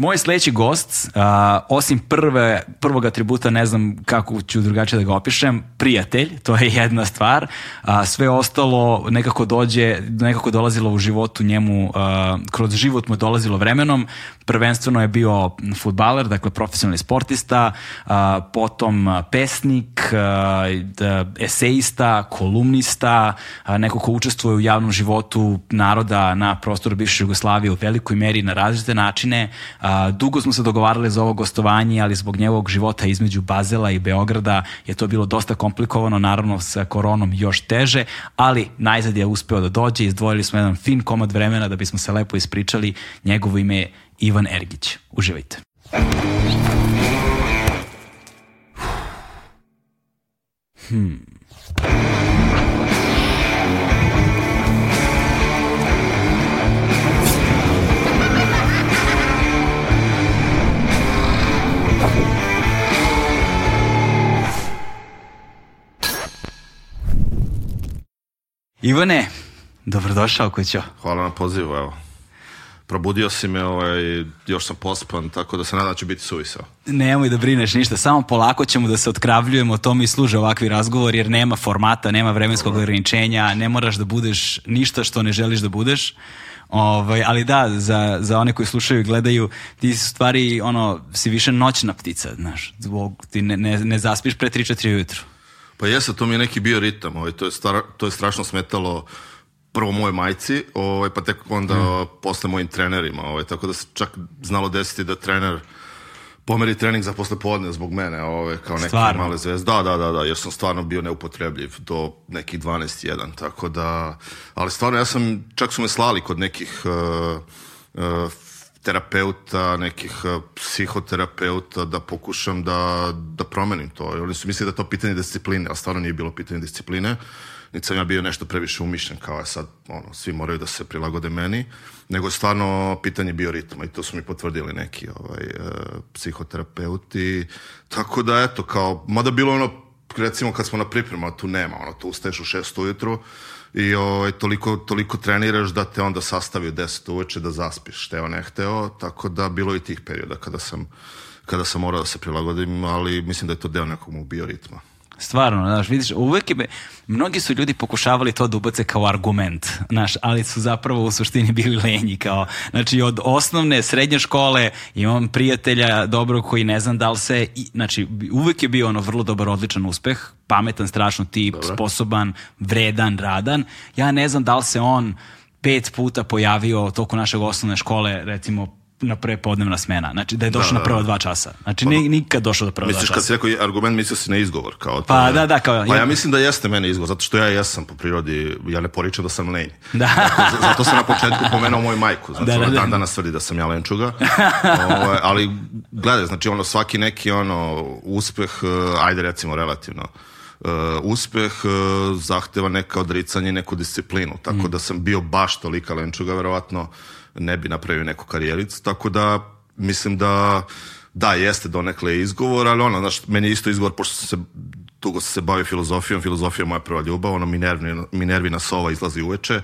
Moj sledeći gost, uh, osim prve, prvog atributa, ne znam kako ću drugačije da ga opišem, prijatelj, to je jedna stvar. Uh, sve ostalo nekako dođe, nekako dolazilo u životu njemu, uh, kroz život mu je dolazilo vremenom. Prvenstveno je bio futbaler, dakle profesionalni sportista, uh, potom pesnik, da, eseista, kolumnista, neko ko učestvuje u javnom životu naroda na prostoru bivše Jugoslavije u velikoj meri na različite načine, A, dugo smo se dogovarali za ovo gostovanje, ali zbog njegovog života između Bazela i Beograda je to bilo dosta komplikovano, naravno sa koronom još teže, ali najzad je uspeo da dođe, izdvojili smo jedan fin komad vremena da bismo se lepo ispričali. Njegovo ime je Ivan Ergić. Uživajte. Hmm. Ivane, dobrodošao kućo. Hvala na pozivu, evo. Probudio si me, ovaj, još sam pospan, tako da se nadam da će biti suvisao. Nemoj da brineš ništa, samo polako ćemo da se otkravljujemo, to mi služe ovakvi razgovor, jer nema formata, nema vremenskog ograničenja, ne moraš da budeš ništa što ne želiš da budeš. Ovaj, ali da, za, za one koji slušaju i gledaju, ti si stvari, ono, si više noćna ptica, znaš, zbog, ti ne, ne, ne zaspiš pre 3-4 ujutru. Pa jeste, to mi je neki bio ritam. Ovaj, to, je star, to je strašno smetalo prvo moje majci, ovaj, pa tek onda mm. posle mojim trenerima. Ovaj, tako da se čak znalo desiti da trener pomeri trening za posle podne zbog mene, ovaj, kao neke stvarno. male zvezde. Da, da, da, da, jer sam stvarno bio neupotrebljiv do nekih 12-1, tako da... Ali stvarno, ja sam, čak su me slali kod nekih uh, uh, terapeuta, nekih eh, psihoterapeuta da pokušam da, da promenim to. I oni su mislili da to pitanje discipline, a stvarno nije bilo pitanje discipline. Niti sam ja bio nešto previše umišljen kao je sad, ono, svi moraju da se prilagode meni, nego je stvarno pitanje bioritma i to su mi potvrdili neki ovaj, e, psihoterapeuti. Tako da, eto, kao, mada bilo ono, recimo kad smo na priprema, tu nema, ono, tu ustaješ u šest ujutru, i ovaj, toliko, toliko treniraš da te onda sastavi u 10 uveče da zaspiš, šteo ne hteo, tako da bilo i tih perioda kada sam, kada sam morao da se prilagodim, ali mislim da je to deo nekog mog bioritma. Stvarno, znaš, vidiš, uvek je, mnogi su ljudi pokušavali to da ubace kao argument, znaš, ali su zapravo u suštini bili lenji, kao, znači, od osnovne, srednje škole imam prijatelja dobro koji ne znam da li se, i, znači, uvek je bio ono vrlo dobar, odličan uspeh, pametan, strašno tip, Dobre. sposoban, vredan, radan, ja ne znam da li se on pet puta pojavio toku našeg osnovne škole, recimo na prepodnevna smena. Znači da je došao da, na da, prva da. dva časa. Znači pa, da. nikad došao do prva dva časa. Misliš kad si rekao argument, mislio si na izgovor. Kao pa ne, da, da, kao... Pa ja, mislim da jeste meni izgovor, zato što ja jesam po prirodi, ja ne poričem da sam lenj. Da. Zato, zato sam na početku pomenuo moju majku. Znači da, da, ona dan danas tvrdi da sam ja lenčuga. Ovo, ovaj, ali gledaj, znači ono svaki neki ono uspeh, eh, ajde recimo relativno, Uh, uspeh uh, zahteva neka odricanje, neku disciplinu, tako mm. da sam bio baš tolika lenčuga, verovatno ne bi napravio neku karijericu, tako da mislim da da, jeste donekle izgovor, ali ono, znaš, meni je isto izgovor, pošto sam se dugo sam se bavio filozofijom, filozofija je moja prva ljubav, ono, Minervina, Minervina sova izlazi uveče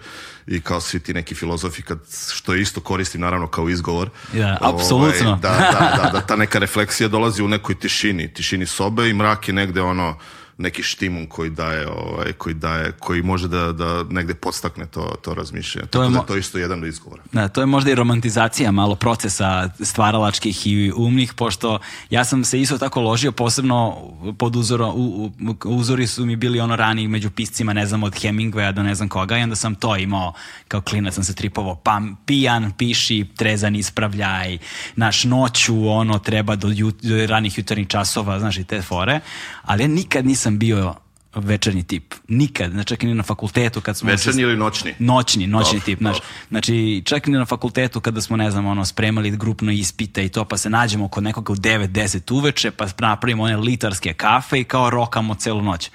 i kao svi ti neki filozofi, kad, što isto koristim naravno kao izgovor. Ja, ovaj, apsolutno. Ovaj, da, da, da, da, ta neka refleksija dolazi u nekoj tišini, tišini sobe i mrak je negde ono, neki štimun koji daje, ovaj, koji daje, koji može da, da negde podstakne to, to razmišljanje. To je, da mo... da to isto jedan od izgovora. Da, to je možda i romantizacija malo procesa stvaralačkih i umnih, pošto ja sam se isto tako ložio, posebno pod uzoro, u, uzori su mi bili ono rani među piscima, ne znam, od Hemingwaya do ne znam koga, i onda sam to imao, kao klinac sam se tripovao, pam, pijan, piši, trezan, ispravljaj, naš noću, ono, treba do, jut, do ranih jutarnjih časova, znači te fore, ali ja nikad nisam nisam bio večernji tip. Nikad, znači čak i na fakultetu kad smo... Večernji ili noćni? Noćni, noćni dob, tip, znaš. Znači, čak i na fakultetu kada smo, ne znam, ono, spremali grupno ispite i to, pa se nađemo kod nekoga u 9-10 uveče, pa napravimo one litarske kafe i kao rokamo celu noć.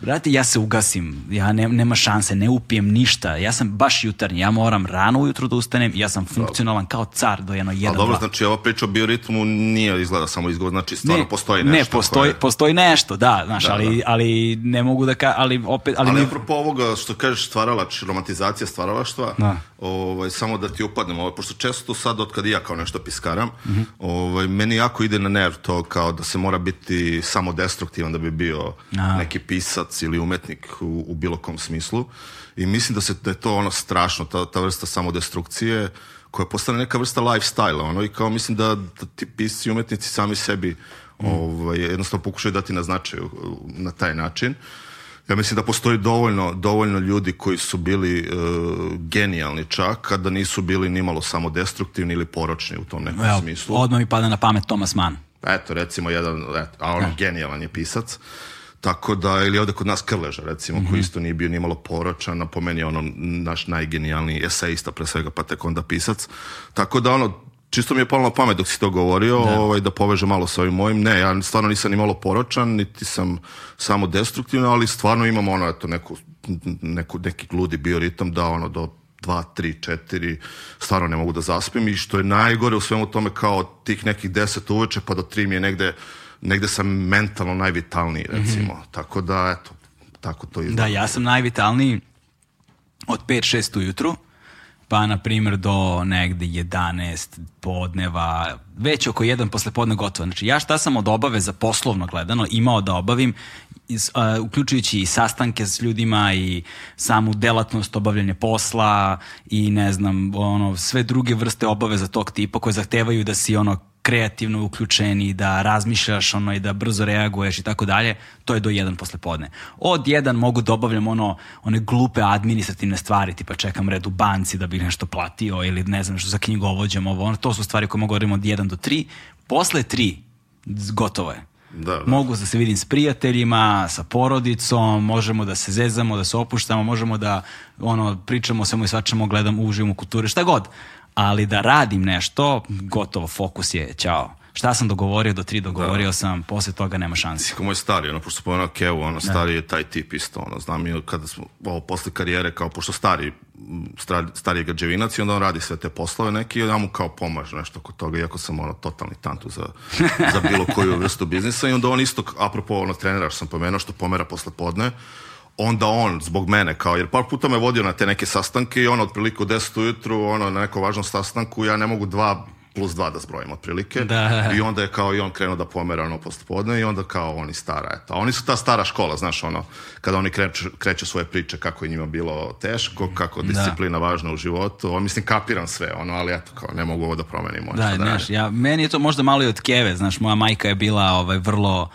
Brate, ja se ugasim, ja ne, nema šanse, ne upijem ništa, ja sam baš jutarnji, ja moram rano ujutru da ustanem, ja sam funkcionalan kao car do jedno jedan, Ali dobro, dva. znači ova priča o bioritmu nije izgleda samo izgovor, znači stvarno ne, postoji nešto. Ne, postoji, koje... postoji nešto, da, znaš, da, ali, da. ali ne mogu da ka, ali opet... Ali, ali ne... apropo ovoga što kažeš stvaralač, romantizacija stvaralaštva, da. ovaj, samo da ti upadnem, ovaj, pošto često sad od kad ja kao nešto piskaram, mm -hmm. ovaj, meni jako ide na nerv to kao da se mora biti samo destruktivan da bi bio A. neki pisac pisac ili umetnik u, u bilo kom smislu i mislim da, se, da je to ono strašno, ta, ta vrsta samodestrukcije koja postane neka vrsta lifestyle a ono i kao mislim da, da ti pisci i umetnici sami sebi mm. ovaj, jednostavno pokušaju dati na značaju na taj način. Ja mislim da postoji dovoljno, dovoljno ljudi koji su bili e, genijalni čak, kada nisu bili ni malo samodestruktivni ili poročni u tom nekom Evo, smislu. Odmah mi pada na pamet Thomas Mann. Eto, recimo, jedan, eto, a on ja. E. genijalan je pisac. Tako da, ili ovde kod nas Krleža, recimo, koji mhm. isto nije bio ni malo poročan, a po meni ono naš najgenijalniji eseista, pre svega, pa tek onda pisac. Tako da, ono, čisto mi je palo na pamet dok si to govorio, da. ovaj, da povežem malo sa ovim mojim. Ne, ja stvarno nisam ni malo poročan, niti sam samo destruktivan, ali stvarno imam ono, eto, neku, neku, neki gludi bioritam da ono, do 2, 3, 4, stvarno ne mogu da zaspim i što je najgore u svemu tome kao tih nekih 10 uveče pa do 3 mi je negde negde sam mentalno najvitalniji, mhm. recimo. Mm -hmm. Tako da, eto, tako to izgleda. Da, ja sam najvitalniji od 5-6 ujutru, pa na primjer do negde 11 podneva, već oko 1 posle podne gotovo. Znači ja šta sam od obaveza poslovno gledano imao da obavim, iz, uh, uključujući i sastanke s ljudima i samu delatnost obavljanja posla i ne znam, ono, sve druge vrste obaveza tog tipa koje zahtevaju da si ono kreativno uključeni, da razmišljaš ono i da brzo reaguješ i tako dalje, to je do jedan posle podne. Od jedan mogu da obavljam ono, one glupe administrativne stvari, tipa čekam red u banci da bih nešto platio ili ne znam što za knjigovođem, ovo, ono, to su stvari koje mogu govorimo da od jedan do tri. Posle tri, gotovo je. Da, da. Mogu da se vidim s prijateljima, sa porodicom, možemo da se zezamo, da se opuštamo, možemo da ono, pričamo o svemu i svačemu, gledam, uživamo u kulturi, šta god ali da radim nešto, gotovo, fokus je, ćao. Šta sam dogovorio do tri, dogovorio da. sam, posle toga nema šanse. Kako moj stari, ono, pošto spomenuo Kevu, ono, da. stari da. je taj tip isto, ono, znam i kada smo, ovo, posle karijere, kao, pošto stari, stari, stari je građevinac i onda on radi sve te poslove neke i ja mu kao pomaž nešto oko toga, iako sam ono totalni tantu za, za bilo koju vrstu biznisa i onda on isto, apropo ono trenera sam pomenuo, što pomera posle podne, onda on zbog mene kao, jer par puta me vodio na te neke sastanke i on otprilike 10 ujutru, ono na neko važnom sastanku, ja ne mogu dva plus dva da zbrojim otprilike. Da, da, da. I onda je kao i on krenuo da pomera ono postpodne i onda kao oni stara, eto. oni su ta stara škola, znaš, ono, kada oni kreću, kreću svoje priče kako je njima bilo teško, kako da. disciplina da. važna u životu. O, mislim, kapiram sve, ono, ali eto, kao, ne mogu ovo da promenim. Ono, da, znaš, ja, meni je to možda malo i od keve, znaš, moja majka je bila ovaj, vrlo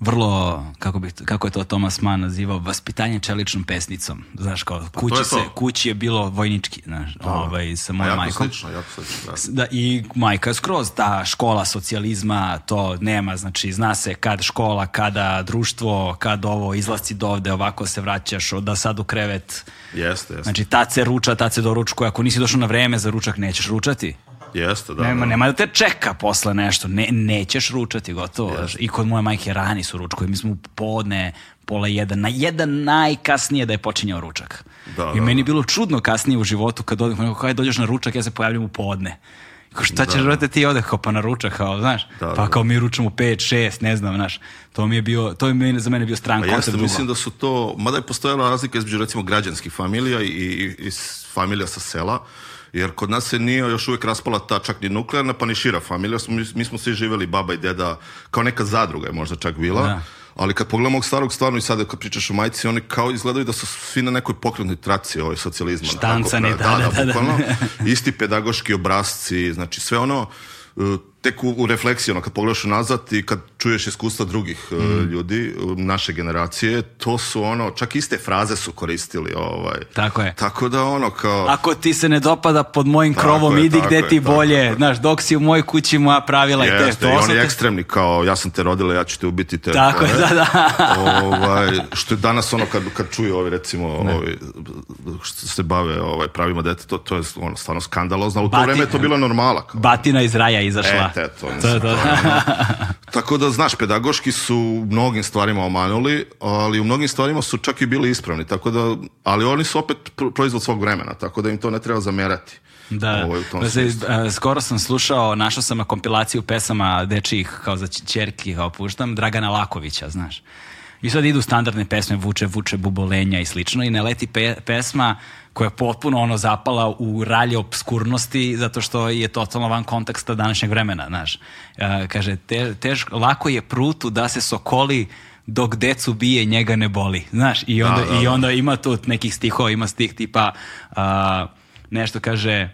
vrlo, kako, bi, kako je to Thomas Mann nazivao, vaspitanje čeličnom pesnicom. Znaš, kao, pa kući, to se, kući je bilo vojnički, znaš, da. da. ovaj, sa pa mojom jako Slično, jako slično, da. da. I majka je skroz ta škola socijalizma, to nema, znači, zna se kad škola, kada društvo, kad ovo, izlasci do ovde, ovako se vraćaš, da sad u krevet. Jeste, jeste. Znači, tad se ruča, tad se doručkuje, ako nisi došao na vreme za ručak, nećeš ručati. Jeste, da. Nema, da. nema da te čeka posle nešto. Ne, nećeš ručati gotovo. Jeste. I kod moje majke rani su ručkovi. Mi smo u podne, pola jedan, na jedan najkasnije da je počinjao ručak. Da, I da, meni je da. bilo čudno kasnije u životu kad odem, kao kada dođeš na ručak, ja se pojavljam u podne. Kao šta ćeš da. ti ode kao pa na ručak, kao, znaš, da, pa da. kao mi ručamo 5, 6, ne znam, znaš. To mi je bio, to je meni, za mene bio stran koncept. Jeste, mislim da su to, mada je postojala razlika između recimo građanskih familija i, i, i familija sa sela, jer kod nas se nije još uvijek raspala ta čak ni nuklearna pa ni šira familija, mi, smo svi živjeli baba i deda, kao neka zadruga je možda čak bila, da. ali kad pogledamo ovog starog stvarno i sada kad pričaš o majci, oni kao izgledaju da su svi na nekoj pokretnoj traci ovaj socijalizma. Štancani, da, da, da, da, bukvalno, isti pedagoški obrazci, znači sve ono tek u, u refleksiji, ono, kad pogledaš nazad i kad čuješ iskustva drugih mm. ljudi naše generacije, to su ono, čak iste fraze su koristili. Ovaj. Tako je. Tako da ono kao... Ako ti se ne dopada pod mojim tako krovom, je, idi gde ti bolje. Je. Znaš, dok si u mojoj kući, moja pravila Jeste, i te. To i oni te... ekstremni, kao ja sam te rodila, ja ću te ubiti. Te, tako je, da, da. ovaj, što je danas ono, kad, kad čuju ovi, recimo, ne. ovi, što se bave ovaj, pravima dete, to, to je ono, stvarno skandalozno, u to Batina, vreme je to bila normala. Kao. Batina iz raja izašla. E, fakultetu. Da, da, da. Tako da, znaš, pedagoški su u mnogim stvarima omanuli, ali u mnogim stvarima su čak i bili ispravni, tako da, ali oni su opet proizvod svog vremena, tako da im to ne treba zamerati. Da, ovaj, da skoro sam slušao, našao sam kompilaciju pesama dečijih, kao za čerki, opuštam, Dragana Lakovića, znaš. I sad idu standardne pesme, vuče, vuče, bubolenja i slično i ne leti pe, pesma koja je potpuno ono zapala u ralje obskurnosti zato što je totalno van konteksta današnjeg vremena, znaš. E, kaže, te, tež, lako je prutu da se sokoli dok decu bije njega ne boli, znaš. I da, onda, da, da, da. I onda ima tu nekih stihova, ima stih tipa a, nešto kaže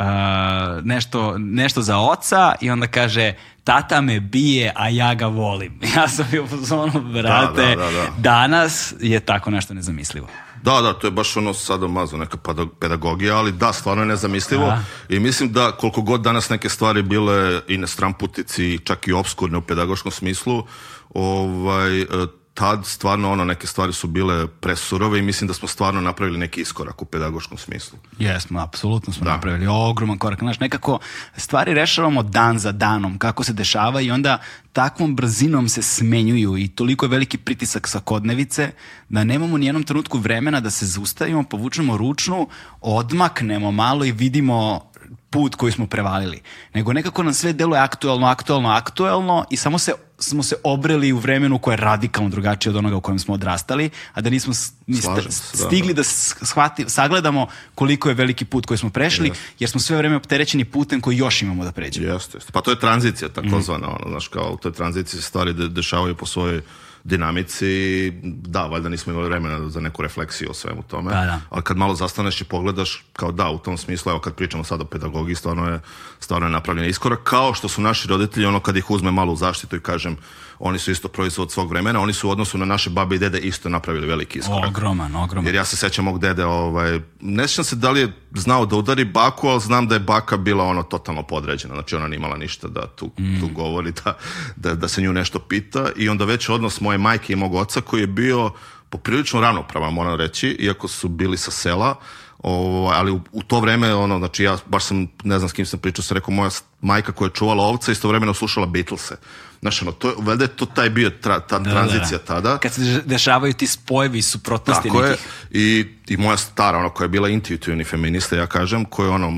uh, nešto, nešto za oca i onda kaže tata me bije, a ja ga volim. Ja sam bio ono, da, brate, da, da, da, danas je tako nešto nezamislivo. Da, da, to je baš ono sadomazo, neka pedagogija, ali da, stvarno je nezamislivo da. i mislim da koliko god danas neke stvari bile i na stramputici, čak i obskurne u pedagoškom smislu, ovaj, e, tad stvarno ono neke stvari su bile presurove i mislim da smo stvarno napravili neki iskorak u pedagoškom smislu. Jesmo, apsolutno smo da. napravili ogroman korak. Znaš, nekako stvari rešavamo dan za danom, kako se dešava i onda takvom brzinom se smenjuju i toliko je veliki pritisak svakodnevice da nemamo ni jednom trenutku vremena da se zaustavimo, povučemo ručnu, odmaknemo malo i vidimo put koji smo prevalili. Nego nekako nam sve deluje aktuelno, aktuelno, aktuelno i samo se smo se obreli u vremenu koje je radikalno drugačije od onoga u kojem smo odrastali, a da nismo ni da, stigli da, da shvati, sagledamo koliko je veliki put koji smo prešli, yes. jer smo sve vreme opterećeni putem koji još imamo da pređemo. Jeste, jeste. Pa to je tranzicija mhm. takozvana, mm. ono, znaš, kao to je tranzicija stvari da dešavaju po svojoj dinamici, da, valjda nismo imali vremena za neku refleksiju o svemu tome. Da, da. Ali kad malo zastaneš i pogledaš, kao da, u tom smislu, evo kad pričamo sad o pedagogiji, stvarno je, stvarno je napravljen iskorak, kao što su naši roditelji, ono kad ih uzme malo u zaštitu i kažem, oni su isto proizvod svog vremena, oni su u odnosu na naše babe i dede isto napravili veliki iskorak. Ogroman, ogroman. Jer ja se sećam mog dede, ovaj, ne sećam se da li je znao da udari baku, ali znam da je baka bila ono totalno podređena, znači ona nije ništa da tu, mm. tu govori, da, da, da se nju nešto pita i onda već odnos moje majke i mog oca koji je bio poprilično ravnopravan, moram reći, iako su bili sa sela, Ovo, ali u, u, to vreme, ono, znači ja baš sam, ne znam s kim sam pričao, sam rekao, moja majka koja je čuvala ovce, istovremeno slušala Beatlese. Znaš, ono, to, valjda je to taj bio tra, ta da, da, da. tranzicija da. tada. Kad se dešavaju ti spojevi suprotnosti Tako nekih. Je, i, I moja stara, ono, koja je bila intuitivni feminista, ja kažem, koja je ono,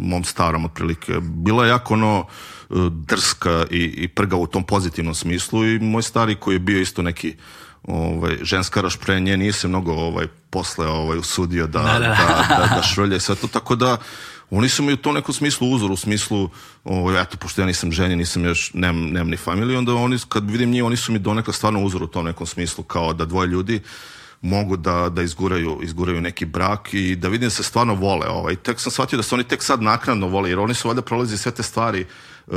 mom starom otprilike, bila je jako ono, drska i, i prga u tom pozitivnom smislu i moj stari koji je bio isto neki ovaj, ženska rašprenje, nije se mnogo ovaj, posle ovaj, usudio da da da, da, da, da, da šrlje sve to, tako da oni su mi u to nekom smislu uzor, u smislu, ovaj, eto, pošto ja nisam ženjen, nisam još, nemam, nemam ni familiju, onda oni, kad vidim njih, oni su mi donekle stvarno uzor u tom nekom smislu, kao da dvoje ljudi mogu da, da izguraju, izguraju neki brak i da vidim se stvarno vole. Ovaj. Tek sam shvatio da se oni tek sad naknadno vole, jer oni su valjda prolazi sve te stvari, eh,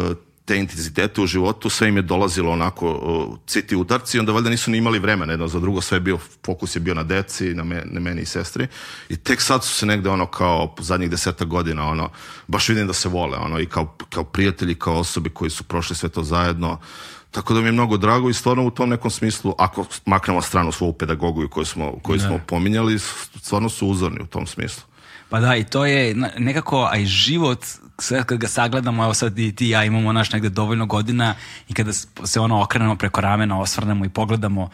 te intenzitete u životu, sve im je dolazilo onako uh, citi udarci, onda valjda nisu ni imali vremena jedno za drugo, sve je bio, fokus je bio na deci, na, me, na meni i sestri. I tek sad su se negde ono kao zadnjih deseta godina, ono, baš vidim da se vole, ono, i kao, kao prijatelji, kao osobe koji su prošli sve to zajedno, Tako da mi je mnogo drago i stvarno u tom nekom smislu, ako maknemo stranu svoju pedagogiju koju smo, koju ne. Da. smo pominjali, stvarno su uzorni u tom smislu. Pa da, i to je nekako, a i život sad kad ga sagledamo, evo sad i ti i ja imamo naš negde dovoljno godina i kada se ono okrenemo preko ramena, osvrnemo i pogledamo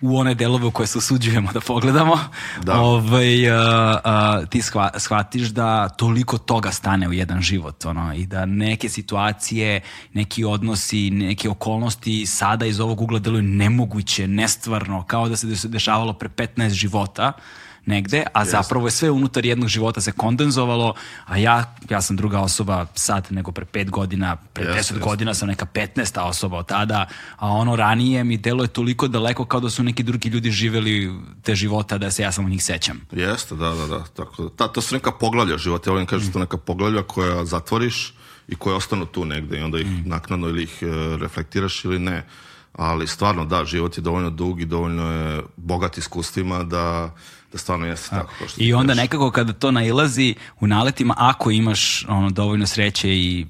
u one delove u koje se usuđujemo da pogledamo, da. Ovaj, a, a, ti shva, shvatiš da toliko toga stane u jedan život ono, i da neke situacije, neki odnosi, neke okolnosti sada iz ovog ugla deluju nemoguće, nestvarno, kao da se dešavalo pre 15 života. Uh, negde, a zapravo je sve unutar jednog života se kondenzovalo, a ja, ja sam druga osoba sad nego pre pet godina, pre deset yes, godina sam neka petnesta osoba od tada, a ono ranije mi delo je toliko daleko kao da su neki drugi ljudi živeli te života da se ja samo njih sećam. Jeste, da, da, da. Tako, da. ta, to su neka poglavlja života, ja volim kažem da mm. to neka poglavlja koja zatvoriš i koje ostanu tu negde i onda ih mm. naknadno ili ih e, reflektiraš ili ne ali stvarno da, život je dovoljno dug i dovoljno je bogat iskustvima da da stvarno jeste tako. Kao što I onda reći. nekako kada to nailazi u naletima, ako imaš ono, dovoljno sreće i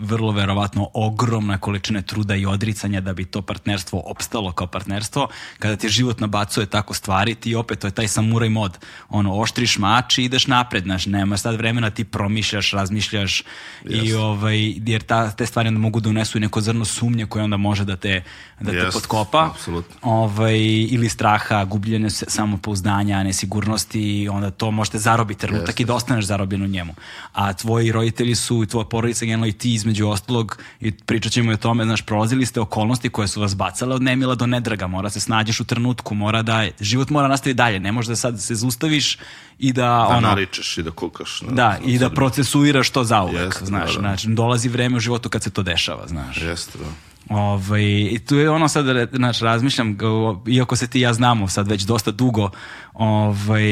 vrlo verovatno ogromna količina truda i odricanja da bi to partnerstvo opstalo kao partnerstvo, kada ti život nabacuje tako stvari, ti opet to je taj samuraj mod. Ono, oštriš mač i ideš napred, znaš, nema sad vremena, ti promišljaš, razmišljaš yes. i ovaj, jer ta, te stvari onda mogu da unesu i neko zrno sumnje koje onda može da te, da yes. te potkopa. Absolutno. Ovaj, ili straha, gubljenje samopouzdanja, ne nesigurnosti i onda to možete zarobi trenutak i da ostaneš zarobljen u njemu. A tvoji roditelji su, i tvoja porodica generalno i ti između ostalog, i pričat ćemo i o tome, znaš, prolazili ste okolnosti koje su vas bacale od nemila do nedraga, mora se snađeš u trenutku, mora da, život mora nastaviti dalje, ne možeš da sad se zustaviš i da, da ono... naričeš i da kukaš. Na, da, na i da procesuiraš to zauvek, Jeste, znaš, da, da. Znači, dolazi vreme u životu kad se to dešava, znaš. Jeste, da. Ovaj, I tu je ono sad, znaš, razmišljam, iako se ti ja znamo sad već dosta dugo, ovaj,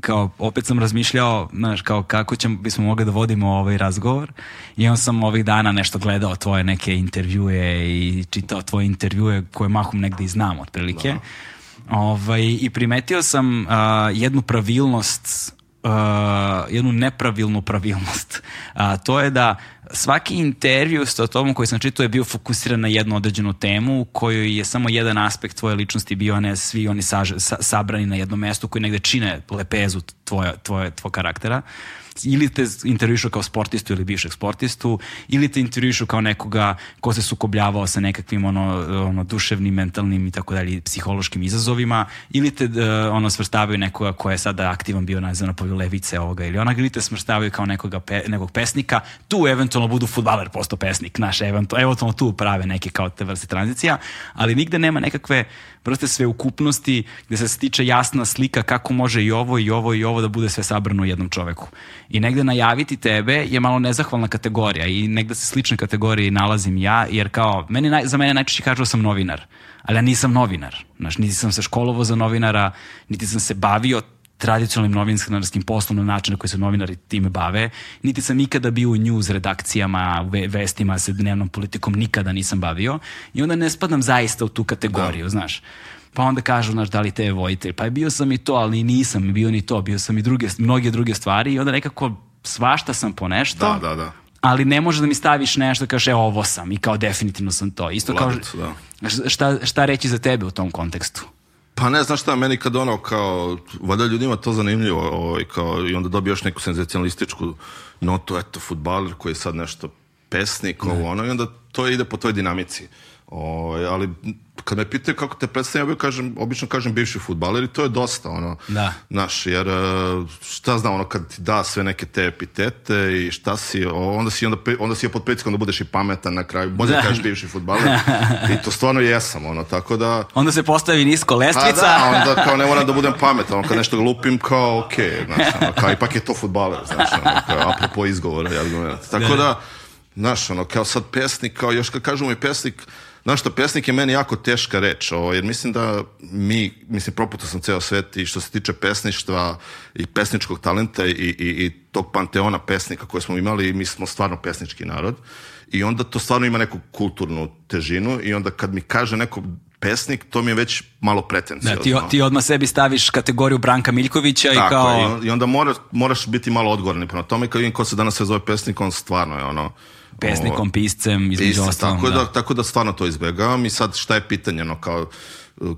kao, opet sam razmišljao, znaš, kao kako ćemo, bismo mogli da vodimo ovaj razgovor i on sam ovih dana nešto gledao tvoje neke intervjue i čitao tvoje intervjue koje mahom negde i znam otprilike. Da. Ovaj, I primetio sam a, jednu pravilnost uh, jednu nepravilnu pravilnost. A, uh, to je da svaki intervju sa tobom koji sam čitao je bio fokusiran na jednu određenu temu u kojoj je samo jedan aspekt tvoje ličnosti bio, a ne svi oni saže, sa, sabrani na jednom mestu koji negde čine lepezu tvoje, tvoje, tvoje karaktera ili te intervjušu kao sportistu ili bivšeg sportistu, ili te intervjušu kao nekoga ko se sukobljavao sa nekakvim ono, ono duševnim, mentalnim i tako dalje, psihološkim izazovima, ili te uh, ono svrstavaju nekoga ko je sada aktivan bio na zanapolju levice ovoga ili onoga, ili te svrstavaju kao nekoga pe, nekog pesnika, tu eventualno budu futbaler posto pesnik, naš eventualno, eventualno tu prave neke kao te vrste tranzicija, ali nigde nema nekakve uh, vrste sveukupnosti gde se stiče jasna slika kako može i ovo i ovo i ovo da bude sve sabrano u jednom čoveku. I negde najaviti tebe je malo nezahvalna kategorija i negde se slične kategorije nalazim ja, jer kao, meni za mene najčešće kažu da sam novinar, ali ja nisam novinar. Znaš, niti sam se školovo za novinara, niti sam se bavio tradicionalnim novinarskim poslom na način na koji se novinari time bave, niti sam ikada bio u news redakcijama, u vestima sa dnevnom politikom, nikada nisam bavio i onda ne spadam zaista u tu kategoriju, da. znaš. Pa onda kažu, znaš, da li te je vojitelj? Pa bio sam i to, ali nisam bio ni to, bio sam i druge, mnoge druge stvari i onda nekako svašta sam po nešto. Da, da, da ali ne možeš da mi staviš nešto kaže e, ovo sam i kao definitivno sam to. Isto Lagat, kao da. šta, šta reći za tebe u tom kontekstu? Pa ne znam šta, meni kad ono kao, valjda ljudima to zanimljivo ovaj, kao, i onda dobije još neku senzacionalističku notu, eto, futbaler koji je sad nešto pesnik, ne. ovo ono, i onda to ide po toj dinamici. O, ovaj, ali kad me pitaju kako te predstavljam, ja kažem, obično kažem bivši futbaler i to je dosta, ono, da. naš, jer e, šta znam, ono, kad ti da sve neke te epitete i šta si, onda si, onda, onda si pod pritiskom da budeš i pametan na kraju, možda da. kažeš bivši futbaler i to stvarno jesam, ono, tako da... Onda se postavi nisko lestvica. Pa da, onda kao ne moram da budem pametan, ono, kad nešto lupim, kao, okej, okay, znaš, ono, kao, ipak je to futbaler, znaš, ono, kao, apropo izgovora i argumenta. Tako da. da, znaš, ono, kao sad pesnik, kao još kad kažemo i pesnik, Znaš što, pesnik je meni jako teška reč, ovo, jer mislim da mi, mislim, proputao sam ceo svet i što se tiče pesništva i pesničkog talenta i, i, i tog panteona pesnika koje smo imali, mi smo stvarno pesnički narod. I onda to stvarno ima neku kulturnu težinu i onda kad mi kaže neko pesnik, to mi je već malo pretencijozno. Da, ti, ti odmah sebi staviš kategoriju Branka Miljkovića Tako, i kao... i onda moraš, moraš biti malo odgovorni prema tome. Kad vidim ko se danas sve zove pesnik, on stvarno je ono pesnikom, piscem, između Pisci, ostalom. Tako da, da. tako da stvarno to izbegavam i sad šta je pitanje, no kao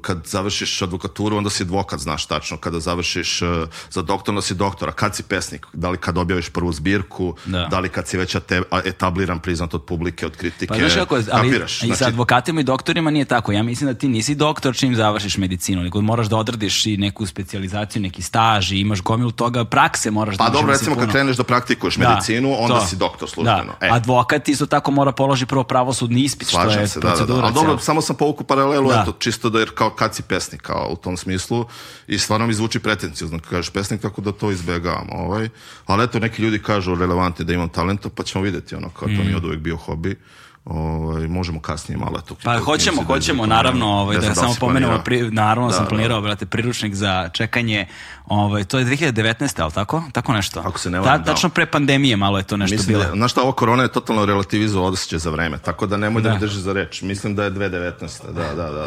kad završiš advokaturu, onda si advokat, znaš tačno. Kada završiš e, za doktor, onda si doktora. Kad si pesnik? Da li kad objaviš prvu zbirku? Da, da li kad si već etabliran, priznat od publike, od kritike? Pa, znaš kako, ali kapiraš, i znači... sa advokatima i doktorima nije tako. Ja mislim da ti nisi doktor čim završiš medicinu, nego moraš da odradiš i neku specijalizaciju, neki staž i imaš gomilu toga, prakse moraš pa, da Pa dobro, da recimo kad kreneš da praktikuješ da, medicinu, onda to. si doktor da. službeno. Da. E. Advokat isto tako mora položi prvo pravosudni ispit, Slažem što je se, procedura. Da, da, da. Ali dobro, samo sam povukao paralelu, eto, čisto da jer kao kad si pesnik kao u tom smislu i stvarno mi zvuči pretencijozno kad kažeš pesnik tako da to izbegavam ovaj. ali eto neki ljudi kažu relevantni da imam talenta pa ćemo videti ono kao to mi mm. je od bio hobi ovaj, možemo kasnije malo da to... Pa hoćemo, da hoćemo, naravno, ovaj, da, da samo pomenemo, pri, naravno da, sam da. planirao, da. brate, priručnik za čekanje, ovaj, to je 2019. ali tako? Tako nešto. Ako se ne varam, Ta, Tačno pre pandemije malo je to nešto Mislim, bilo. Znaš šta, ova korona je totalno relativizovala odsećaj za vreme, tako da nemoj da, da mi drži za reč. Mislim da je 2019. Da, da, da. da.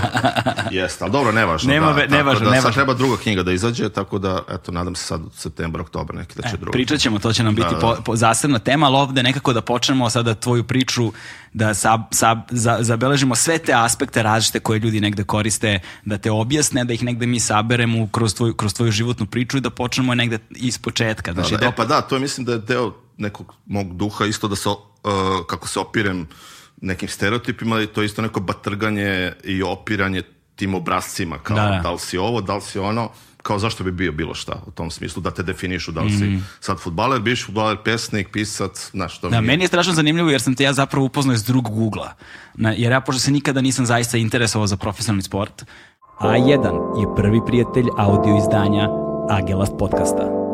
Jeste, ali dobro, nevažno. Nema, da, nevažno, da, nevažno. Sad treba druga knjiga da izađe, tako da, eto, nadam se sad od septembra, oktobra neki da će e, druga. Pričat ćemo, to će nam biti da, po, po, zasebna tema, ali ovde nekako da počnemo sada tvoju priču dušu, da sab, sab, za, zabeležimo sve te aspekte različite koje ljudi negde koriste, da te objasne, da ih negde mi saberemo kroz tvoju, kroz tvoju životnu priču i da počnemo negde iz početka. Znači, da, da, da, e, pa da, to mislim da je deo nekog mog duha isto da se, uh, kako se opirem nekim stereotipima, i to je isto neko batrganje i opiranje tim obrazcima, kao da, da. da li si ovo, da li si ono, kao zašto bi bio bilo šta u tom smislu, da te definišu da li si mm. sad futbaler, biš futbaler, pesnik, pisac, znaš što da, mi je. Meni je strašno zanimljivo jer sam te ja zapravo upoznao iz drugog ugla. Na, jer ja pošto se nikada nisam zaista interesovao za profesionalni sport. A1 je prvi prijatelj audio izdanja Agelast podcasta.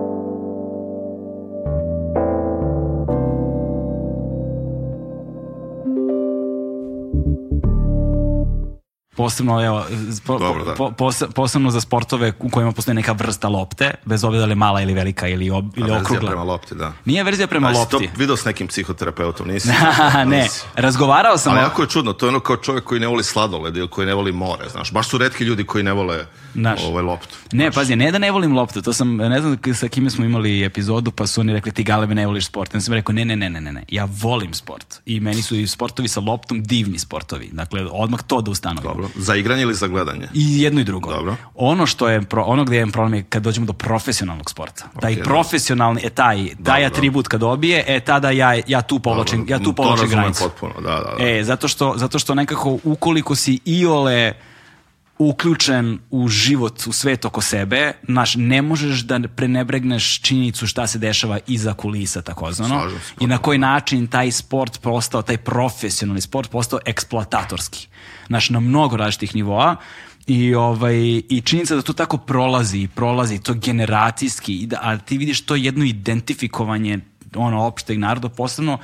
posebno, evo, po, Dobro, da. po, posebno za sportove u kojima postoji neka vrsta lopte, bez obzira da li mala ili velika ili, ob, ili A okrugla. prema lopti, da. Nije verzija prema Ali lopti. Ali to video s nekim psihoterapeutom, nisi? ne, razgovarao sam... Ali jako je čudno, to je ono kao čovjek koji ne voli sladoled ili koji ne voli more, znaš. Baš su retki ljudi koji ne vole Naš. ovaj loptu. Ne, znaš. pazi, ne da ne volim loptu, to sam, ne znam sa kime smo imali epizodu, pa su oni rekli ti galebe ne voliš sport. Ja sam rekao, ne, ne, ne, ne, ne, ja volim sport. I meni su i sportovi sa loptom divni sportovi. Dakle, odmah to da ustanovim. Dobro. Za igranje ili za gledanje? I jedno i drugo. Dobro. Ono što je ono gdje je problem je kad dođemo do profesionalnog sporta. Da okay, taj da. profesionalni e taj taj atribut kad dobije, e tada ja ja tu povlačim, ja tu povlačim granicu. potpuno, da, da, da. E zato što zato što nekako ukoliko si iole uključen u život, u svet oko sebe, znaš, ne možeš da prenebregneš činjenicu šta se dešava iza kulisa, takozvano, i na koji način taj sport postao, taj profesionalni sport postao eksploatatorski. Znaš, na mnogo različitih nivoa i, ovaj, i činjenica da to tako prolazi i prolazi, to generacijski, i da, a ti vidiš to jedno identifikovanje ono, opšteg naroda, posebno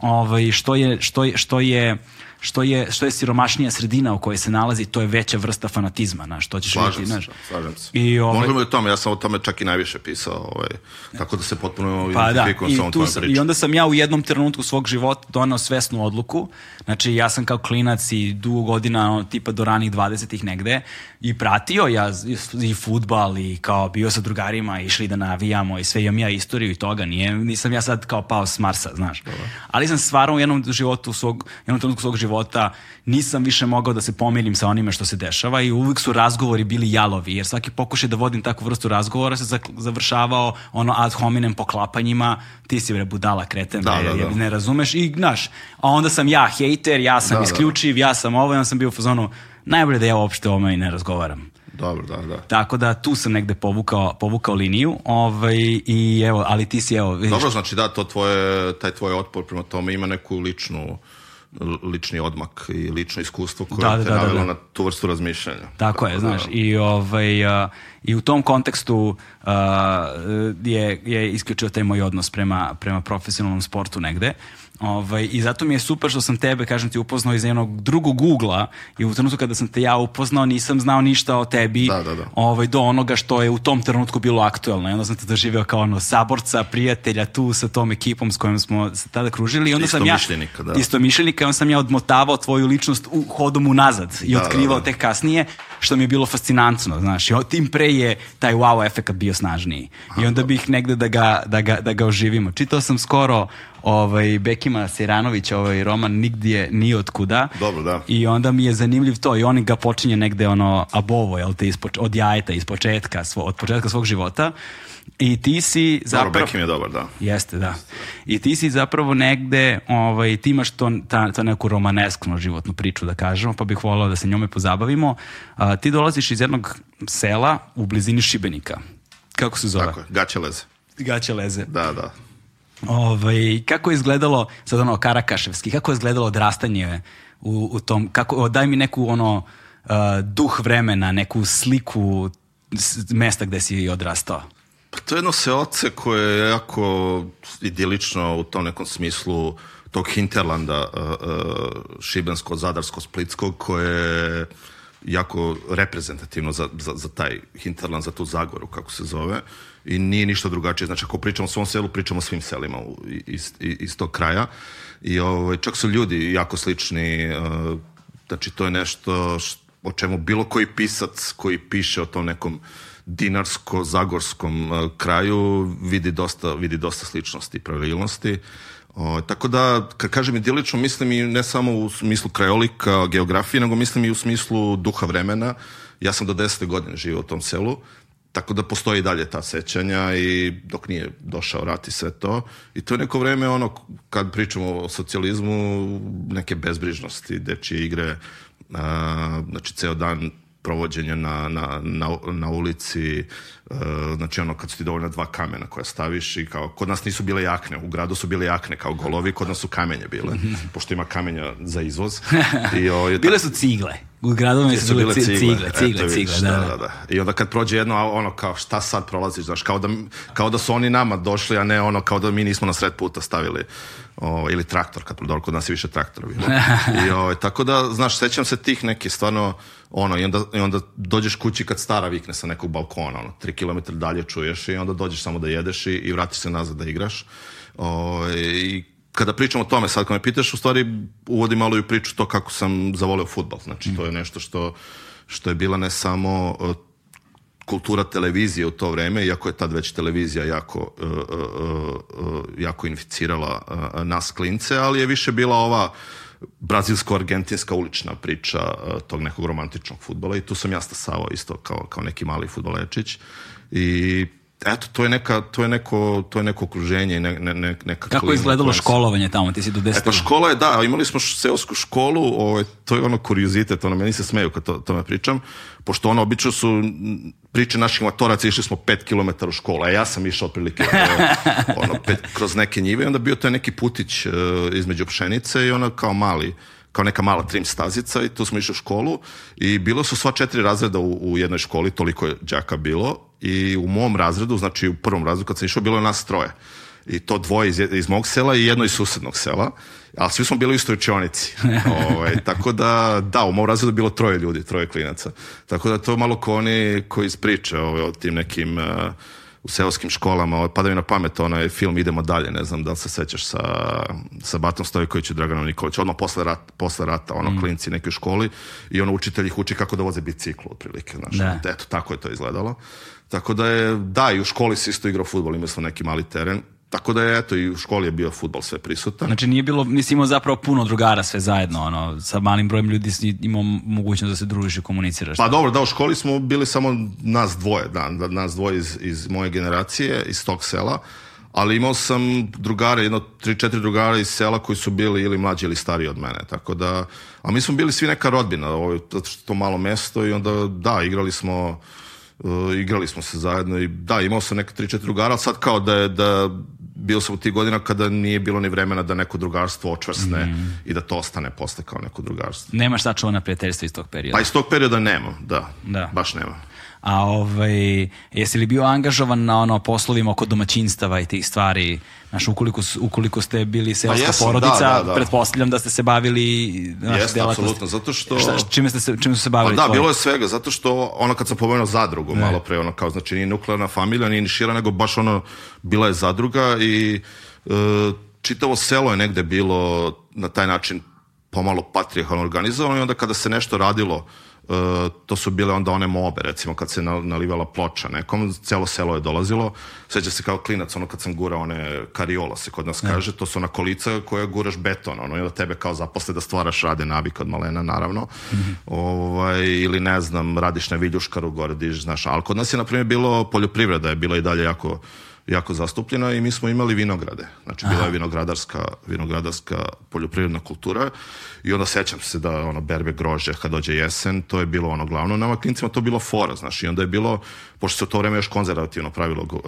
ovaj, što je, što je, što je, što je što je, što je siromašnija sredina u kojoj se nalazi, to je veća vrsta fanatizma, znaš, to ćeš slažem vidjeti, znaš. Slažem se, I ovaj... Možemo i o tome, ja sam o tome čak i najviše pisao, ovaj, tako da se potpuno pa, da. I, tu sam, I onda sam ja u jednom trenutku svog života donao svesnu odluku, znači ja sam kao klinac i dugo godina, ono, tipa do ranih 20-ih negde, i pratio ja i futbal i kao bio sa drugarima, išli da navijamo i sve, imam ja istoriju i toga, nije, nisam ja sad kao pao s Marsa, znaš. Dobar. Ali sam stvarno u jednom životu svog, jednom trenutku svog života života nisam više mogao da se pomirim sa onime što se dešava i uvek su razgovori bili jalovi, jer svaki pokušaj da vodim takvu vrstu razgovora se završavao ono ad hominem poklapanjima, ti si bre budala kreten, da, da, da. ne razumeš i znaš, a onda sam ja hejter, ja sam da, da, da. isključiv, da. ja sam ovo, ja sam bio u fazonu, najbolje da ja uopšte o ovome ne razgovaram. Dobro, da, da. Tako da tu sam negde povukao, povukao liniju, ovaj, i evo, ali ti si, evo, vidiš. Dobro, znači da, to tvoje, taj tvoj otpor prema tome ima neku ličnu lični odmak i lično iskustvo koje da, da, te da, da navelo da, da. na tu vrstu razmišljanja. Tako, Tako je, da, znaš, i, ovaj, a, i u tom kontekstu uh, je, je isključio taj moj odnos prema, prema profesionalnom sportu negde. Uh, Ovaj, I zato mi je super što sam tebe, kažem ti, upoznao iz jednog drugog ugla i u trenutku kada sam te ja upoznao nisam znao ništa o tebi da, da, da. Ovaj, do onoga što je u tom trenutku bilo aktuelno. I onda sam te doživeo kao ono saborca, prijatelja tu sa tom ekipom s kojom smo se tada kružili. I onda isto sam ja, da. Isto mišljenika i onda sam ja odmotavao tvoju ličnost u hodom unazad i da, da otkrivao da, da. tek kasnije, što mi je bilo fascinantno. Znaš. I tim pre je taj wow efekt bio snažniji. I onda bih negde da ga, da ga, da ga oživimo. Čitao sam skoro ovaj, Bekima Siranović, ovaj roman nigdje ni od kuda. Dobro, da. I onda mi je zanimljiv to i on ga počinje negde ono abovo, jel te, ispoč, od jajeta, iz početka, svo, od početka svog života. I ti si zapravo... Dobro, Beckham je dobar, da. Jeste, da. I ti si zapravo negde, ovaj, ti imaš to, ta, ta neku romanesknu životnu priču, da kažemo, pa bih volao da se njome pozabavimo. A, ti dolaziš iz jednog sela u blizini Šibenika. Kako se zove? Tako je, Gaćeleze. Gaćeleze. Da, da. Ovaj, kako je izgledalo, sad ono, Karakaševski, kako je izgledalo odrastanje u, u tom, kako, daj mi neku ono, uh, duh vremena, neku sliku mesta gde si odrastao. Pa to je jedno seoce koje je jako idilično u tom nekom smislu tog hinterlanda uh, uh, šibensko, zadarsko, splitskog koje je jako reprezentativno za, za, za taj hinterland, za tu zagoru kako se zove i nije ništa drugačije. Znači, ako pričamo o svom selu, pričamo o svim selima iz, iz tog kraja. I ovaj, čak su ljudi jako slični. Eh, znači, to je nešto o čemu bilo koji pisac koji piše o tom nekom dinarsko-zagorskom eh, kraju vidi dosta, vidi dosta sličnosti i pravilnosti. O, ovaj, tako da, kad kažem idilično, mislim i ne samo u smislu krajolika, geografije, nego mislim i u smislu duha vremena. Ja sam do desete godine živio u tom selu Tako da postoji dalje ta sećanja i dok nije došao rat i sve to. I to je neko vreme ono, kad pričamo o socijalizmu, neke bezbrižnosti, dečije igre, a, znači ceo dan provođenje na, na, na, na ulici, e, znači ono kad su ti dovoljna dva kamena koja staviš i kao, kod nas nisu bile jakne, u gradu su bile jakne kao golovi, kod nas su kamenje bile, pošto ima kamenja za izvoz. I, o, je ta... bile su cigle. U gradu mi su bile cigle, cigle, cigle, Eto, cigle da, da, da, da. I onda kad prođe jedno, ono kao šta sad prolaziš, znaš, kao da, kao da su oni nama došli, a ne ono kao da mi nismo na sred puta stavili o, ovaj, ili traktor, kad dobro, kod nas je više traktora bilo. I, o, ovaj, tako da, znaš, sećam se tih nekih stvarno ono, i onda, i onda dođeš kući kad stara vikne sa nekog balkona, ono, tri kilometra dalje čuješ i onda dođeš samo da jedeš i, i vratiš se nazad da igraš. O, I kada pričam o tome, sad kad me pitaš, u stvari uvodi malo i priču to kako sam zavoleo futbal. Znači, to je nešto što, što je bila ne samo kultura televizije u to vreme, iako je tad već televizija jako, jako inficirala nas klince, ali je više bila ova brazilsko-argentinska ulična priča uh, tog nekog romantičnog futbola i tu sam ja stasavao isto kao, kao neki mali futbolečić i eto, to je, neka, to je, neko, to je neko okruženje. i ne, ne, ne, neka Kako klima, je izgledalo školovanje tamo? Ti si do 10. E, pa škola je, da, imali smo seosku školu, ovaj, to je ono kuriozitet, ono, meni se smeju kad to, tome pričam, pošto ono, obično su priče naših matoraca, išli smo 5 km u školu, a ja sam išao otprilike ono, pet, kroz neke njive, i onda bio to neki putić uh, između pšenice i ono kao mali, kao neka mala trim stazica i tu smo išli u školu i bilo su sva četiri razreda u, u jednoj školi, toliko je đaka bilo i u mom razredu, znači u prvom razredu kad sam išao, bilo je nas troje. I to dvoje iz, iz mog sela i jedno iz susednog sela, ali svi smo bili u istoj učionici. Ove, ovaj, tako da, da, u mom razredu bilo troje ljudi, troje klinaca. Tako da to malo ko oni koji ispriče ove, ovaj, o tim nekim uh, u seoskim školama, ove, ovaj, pada mi na pamet onaj film Idemo dalje, ne znam da li se sećaš sa, sa Batom Stojković i Draganom Nikolić, odmah posle, rat, posle rata, ono mm. klinci neke u školi i ono učitelj ih uči kako da voze biciklu otprilike, znaš. Da. Eto, tako je to izgledalo. Tako da je, da, i u školi se isto igrao futbol, imali smo neki mali teren. Tako da je, eto, i u školi je bio futbol sve prisutan. Znači nije bilo, nisi imao zapravo puno drugara sve zajedno, ono, sa malim brojem ljudi si imao mogućnost da se družiš i komuniciraš. Pa dobro, da, u školi smo bili samo nas dvoje, da, da, nas dvoje iz, iz moje generacije, iz tog sela, ali imao sam drugare, jedno tri, četiri drugara iz sela koji su bili ili mlađi ili stariji od mene, tako da, a mi smo bili svi neka rodbina, ovo, ovaj, zato to malo mesto i onda, da, igrali smo Uh, igrali smo se zajedno i da, imao sam neka 3-4 drugara, sad kao da je, da bio sam u tih godina kada nije bilo ni vremena da neko drugarstvo očvrsne mm. i da to ostane posle kao neko drugarstvo. Nemaš sačuvana prijateljstva iz tog perioda? Pa iz tog perioda nemam, da. da. Baš nemam. A ovaj, jesi li bio angažovan na ono poslovima oko domaćinstava i tih stvari? Znaš, ukoliko, ukoliko ste bili pa seoska pa porodica, da, da, da. pretpostavljam da ste se bavili znaš, Jeste, apsolutno, zato što... Šta, čime, ste se, čime su se bavili? Pa da, tvoje? bilo je svega, zato što ono kad sam pomenuo zadrugu ne. malo pre, ono kao, znači nije nuklearna familija, nije ni šira, nego baš ono, bila je zadruga i e, čitavo selo je negde bilo na taj način pomalo patrijarhalno organizovano i onda kada se nešto radilo E, to su bile onda one mobe, recimo kad se nalivala ploča nekom, celo selo je dolazilo, sveća se kao klinac, ono kad sam gurao one kariola se kod nas ne. Da. kaže, to su na kolica koja guraš beton, ono, i da tebe kao zaposle da stvaraš rade navik od malena, naravno, mm -hmm. ovaj, ili ne znam, radiš na viljuškaru, gore diš, znaš, ali kod nas je, na primjer, bilo poljoprivreda je bilo i dalje jako jako zastupljena i mi smo imali vinograde. Znači, bila je vinogradarska, vinogradarska poljoprivredna kultura i onda sećam se da ono berbe grože kad dođe jesen, to je bilo ono glavno. Nama klincima to bilo fora, znaš, i onda je bilo, pošto se u to vreme još konzervativno pravilo uh,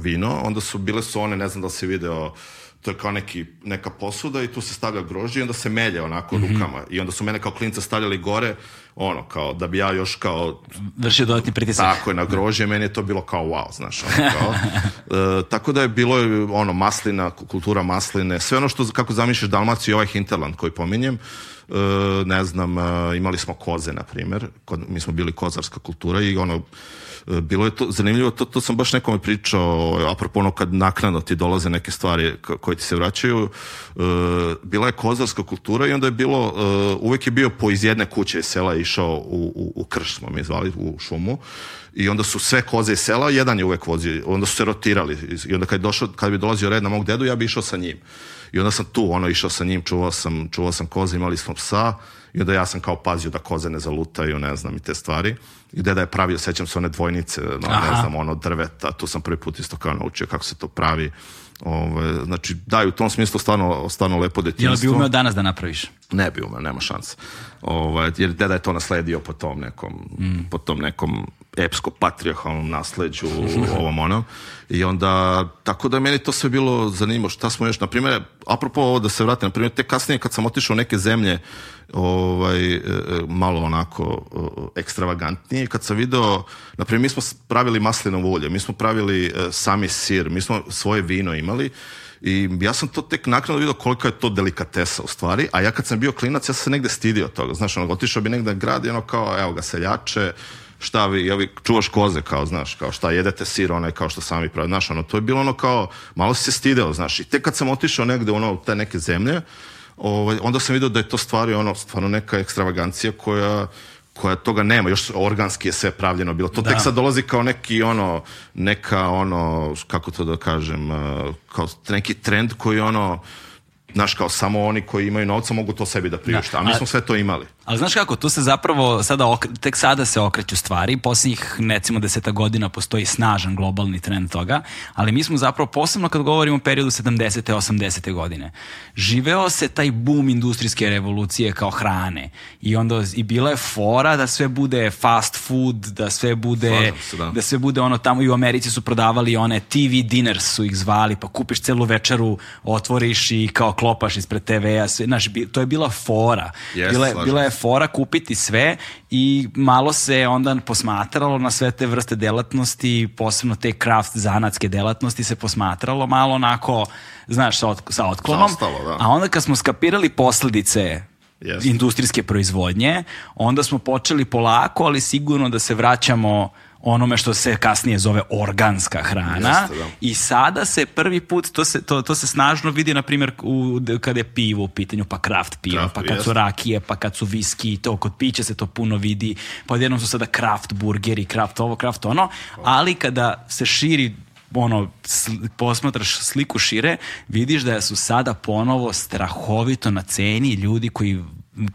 vino, onda su bile su one, ne znam da se video, to je kao neki, neka posuda i tu se stavlja grožđe i onda se melje onako mm -hmm. rukama. I onda su mene kao klinca stavljali gore ono, kao, da bi ja još kao... Vršio dodatni pritisak. Tako je, na grožje, meni je to bilo kao wow, znaš, ono, kao. e, tako da je bilo, ono, maslina, kultura masline, sve ono što, kako zamišljaš Dalmaciju i ovaj Hinterland koji pominjem, e, ne znam, e, imali smo koze, na primjer, mi smo bili kozarska kultura i ono, E, bilo je to zanimljivo, to, to sam baš nekome pričao, apropo ono kad naknadno ti dolaze neke stvari koje ti se vraćaju, e, bila je kozarska kultura i onda je bilo, e, uvek je bio po iz jedne kuće iz sela išao u, u, u krš, smo mi zvali, u šumu, i onda su sve koze iz sela, jedan je uvek vozio, onda su se rotirali i onda kad, je došao, kad bi dolazio red na mog dedu, ja bi išao sa njim. I onda sam tu, ono, išao sa njim, čuvao sam, čuvao sam koze, imali smo psa i onda ja sam kao pazio da koze ne zalutaju, ne znam, i te stvari. I deda je pravio, sećam se one dvojnice, no, ne znam, ono drveta, tu sam prvi put isto kao naučio kako se to pravi. Ove, ovaj, znači, da, u tom smislu stvarno, stvarno lepo detinjstvo. Jel bi umeo danas da napraviš? Ne bi umeo, nema šanse. Ove, ovaj, jer deda je to nasledio po tom nekom, mm. po tom nekom epsko-patriarhalnom nasleđu ovom onom. I onda, tako da meni to sve bilo zanimljivo. Šta smo još, na primjer, apropo ovo da se vratim, na primjer, te kasnije kad sam otišao u neke zemlje ovaj, e, e, malo onako e, ekstravagantnije, kad sam video, na primjer, mi smo pravili maslinovo ulje, mi smo pravili sami sir, mi smo svoje vino imali i ja sam to tek naknadno vidio koliko je to delikatesa u stvari, a ja kad sam bio klinac, ja sam se negde stidio toga. Znaš, ono, otišao bi negde grad i ono kao, evo ga, seljače, šta vi, jeli, čuvaš koze, kao, znaš, kao šta jedete sir, onaj, kao što sami pravi, znaš, ono, to je bilo ono kao, malo se stideo, znaš, i tek kad sam otišao negde, ono, te neke zemlje, ovaj, onda sam vidio da je to stvari, ono, stvarno neka ekstravagancija koja, koja toga nema, još organski je sve pravljeno bilo. To da. tek sad dolazi kao neki ono, neka ono, kako to da kažem, eh, kao neki trend koji ono, Znaš, kao samo oni koji imaju novca mogu to sebi da, da priušte, a mi smo sve to imali. Ali znaš kako, tu se zapravo, sada tek sada se okreću stvari, posljednjih recimo deseta godina postoji snažan globalni trend toga, ali mi smo zapravo posebno kad govorimo o periodu 70. 80. godine, živeo se taj boom industrijske revolucije kao hrane i onda i bila je fora da sve bude fast food, da sve bude, se, da. da. sve bude ono tamo i u Americi su prodavali one TV dinners su ih zvali, pa kupiš celu večeru, otvoriš i kao popaš ispred TV-a, sve, znaš, to je bila fora. Yes, bila, je, bila je fora kupiti sve i malo se onda posmatralo na sve te vrste delatnosti, posebno te craft zanatske delatnosti se posmatralo malo onako, znaš, sa, od, sa otklonom. Zastalo, da. A onda kad smo skapirali posledice yes. industrijske proizvodnje, onda smo počeli polako, ali sigurno da se vraćamo onome što se kasnije zove organska hrana Jeste, da. i sada se prvi put to se, to, to se snažno vidi na primjer u, kada je pivo u pitanju pa kraft pivo, pa kad jest. su rakije pa kad su viski to kod pića se to puno vidi pa odjednom su sada kraft burgeri kraft ovo, kraft ono ali kada se širi ono, sl posmatraš sliku šire, vidiš da su sada ponovo strahovito na ceni ljudi koji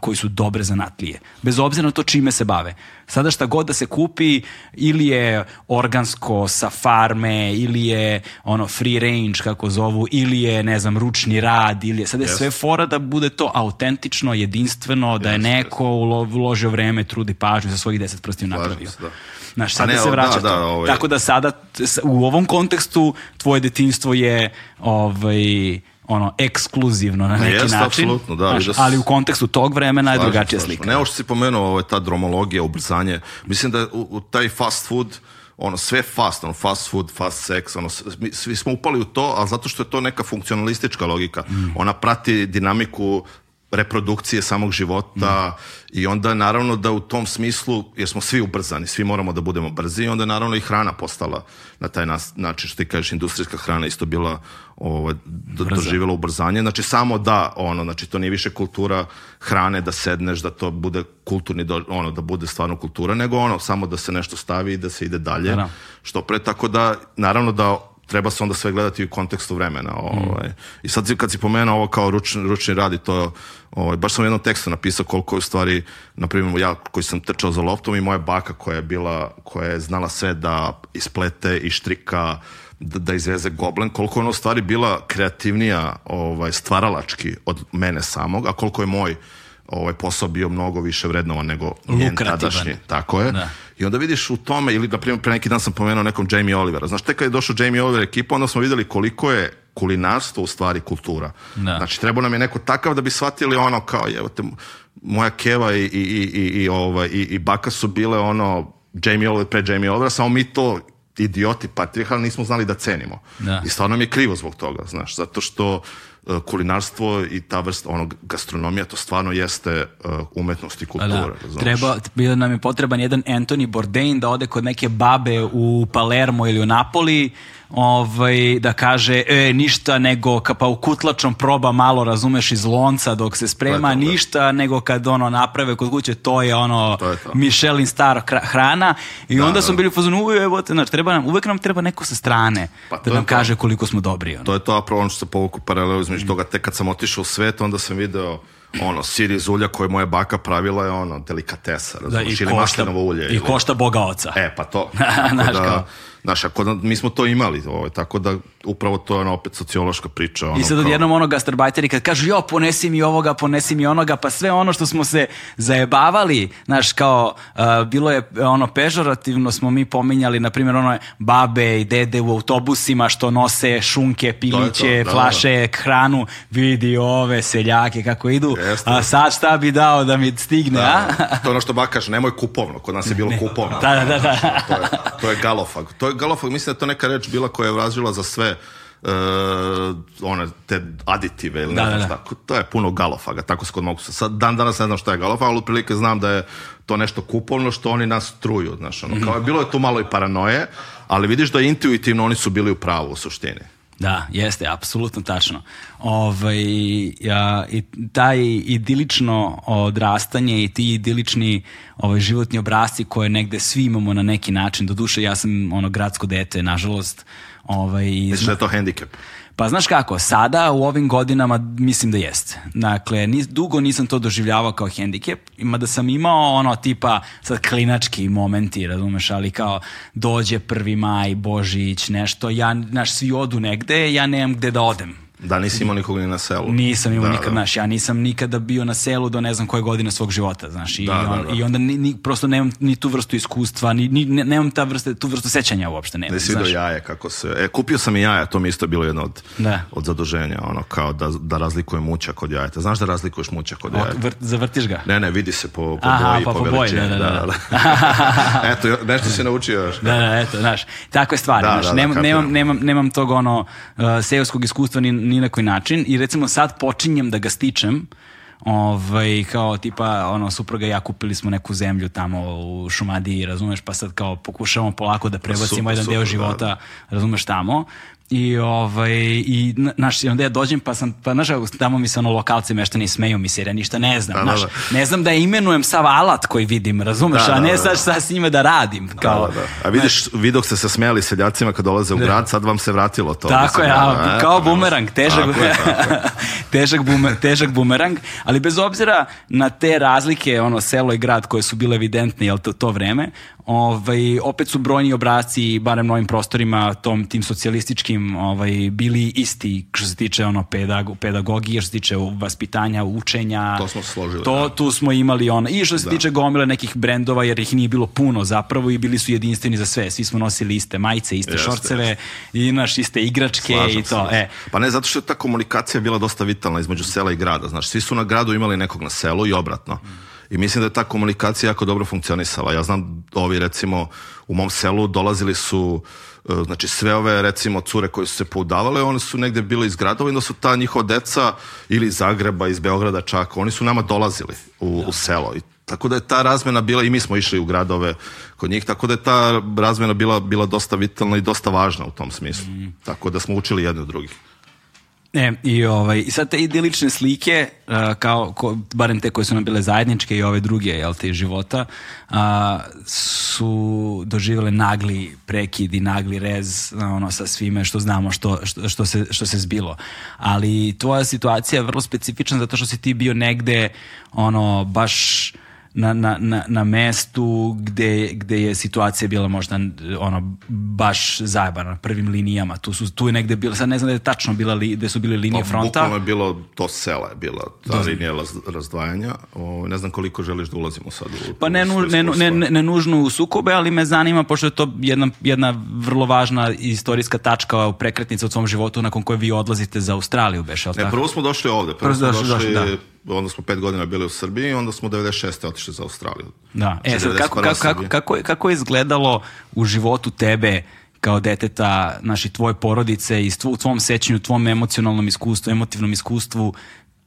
koji su dobre zanatlije. Bez obzira na to čime se bave. Sada šta god da se kupi, ili je organsko sa farme, ili je ono free range kako zovu, ili je ne znam ručni rad, ili je sad je yes. sve fora da bude to autentično, jedinstveno, yes, da je neko uložio vreme, trudi pažnju sa svojih deset prstiju napravio. Se, da. Znaš, sada ne, se da, da, vraća da, to. ovaj... Tako da sada u ovom kontekstu tvoje detinstvo je ovaj, ono, ekskluzivno na neki Jest, način. apsolutno, da. Znaš, da ali u kontekstu tog vremena je drugačija slika. Ne, ovo što da si pomenuo, ovo je ta dromologija, ubrzanje. Mislim da u, u taj fast food, ono, sve fast, ono, fast food, fast sex, ono, svi smo upali u to, ali zato što je to neka funkcionalistička logika. Mm. Ona prati dinamiku reprodukcije samog života mm. i onda naravno da u tom smislu, jer smo svi ubrzani, svi moramo da budemo brzi, i onda naravno i hrana postala na taj način, što ti kažeš, industrijska hrana isto bila ovo, ovaj, do, doživjela ubrzanje. Znači samo da, ono, znači to nije više kultura hrane da sedneš, da to bude kulturni, ono, da bude stvarno kultura, nego ono, samo da se nešto stavi i da se ide dalje, naravno. što pre, tako da, naravno da treba se onda sve gledati u kontekstu vremena. Ovaj. I sad kad si pomenuo ovo kao ručni, ručni rad i to, ovaj, baš sam u jednom tekstu napisao koliko je u stvari, na primjer ja koji sam trčao za loptom i moja baka koja je bila, koja je znala sve da isplete i štrika, da, da izveze goblen, koliko je ona u stvari bila kreativnija ovaj, stvaralački od mene samog, a koliko je moj ovaj posao bio mnogo više vrednovan nego njen tadašnji. Tako je. Da. I onda vidiš u tome, ili da primjer, pre neki dan sam pomenuo nekom Jamie Olivera. Znaš, tek kad je došao Jamie Oliver ekipa, onda smo videli koliko je kulinarstvo u stvari kultura. Da. Znači, treba nam je neko takav da bi shvatili ono kao, evo te, moja keva i, i, i, i, i, ovaj, i, i baka su bile ono Jamie Oliver pre Jamie Olivera, samo mi to idioti patrijarha nismo znali da cenimo. Da. I stvarno mi je krivo zbog toga, znaš, zato što E, kulinarstvo i ta vrsta onog gastronomija, to stvarno jeste e, umetnost i da, kultura. Da, Treba, bio nam je potreban jedan Anthony Bourdain da ode kod neke babe u Palermo ili u Napoli, ovaj, da kaže e, ništa nego ka, pa u kutlačom proba malo razumeš iz lonca dok se sprema, to to, da. ništa da. nego kad ono naprave kod kuće, to je ono to je Michelin star hrana i da, onda da, smo da. bili u fazonu, evo te, znači, treba nam, uvek nam treba neko sa strane pa, da nam kaže koliko smo dobri. Ono. To je to, a ono što se povuku paralelu između mm. toga, tek kad sam otišao u svet, onda sam video ono, sir iz ulja koje moja baka pravila je ono, delikatesa, razumiješ, da, ili košta, maslinovo ulje. I košta ili... košta boga oca. E, pa to. Naš, da, kao Znaš, ako mi smo to imali, ovaj, tako da upravo to je ono, opet sociološka priča. Ono, I sad odjednom kao... ono gastarbajteri kad kažu jo, ponesi mi ovoga, ponesi mi onoga, pa sve ono što smo se zajebavali, znaš, kao uh, bilo je eh, ono pežorativno smo mi pominjali, na primjer, ono babe i dede u autobusima što nose šunke, piliće, to to, flaše, da, da. da, da. hranu, vidi ove seljake kako idu, Jeste. a sad šta bi dao da mi stigne, da, a? To je ono što bakaš, nemoj kupovno, kod nas je bilo ne, kupovno. Da, da, da. da. To, je, to je galofag. To je galofag, mislim da je to neka reč bila koja je vrazila za sve uh, one, te aditive ili da, ne znam da, da. šta. To je puno galofaga, tako se kod mogu. Sad, dan danas ne znam šta je galofag, ali otprilike znam da je to nešto kupovno što oni nas truju. Znaš, ono, kao je, bilo je tu malo i paranoje, ali vidiš da intuitivno oni su bili u pravu u suštini. Da, jeste, apsolutno tačno. Ovaj, ja, i taj idilično odrastanje i ti idilični ovaj, životni obrazci koje negde svi imamo na neki način, do duše ja sam ono gradsko dete, nažalost. Ovaj, Misliš da je to hendikep? Pa znaš kako, sada u ovim godinama mislim da jeste. Dakle, nis, dugo nisam to doživljavao kao hendikep, ima da sam imao ono tipa sad klinački momenti, razumeš, ali kao dođe 1. maj, Božić, nešto, ja, naš, svi odu negde, ja nemam gde da odem Da, nisi imao nikog ni na selu. Nisam imao da, nikad, da. znaš, ja nisam nikada bio na selu do ne znam koje godine svog života, znaš, i, da, on, da, da. i onda ni, ni, prosto nemam ni tu vrstu iskustva, ni, ni, nemam ta vrste, tu vrstu sećanja uopšte, nemam, Nisi znaš. jaje kako se, e, kupio sam i jaja, to mi isto bilo jedno od, da. od zaduženja, ono, kao da, da razlikuje mućak od jajeta. Znaš da razlikuješ mućak od jajeta? Vrt, zavrtiš ga? Ne, ne, vidi se po, po Aha, boji, pa, po, po boji, da, da, da. da. da. eto, nešto si naučio još. Da, da, eto, znaš, takve stvari, da, znaš, da, da, nemam, nemam, nemam, nemam tog, ono, uh, seoskog iskustva ni, ni na koji način i recimo sad počinjem da ga stičem ovaj, kao tipa, ono, supruga i ja kupili smo neku zemlju tamo u Šumadiji, razumeš, pa sad kao pokušavamo polako da prebacimo Super, jedan deo da. života, da. razumeš, tamo, I, ovaj, i, naš, i onda ja dođem pa sam, pa naš, tamo mi se ono lokalci meštani smeju mi se, jer ja ništa ne znam, da, naš, da, da. ne znam da imenujem sav alat koji vidim, razumeš, da, a da, ne da, sad sa da. s njime da radim. Da, kao, da, da. A vidiš, znaš, vidok ste se smeli seljacima kad dolaze u grad, sad vam se vratilo to. Tako je, a, e, kao pa bumerang, težak, tako je, tako je. težak, bumer, težak bumerang, ali bez obzira na te razlike, ono, selo i grad koje su bile evidentne, jel to, to vreme, Ovaj, opet su brojni obrazci, barem novim prostorima, tom, tim socijalističkim ovaj, bili isti što se tiče ono, pedago, pedagogije, što se tiče vaspitanja, učenja. To smo složili. To, da. Tu smo imali ono, i što se da. tiče gomile nekih brendova, jer ih nije bilo puno zapravo i bili su jedinstveni za sve. Svi smo nosili iste majice, iste jeste, šorceve, jeste. i naš iste igračke Slažem i to. Se, e. Pa ne, zato što je ta komunikacija bila dosta vitalna između sela i grada. Znaš, svi su na gradu imali nekog na selu i obratno. Mm i mislim da je ta komunikacija jako dobro funkcionisala. Ja znam ovi recimo u mom selu dolazili su e, znači sve ove recimo cure koje su se poudavale, one su negde bile iz gradova i onda su ta njihova deca ili iz Zagreba, iz Beograda čak, oni su nama dolazili u, da. u selo i tako da je ta razmena bila i mi smo išli u gradove kod njih, tako da je ta razmena bila, bila dosta vitalna i dosta važna u tom smislu. Mm. Tako da smo učili jedni od drugih. E, i, ovaj, I sad te idilične slike, uh, kao, ko, barem te koje su nam bile zajedničke i ove druge, jel te, života, uh, su doživele nagli prekid i nagli rez ono, sa svime što znamo što, što, što, se, što se zbilo. Ali tvoja situacija je vrlo specifična zato što si ti bio negde ono, baš na, na, na, na mestu gde, gde je situacija bila možda ono, baš zajebana na prvim linijama. Tu, su, tu je negde bilo, sad ne znam da je tačno bila li, gde da su bile linije o, pa, fronta. Bukvalno je bilo, to sela je bila, ta Do... linija razdvajanja. O, ne znam koliko želiš da ulazimo sad u... Pa ne, u, ne, ne, ne, ne nužno u sukobe, ali me zanima, pošto je to jedna, jedna vrlo važna istorijska tačka, u prekretnica u svom životu nakon koje vi odlazite za Australiju, beš, je li e, tako? Ne, prvo smo došli ovde, prvo, prvo smo došli, došli da onda smo pet godina bili u Srbiji i onda smo 96. otišli za Australiju. Da. E, znači, sad, kako, kako, kako, kako, je, kako je izgledalo u životu tebe kao deteta, naši tvoje porodice i u tvom sećanju, tvom emocionalnom iskustvu, emotivnom iskustvu,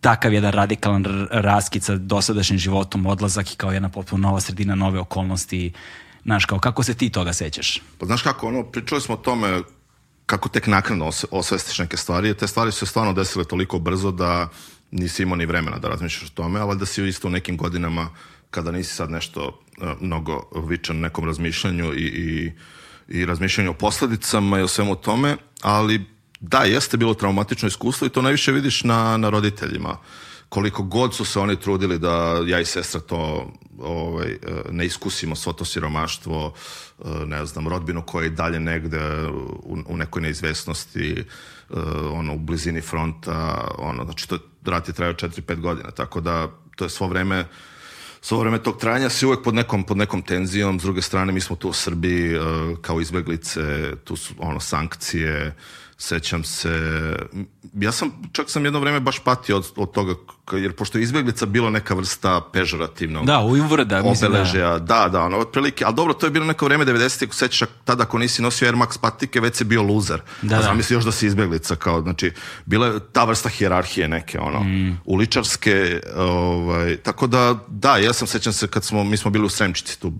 takav jedan radikalan raskid sa dosadašnjim životom, odlazak i kao jedna potpuno nova sredina, nove okolnosti. Znaš, kao, kako se ti toga sećaš? Pa znaš kako, ono, pričali smo o tome kako tek naknadno osvestiš neke stvari, te stvari su stvarno desile toliko brzo da nisi imao ni vremena da razmišljaš o tome, ali da si isto u nekim godinama kada nisi sad nešto e, mnogo vičan nekom razmišljanju i, i, i razmišljanju o posledicama i o svemu tome, ali da, jeste bilo traumatično iskustvo i to najviše vidiš na, na roditeljima. Koliko god su se oni trudili da ja i sestra to ovaj, e, ne iskusimo, svo to siromaštvo, e, ne znam, rodbinu koja je dalje negde u, u nekoj neizvesnosti, ono, u blizini fronta, ono, znači to, rat je trajao 4-5 godina, tako da to je svo vreme svo vreme tog trajanja si uvek pod nekom, pod nekom tenzijom, s druge strane mi smo tu u Srbiji e, kao izbeglice, tu su ono sankcije, sećam se, ja sam, čak sam jedno vreme baš patio od, od toga, jer pošto je izbjeglica bilo neka vrsta pežorativnog da, uvrda, da obeležja, da. da, da, ono, otprilike, ali dobro, to je bilo neko vreme 90. ako sećaš, tada ako nisi nosio Air Max patike, već si bio luzer, da, a da. zamisli još da si izbjeglica, kao, znači, bila je ta vrsta hjerarhije neke, ono, mm. uličarske, ovaj, tako da, da, ja sam sećam se kad smo, mi smo bili u Sremčici tu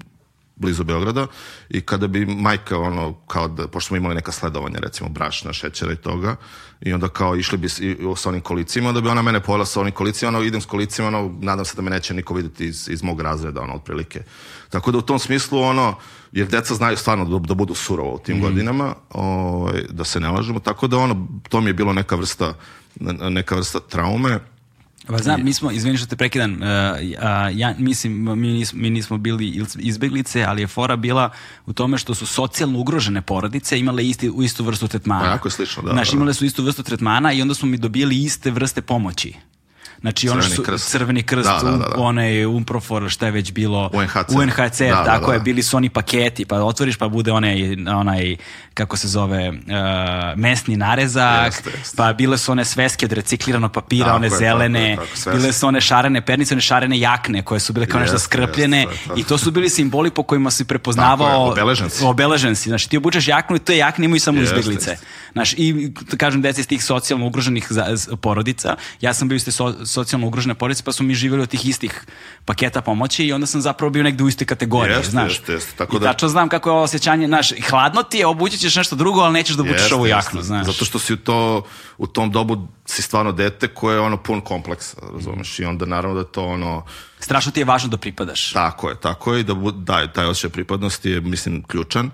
blizu Beograda i kada bi majka ono kao da pošto smo imali neka sledovanja recimo brašna, šećera i toga i onda kao išli bi sa onim kolicima da bi ona mene pojela sa onim kolicima ono idem s kolicima ono nadam se da me neće niko videti iz, iz mog razreda ono otprilike tako da u tom smislu ono jer deca znaju stvarno da, da budu surovo u tim mm. godinama o, ovaj, da se ne lažemo tako da ono to mi je bilo neka vrsta neka vrsta traume Pa znam, mi smo, izvini što te prekidam, uh, ja mislim, mi nismo, mi nismo bili izbeglice, ali je fora bila u tome što su socijalno ugrožene porodice imale isti, u istu vrstu tretmana. Pa jako slično, da. Znaš, da, da. imale su istu vrstu tretmana i onda smo mi dobili iste vrste pomoći. Znači ono su krst. crveni krst, da, da, da, da. onaj Umprofor, šta je već bilo, UNHCR, UNHCR tako je, bili su oni paketi, pa otvoriš pa bude onaj, onaj kako se zove, uh, mesni narezak, jeste, jeste. pa bile su one sveske od recikliranog papira, tako one je, zelene, tako, tako, bile su one šarene pernice, one šarene jakne koje su bile kao nešto skrpljene jeste, tako. i to su bili simboli po kojima si prepoznavao... Tako je, obeležen si. Obeležen si, znači ti obučeš jaknu i te jakne imaju samo jeste, izbeglice. Jeste. Znaš, i kažem deca iz tih socijalno ugroženih porodica, ja sam bio iz te so, socijalno ugrožene porodice, pa su mi živjeli od tih istih paketa pomoći i onda sam zapravo bio negde u istoj kategoriji, jeste, znaš. Jeste, jeste, tako da... I tačno znam kako je ovo osjećanje, znaš, hladno ti je, obućić ćeš nešto drugo, ali nećeš da obučeš jeste, ovu jaknu, znaš. Zato što si u, to, u tom dobu si stvarno dete koje je ono pun kompleksa, razumeš? I onda naravno da to ono... Strašno ti je važno da pripadaš. Tako je, tako je. da, da, taj osjećaj pripadnosti je, mislim, ključan.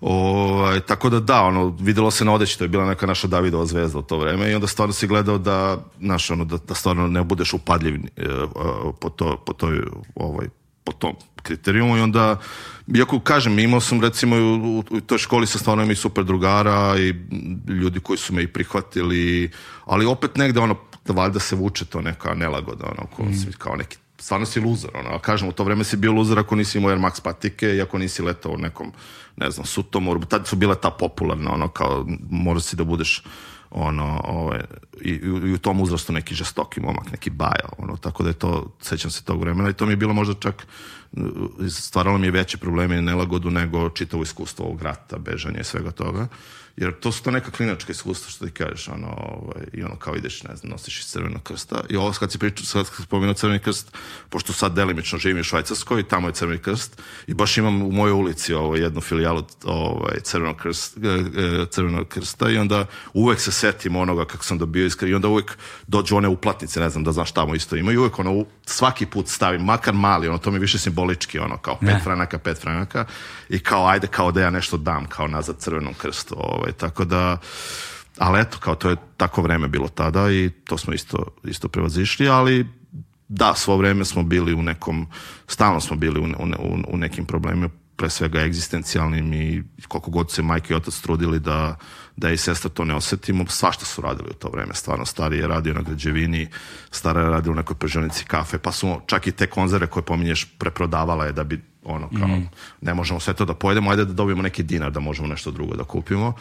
Ovaj, tako da da, ono, videlo se na odeći, to je bila neka naša Davidova zvezda u to vreme i onda stvarno si gledao da, znaš, ono, da, da stvarno ne budeš upadljiv eh, eh po, to, po toj, ovaj, po tom kriterijumu i onda, iako kažem, imao sam recimo u, u toj školi sa stvarno mi super drugara i ljudi koji su me i prihvatili, ali opet negde ono, valjda se vuče to neka nelagoda, ono, ko, mm. kao neki stvarno si luzar ono, a kažem, u to vreme si bio luzar ako nisi imao Air Max patike i ako nisi letao u nekom, ne znam, sutomoru, tad su bila ta popularna, ono, kao, mora si da budeš ono, ovaj, i, i, u tom uzrastu neki žestoki momak, neki bajo, ono, tako da je to, sećam se tog vremena i to mi je bilo možda čak, stvaralo mi je veće probleme i nelagodu nego čitavo iskustvo ovog rata, bežanje i svega toga jer to su to neka klinačka iskustva što ti kažeš, ono, ovaj, i ono kao ideš, ne znam, nosiš iz Crvenog krsta i ovo kad si pričao, sad kad spomenuo Crveni krst, pošto sad delimično živim u Švajcarskoj, tamo je Crveni krst i baš imam u mojoj ulici ovo, ovaj, jednu filijalu ovaj, Crvenog, krst, e, e, Crvenog krsta i onda uvek se setim onoga kako sam dobio iskar i onda uvek dođu one uplatnice, ne znam da znaš tamo isto ima i uvek ono, svaki put stavim, makar mali, ono, to mi više simbolički, ono, kao pet ne. franaka, pet franaka i kao, ajde, kao da ja nešto dam, kao nazad Crvenom krstu, ovaj, Ovaj, tako da, ali eto, kao to je tako vreme bilo tada i to smo isto, isto prevazišli, ali da, svo vreme smo bili u nekom, stalno smo bili u, u, u nekim problemima, pre svega egzistencijalnim i koliko god se majke i otac trudili da, da i sestra to ne osetimo, svašta su radili u to vreme, stvarno, stari je radio na građevini, stara je radila u nekoj pežonici kafe, pa su čak i te konzerve koje pominješ preprodavala je da bi ono kao, mm. ne možemo sve to da pojedemo, ajde da dobijemo neki dinar da možemo nešto drugo da kupimo.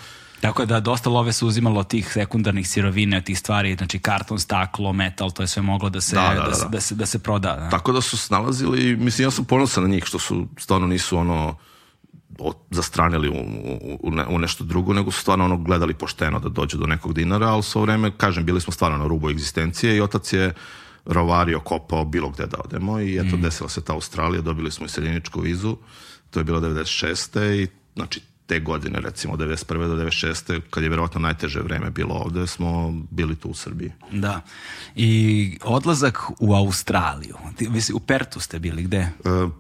Tako da dosta love su uzimalo tih sekundarnih sirovina, od tih stvari, znači karton, staklo, metal, to je sve moglo da se, da, da, da, da se, da, da se, da se proda. Da. Tako da su snalazili, mislim ja sam ponosan na njih što su, stvarno nisu ono, zastranili u, u, u, nešto drugo, nego su stvarno ono gledali pošteno da dođu do nekog dinara, ali svo vreme, kažem, bili smo stvarno na rubu egzistencije i otac je rovario, kopao bilo gde da odemo i eto mm. desila se ta Australija, dobili smo i iseljeničku vizu, to je bilo 96. i znači te godine, recimo 91. do 96. kad je verovatno najteže vreme bilo ovde, smo bili tu u Srbiji. Da. I odlazak u Australiju. Ti, vi u Pertu ste bili, gde? E,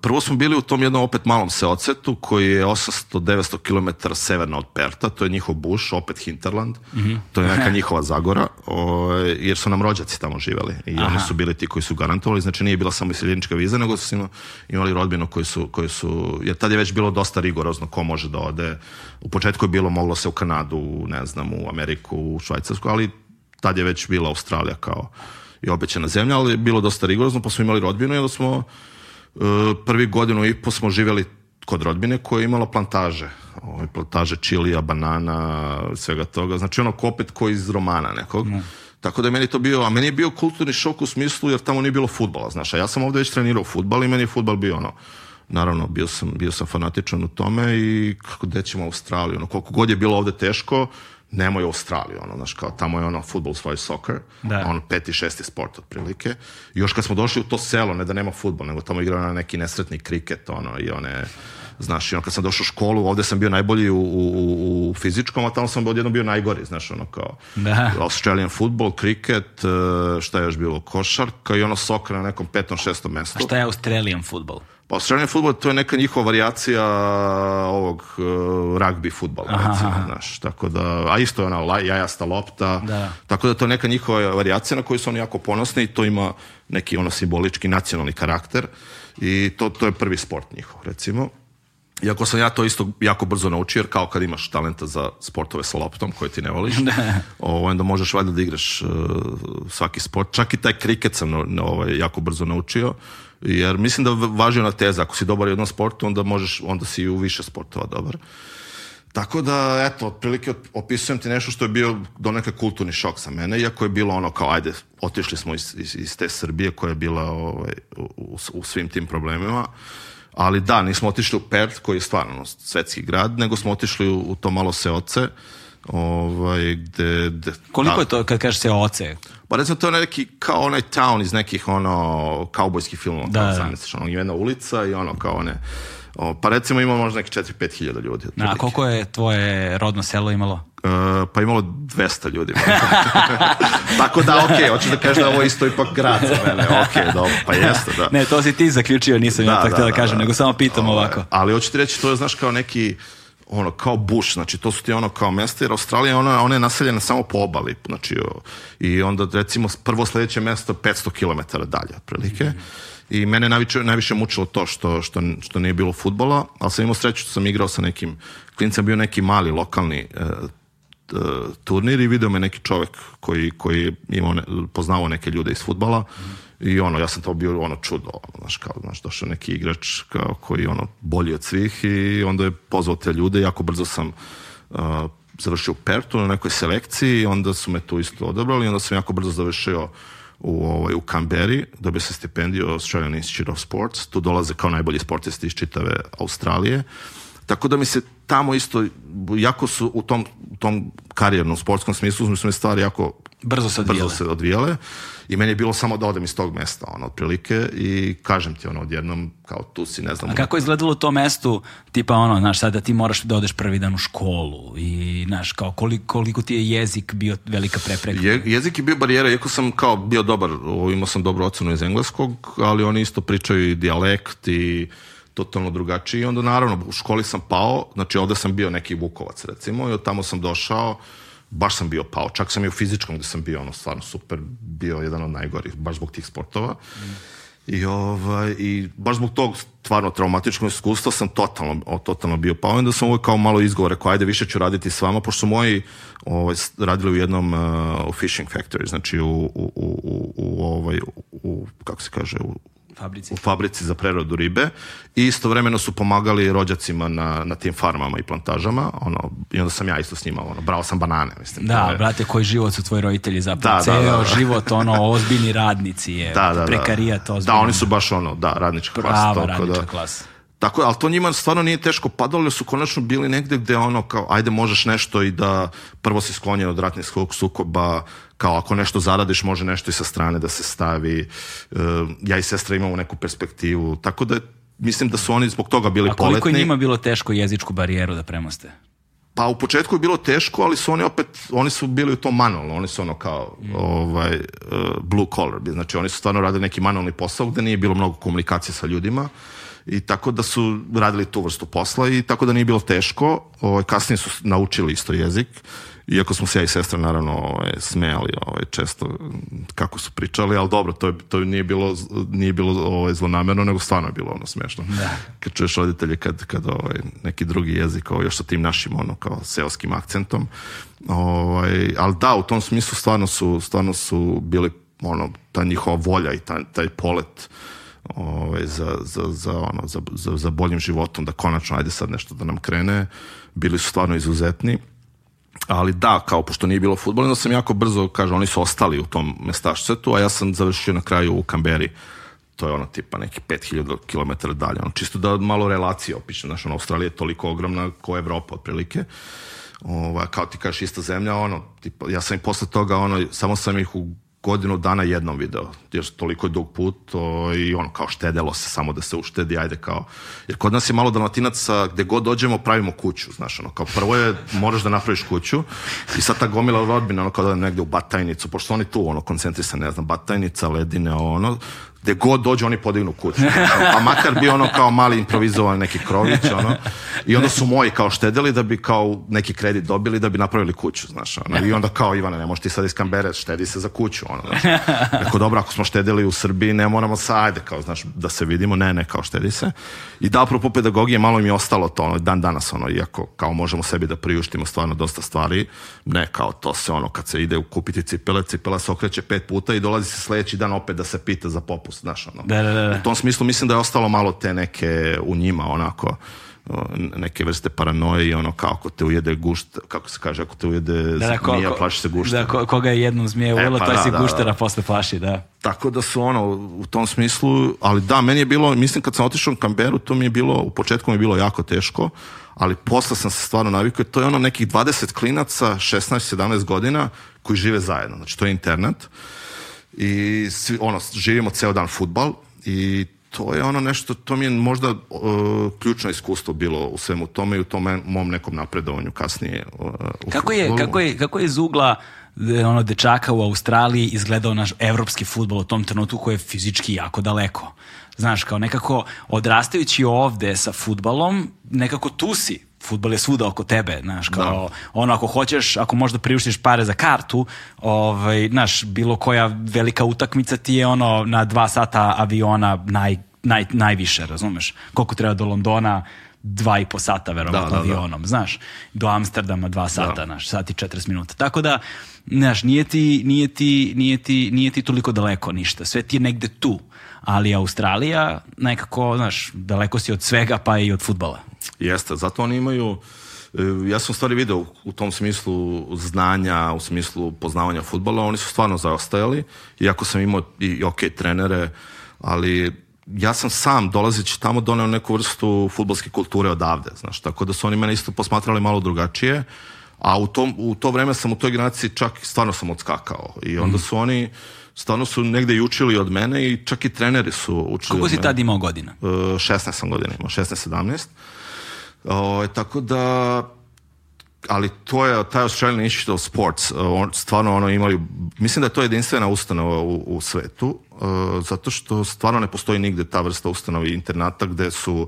prvo smo bili u tom jednom opet malom seocetu koji je 800-900 km severno od Perta, to je njihov buš, opet Hinterland, mm -hmm. to je neka njihova zagora, o, jer su nam rođaci tamo živeli i Aha. oni su bili ti koji su garantovali, znači nije bila samo iseljenička viza, nego su imali rodbinu koji su, koji su, jer tad je već bilo dosta rigorozno ko može da ode, u početku je bilo moglo se u Kanadu, ne znam, u Ameriku, u Švajcarsku, ali tad je već bila Australija kao i obećana zemlja, ali je bilo dosta rigorozno, pa smo imali rodbinu i onda smo e, prvi godinu i po smo živjeli kod rodbine koja je imala plantaže. Ove, ovaj, plantaže čilija, banana, svega toga. Znači ono kopet koji iz romana nekog. Mm. Tako da je meni to bio, a meni je bio kulturni šok u smislu jer tamo nije bilo futbala, znaš. A ja sam ovdje već trenirao futbal i meni je futbal bio ono naravno bio sam, bio sam fanatičan u tome i kako da ćemo Australiju, ono, koliko god je bilo ovde teško, nemoj Australiju, ono, znaš, kao tamo je ono futbol svoj soccer, da. on peti, šesti sport otprilike. Još kad smo došli u to selo, ne da nema futbol, nego tamo igrao na neki nesretni kriket, ono, i one, znaš, i ono, kad sam došao u školu, ovde sam bio najbolji u, u, u fizičkom, a tamo sam odjedno bio najgori, znaš, ono, kao da. Australian futbol, kriket, e, šta je još bilo, košarka i ono soccer na nekom petom, šestom mestu. A šta je Australian futbol? Pa Australian futbol to je neka njihova varijacija ovog uh, rugby futbala, recimo, znaš. Tako da, a isto je ona jajasta lopta, da. tako da to je neka njihova varijacija na koju su oni jako ponosni i to ima neki ono simbolički nacionalni karakter i to, to je prvi sport njihov, recimo. Iako sam ja to isto jako brzo naučio, jer kao kad imaš talenta za sportove sa loptom koje ti ne voliš, da. o, ovaj, onda možeš valjda da igraš uh, svaki sport. Čak i taj kriket sam no, ovaj, jako brzo naučio Jer mislim da važi ona teza, ako si dobar u jednom sportu, onda možeš, onda si i u više sportova dobar. Tako da, eto, otprilike opisujem ti nešto što je bio donekle kulturni šok sa mene, iako je bilo ono kao, ajde, otišli smo iz, iz, iz te Srbije koja je bila ovaj, u, u, svim tim problemima, ali da, nismo otišli u Perth, koji je stvarno svetski grad, nego smo otišli u, u to malo seoce, Ovaj, gde, gde, Koliko da, je to kad kažeš se oce? Pa recimo to je neki kao onaj town iz nekih ono kaubojskih filmova. Da, da. Zamisliš, ono, jedna ulica i ono kao one... O, pa recimo ima možda neki 4-5 hiljada ljudi. Na, a koliko je tvoje rodno selo imalo? E, pa imalo 200 ljudi. Tako da, ok, hoćeš da kažeš da ovo isto ipak grad za mene. Ok, dobro, pa jeste, da. Ne, to si ti zaključio, nisam da, ja to da, da, da kažem, da, nego samo pitam ovaj, ovako. Ali hoću ti reći, to je, znaš, kao neki ono kao buš, znači to su ti ono kao mesta jer Australija ona, ona je naseljena samo po obali, znači i onda recimo prvo sledeće mesto 500 km dalje otprilike. Mm -hmm. I mene najviše, najviše mučilo to što, što, što nije bilo futbola, ali sam imao sreću što sam igrao sa nekim klincem, bio neki mali lokalni e, e, turnir i video me neki čovek koji, koji je imao, ne, poznavao neke ljude iz futbala. Mm -hmm I ono, ja sam to bio ono čudo, ono, znaš, kao, znaš, došao neki igrač kao, koji ono bolji od svih i onda je pozvao te ljude, jako brzo sam uh, završio Pertu na nekoj selekciji, onda su me tu isto odabrali, i onda sam jako brzo završio u, ovaj, u Kamberi, dobio sam stipendiju Australian Institute of Sports, tu dolaze kao najbolji sportisti iz čitave Australije, tako da mi se tamo isto, jako su u tom, tom karijernom sportskom smislu, su da mi stvari jako Brzo se odvijele. Brzo se odvijale. I meni je bilo samo da odem iz tog mesta, ono, otprilike. I kažem ti, ono, odjednom, kao tu si, ne znam. A kako je izgledalo to mesto, tipa, ono, znaš, sada ti moraš da odeš prvi dan u školu i, znaš, kao, koliko, koliko ti je jezik bio velika prepreka? Je, jezik je bio barijera, iako sam, kao, bio dobar, imao sam dobru ocenu iz engleskog, ali oni isto pričaju i dijalekt i totalno drugačiji. I onda, naravno, u školi sam pao, znači, ovde sam bio neki Vukovac, recimo, i od tamo sam došao baš sam bio pao. Čak sam i u fizičkom gde sam bio ono stvarno super, bio jedan od najgorih, baš zbog tih sportova. Mm. I, ovaj, I baš zbog tog stvarno traumatičnog iskustva sam totalno, o, totalno bio pao. onda sam uvijek kao malo izgovore, rekao, ajde više ću raditi s vama, pošto su moji ovaj, radili u jednom uh, u fishing factory, znači u, u, u, u, u, ovaj, u, kako se kaže, u fabrici. U fabrici za preradu ribe i istovremeno su pomagali rođacima na, na tim farmama i plantažama ono, i onda sam ja isto s njima, ono, brao sam banane. Mislim, da, je... brate, koji život su tvoji roditelji zapravo, da, da ceo da, da, život, ono, ozbiljni radnici je, da, da, da. prekarijat ozbiljni. Da, oni su baš ono, da, radnička klasa. Prava radnička da- klasa. Tako, ali to njima stvarno nije teško padalo, jer su konačno bili negde gde ono kao, ajde možeš nešto i da prvo si sklonjen od ratnih sukoba, kao ako nešto zaradiš može nešto i sa strane da se stavi. E, ja i sestra imamo neku perspektivu, tako da mislim da su oni zbog toga bili poletni. A koliko poletni. njima bilo teško jezičku barijeru da premoste? Pa u početku je bilo teško, ali su oni opet, oni su bili u tom manualno, oni su ono kao mm. ovaj, e, blue collar, znači oni su stvarno radili neki manualni posao gde nije bilo mnogo komunikacije sa ljudima i tako da su radili tu vrstu posla i tako da nije bilo teško. Ovaj, kasnije su naučili isto jezik, iako smo se ja i sestra naravno ovaj, smejali ovaj, često kako su pričali, ali dobro, to, je, to nije bilo, nije bilo ovaj, zlonamerno, nego stvarno je bilo ono smešno. Da. Kad čuješ roditelje, kad, kad ovaj, neki drugi jezik, ovaj, još sa tim našim ono, kao seoskim akcentom, ovaj, ali da, u tom smislu stvarno su, stvarno su bili ono, ta njihova volja i ta, taj polet ovaj, za, za, za, ono, za, za, za boljim životom, da konačno ajde sad nešto da nam krene. Bili su stvarno izuzetni. Ali da, kao pošto nije bilo futbola, onda sam jako brzo, kažem, oni su ostali u tom mestašcetu, a ja sam završio na kraju u Kamberi to je ono tipa neki 5000 km dalje, ono čisto da malo relacije opišem, znaš, ono, Australija je toliko ogromna kao Evropa otprilike, Ova, kao ti kažeš ista zemlja, ono, tipa, ja sam i posle toga, ono, samo sam ih u godinu dana jednom video, jer toliko je dug put o, i ono kao štedelo se samo da se uštedi, ajde kao. Jer kod nas je malo dalmatinaca, gde god dođemo pravimo kuću, znaš, ono kao prvo je moraš da napraviš kuću i sad ta gomila rodbina, ono kao da negde u Batajnicu, pošto oni tu ono koncentrisani, ne znam, Batajnica, Ledine, ono, gde god dođe oni podignu kuću. A makar bi ono kao mali improvizovan neki krović, ono. I onda su moji kao štedeli da bi kao neki kredit dobili da bi napravili kuću, znaš. Ono. I onda kao Ivane, ne možeš ti sad iz štedi se za kuću, ono. Znaš. Rekao, dobro, ako smo štedeli u Srbiji, ne moramo sa, ajde, kao, znaš, da se vidimo, ne, ne, kao štedi se. I da, apropo pedagogije, malo mi je ostalo to, ono, dan danas, ono, iako kao možemo sebi da priuštimo stvarno dosta stvari, ne, kao to se, ono, kad se ide kupiti cipele, cipela se okreće pet puta i dolazi se sledeći dan opet da se pita za popu popust, znaš, ono. Da, da, da, da. U tom smislu mislim da je ostalo malo te neke u njima, onako, neke vrste paranoje i ono kao ako te ujede gušt, kako se kaže, ako te ujede da, da, ko, zmija, plaši se gušta. Da, ko, koga je jednom zmija ujela, e, pa, taj da, si da, guštera da. posle plaši, da. Tako da su ono, u tom smislu, ali da, meni je bilo, mislim kad sam otišao u Kamberu, to mi je bilo, u početku mi je bilo jako teško, ali posle sam se stvarno navikao, to je ono nekih 20 klinaca, 16-17 godina, koji žive zajedno, znači to je internet, uh, i svi, ono, živimo ceo dan futbal i to je ono nešto, to mi je možda e, ključno iskustvo bilo u svemu tome i u tom mom nekom napredovanju kasnije. E, kako, je, kako, je, kako je iz ugla e, ono dečaka u Australiji izgledao naš evropski futbol u tom trenutku koji je fizički jako daleko. Znaš, kao nekako odrastajući ovde sa futbalom, nekako tu si futbal je svuda oko tebe, znaš, da. kao da. ono ako hoćeš, ako možda priuštiš pare za kartu, ovaj, znaš, bilo koja velika utakmica ti je ono na dva sata aviona naj, naj, najviše, razumeš? Koliko treba do Londona, dva i po sata, verovatno, da, da, da. avionom, da. znaš, do Amsterdama dva sata, da. znaš, sat i 40 minuta. Tako da, znaš, nije ti, nije, ti, nije, ti, nije ti toliko daleko ništa, sve ti je negde tu, ali Australija nekako, znaš, daleko si od svega, pa i od futbala. Jeste, zato oni imaju e, ja sam stvari video u tom smislu znanja, u smislu poznavanja futbola, oni su stvarno zaostajali, iako sam imao i ok trenere, ali ja sam sam dolazeći tamo doneo neku vrstu futbolske kulture odavde, znaš, tako da su oni mene isto posmatrali malo drugačije, a u, tom, u to vreme sam u toj generaciji čak stvarno sam odskakao i onda mhm. su oni stvarno su negde i učili od mene i čak i treneri su učili Kako si tad imao godina? 16 e, sam godina imao, 16-17 O, ovaj, tako da ali to je taj Australian Institute of Sports eh, on, stvarno ono imaju mislim da je to jedinstvena ustanova u, u svetu uh, zato što stvarno ne postoji nigde ta vrsta ustanovi internata gde su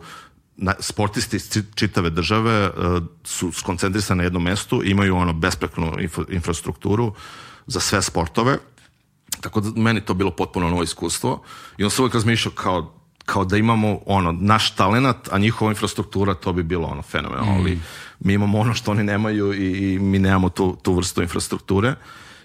na, sportisti iz čitave države uh, su skoncentrisani na jednom mestu imaju ono bespreknu infra, infrastrukturu za sve sportove tako da meni to bilo potpuno novo iskustvo i on se uvijek razmišljao kao kao da imamo ono naš talenat, a njihova infrastruktura to bi bilo ono fenomenalno, mm. ali mi imamo ono što oni nemaju i, i mi nemamo tu, tu vrstu infrastrukture.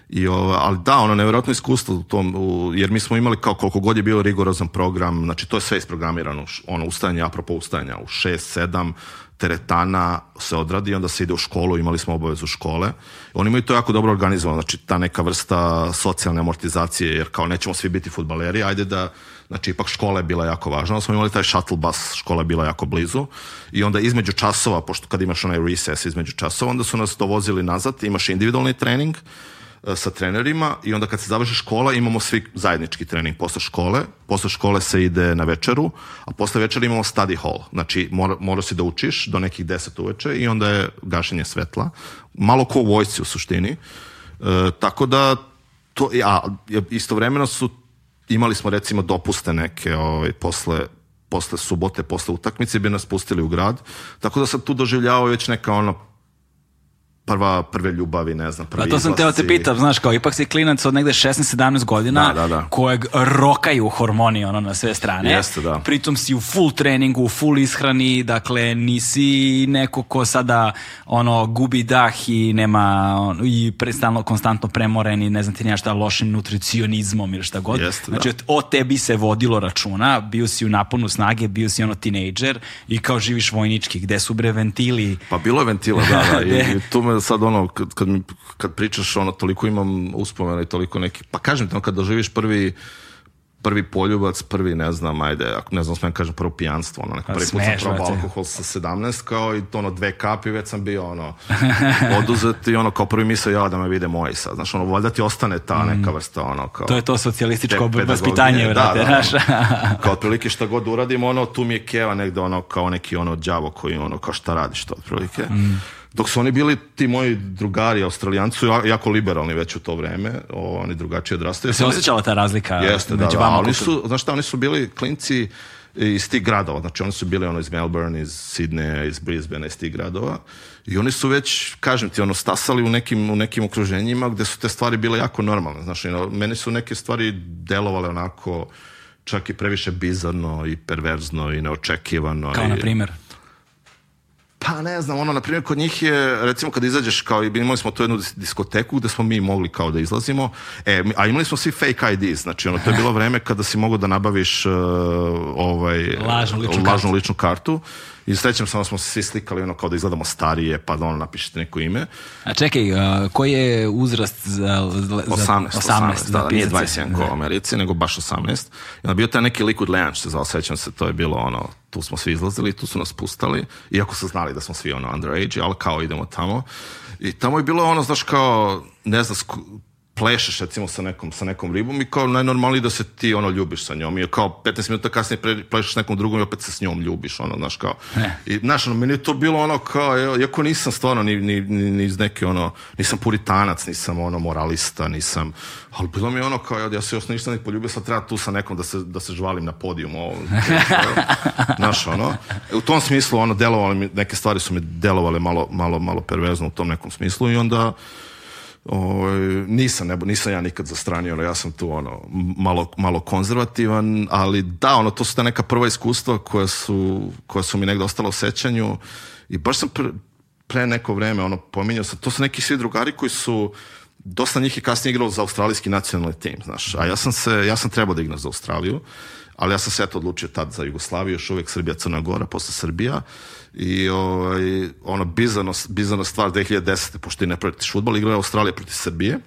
I ovo, ali da, ono nevjerojatno iskustvo u tom, u, jer mi smo imali kao koliko god je bio rigorozan program, znači to je sve isprogramirano, ono ustajanje, apropo ustajanja, u 6, 7, teretana se odradi, onda se ide u školu, imali smo obavezu škole. Oni imaju to jako dobro organizovano, znači ta neka vrsta socijalne amortizacije, jer kao nećemo svi biti futbaleri, ajde da Znači, ipak škola je bila jako važna. Onda smo imali taj shuttle bus, škola je bila jako blizu. I onda između časova, pošto kad imaš onaj recess između časova, onda su nas dovozili nazad, imaš individualni trening e, sa trenerima i onda kad se završi škola imamo svi zajednički trening posle škole, posle škole se ide na večeru, a posle večera imamo study hall, znači mora, mora si da učiš do nekih 10 uveče i onda je gašenje svetla, malo ko u vojci u suštini, e, tako da to, a, istovremeno su imali smo recimo dopuste neke ovaj, posle, posle subote, posle utakmice bi nas pustili u grad. Tako da sam tu doživljavao već neka ono prva, prve ljubavi, ne znam, prvi A to sam teo da te pitam, znaš, kao ipak si klinac od negde 16-17 godina, da, da, da. kojeg rokaju hormoni, ono, na sve strane. Jeste, da. Pritom si u full treningu, u full ishrani, dakle, nisi neko ko sada, ono, gubi dah i nema, on, i prestalno, konstantno premoren i ne znam ti nema šta lošim nutricionizmom ili šta god. Jeste, da. znači, da. o tebi se vodilo računa, bio si u naponu snage, bio si ono tinejdžer i kao živiš vojnički, gde su bre ventili? Pa bilo je ventila, da, da, i, i tu me sad ono, kad, kad, mi, kad pričaš ono, toliko imam uspomena i toliko neki, pa kažem ti, ono, kad doživiš prvi, prvi poljubac, prvi, ne znam, ajde, ako ne znam, smijem da kažem, prvo pijanstvo, ono, neko, pa prvi put sam probao alkohol sa 17, kao i to, ono, dve kapi, već sam bio, ono, oduzet i, ono, kao prvi misle, ja, da me vide moji sad, znaš, ono, valjda ti ostane ta mm. neka vrsta, ono, kao... To je to socijalističko vaspitanje, vrate, da, znaš. Da, da, kao, otprilike, šta god uradim, ono, tu mi je keva negde, ono, kao neki, ono, đavo koji, ono, kao šta radiš to, otprilike. Mm. Dok su oni bili ti moji drugari australijanci, jako liberalni već u to vreme, o, oni drugačije odrastaju. Se osjećala ta razlika Jeste, da, među da, vama? Da, oni su, znaš šta, oni su bili klinci iz tih gradova, znači oni su bili ono iz Melbourne, iz Sidneja, iz Brisbane, iz tih gradova i oni su već, kažem ti, ono, stasali u nekim, u nekim okruženjima gdje su te stvari bile jako normalne, znači meni su neke stvari delovale onako čak i previše bizarno i perverzno i neočekivano. Kao i, na primjer? pa ne znam, ono, na primjer, kod njih je, recimo, kad izađeš, kao, imali smo tu jednu diskoteku gde smo mi mogli kao da izlazimo, e, a imali smo svi fake ID, znači, ono, to je bilo vreme kada si mogao da nabaviš uh, ovaj, lažnu ličnu lažnu kartu, ličnu kartu i srećem samo smo se svi slikali, ono kao da izgledamo starije, pa da ono napišete neko ime. A čekaj, a, koji je uzrast za... za 18, 18, 18 da, da, nije 21 ko u da. Americi, nego baš 18. I onda bio taj neki liquid lounge, se zvao, sećam se, to je bilo ono, tu smo svi izlazili, tu su nas pustali, iako su znali da smo svi ono underage, ali kao idemo tamo. I tamo je bilo ono, znaš, kao, ne znam, plešeš recimo sa nekom, sa nekom ribom i kao najnormalnije da se ti ono ljubiš sa njom i kao 15 minuta kasnije plešeš nekom drugom i opet se s njom ljubiš ono znaš kao i znaš ono meni je to bilo ono kao iako nisam stvarno ni, ni, ni, iz neke ono nisam puritanac nisam ono moralista nisam ali bilo mi ono kao ja se još ništa ne poljubio sad treba tu sa nekom da se, da se žvalim na podijumu ovo znaš ono u tom smislu ono delovalo mi neke stvari su mi delovale malo, malo, malo perverzno u tom nekom smislu i onda O, ovaj, nisam, nebo, nisam ja nikad zastranio, ja sam tu ono, malo, malo konzervativan, ali da, ono, to su ta neka prva iskustva koja su, koja su mi negdje ostala u sećanju i baš sam pre, pre neko vreme ono, pominjao sa, to su neki svi drugari koji su dosta njih je kasnije igralo za australijski nacionalni tim, znaš, a ja sam se, ja sam trebao da igram za Australiju ali ja sam se eto odlučio tad za Jugoslaviju, još uvek Srbija, Crna Gora, posle Srbija i ovaj, ono bizano, bizano stvar 2010. pošto i ne pratiš futbol, igrala je Australija protiv Srbije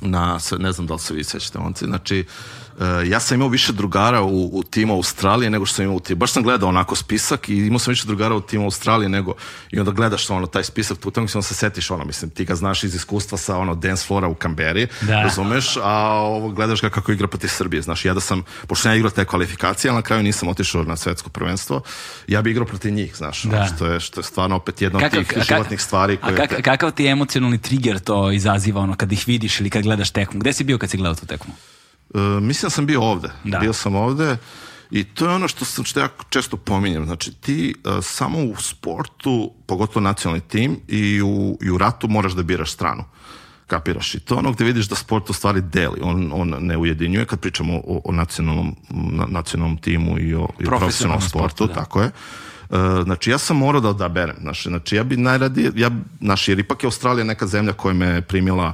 na, ne znam da li se vi sećate onci, znači ja sam imao više drugara u, u tima Australije nego što sam imao u tima. Baš sam gledao onako spisak i imao sam više drugara u tima Australije nego i onda gledaš ono taj spisak tu utakmicu onda se setiš ono mislim ti ga znaš iz iskustva sa ono dance flora u Kamberi, da. razumeš, a ovo gledaš ga kako igra protiv Srbije, znaš. Ja da sam pošto ja igrao te kvalifikacije, ali na kraju nisam otišao na svetsko prvenstvo, ja bih igrao protiv njih, znaš, da. što je što je stvarno opet jedna od tih životnih stvari koje a kak, kakav ti emocionalni trigger to izaziva ono kad ih vidiš ili kad gledaš tekmu? Gde si bio kad si gledao tu tekmu? E, mislim da sam bio ovde. Da. Bio sam ovde i to je ono što, sam, što ja često pominjem. Znači, ti uh, samo u sportu, pogotovo nacionalni tim, i u, i u ratu moraš da biraš stranu. Kapiraš? I to je ono gde vidiš da sport u stvari deli. On, on ne ujedinjuje kad pričamo o, o nacionalnom, nacionalnom timu i o, i profesionalnom sportu. sportu da. Tako je. Uh, znači ja sam morao da odaberem znači, znači ja bi najradije ja, znači, jer ipak je Australija neka zemlja koja me primila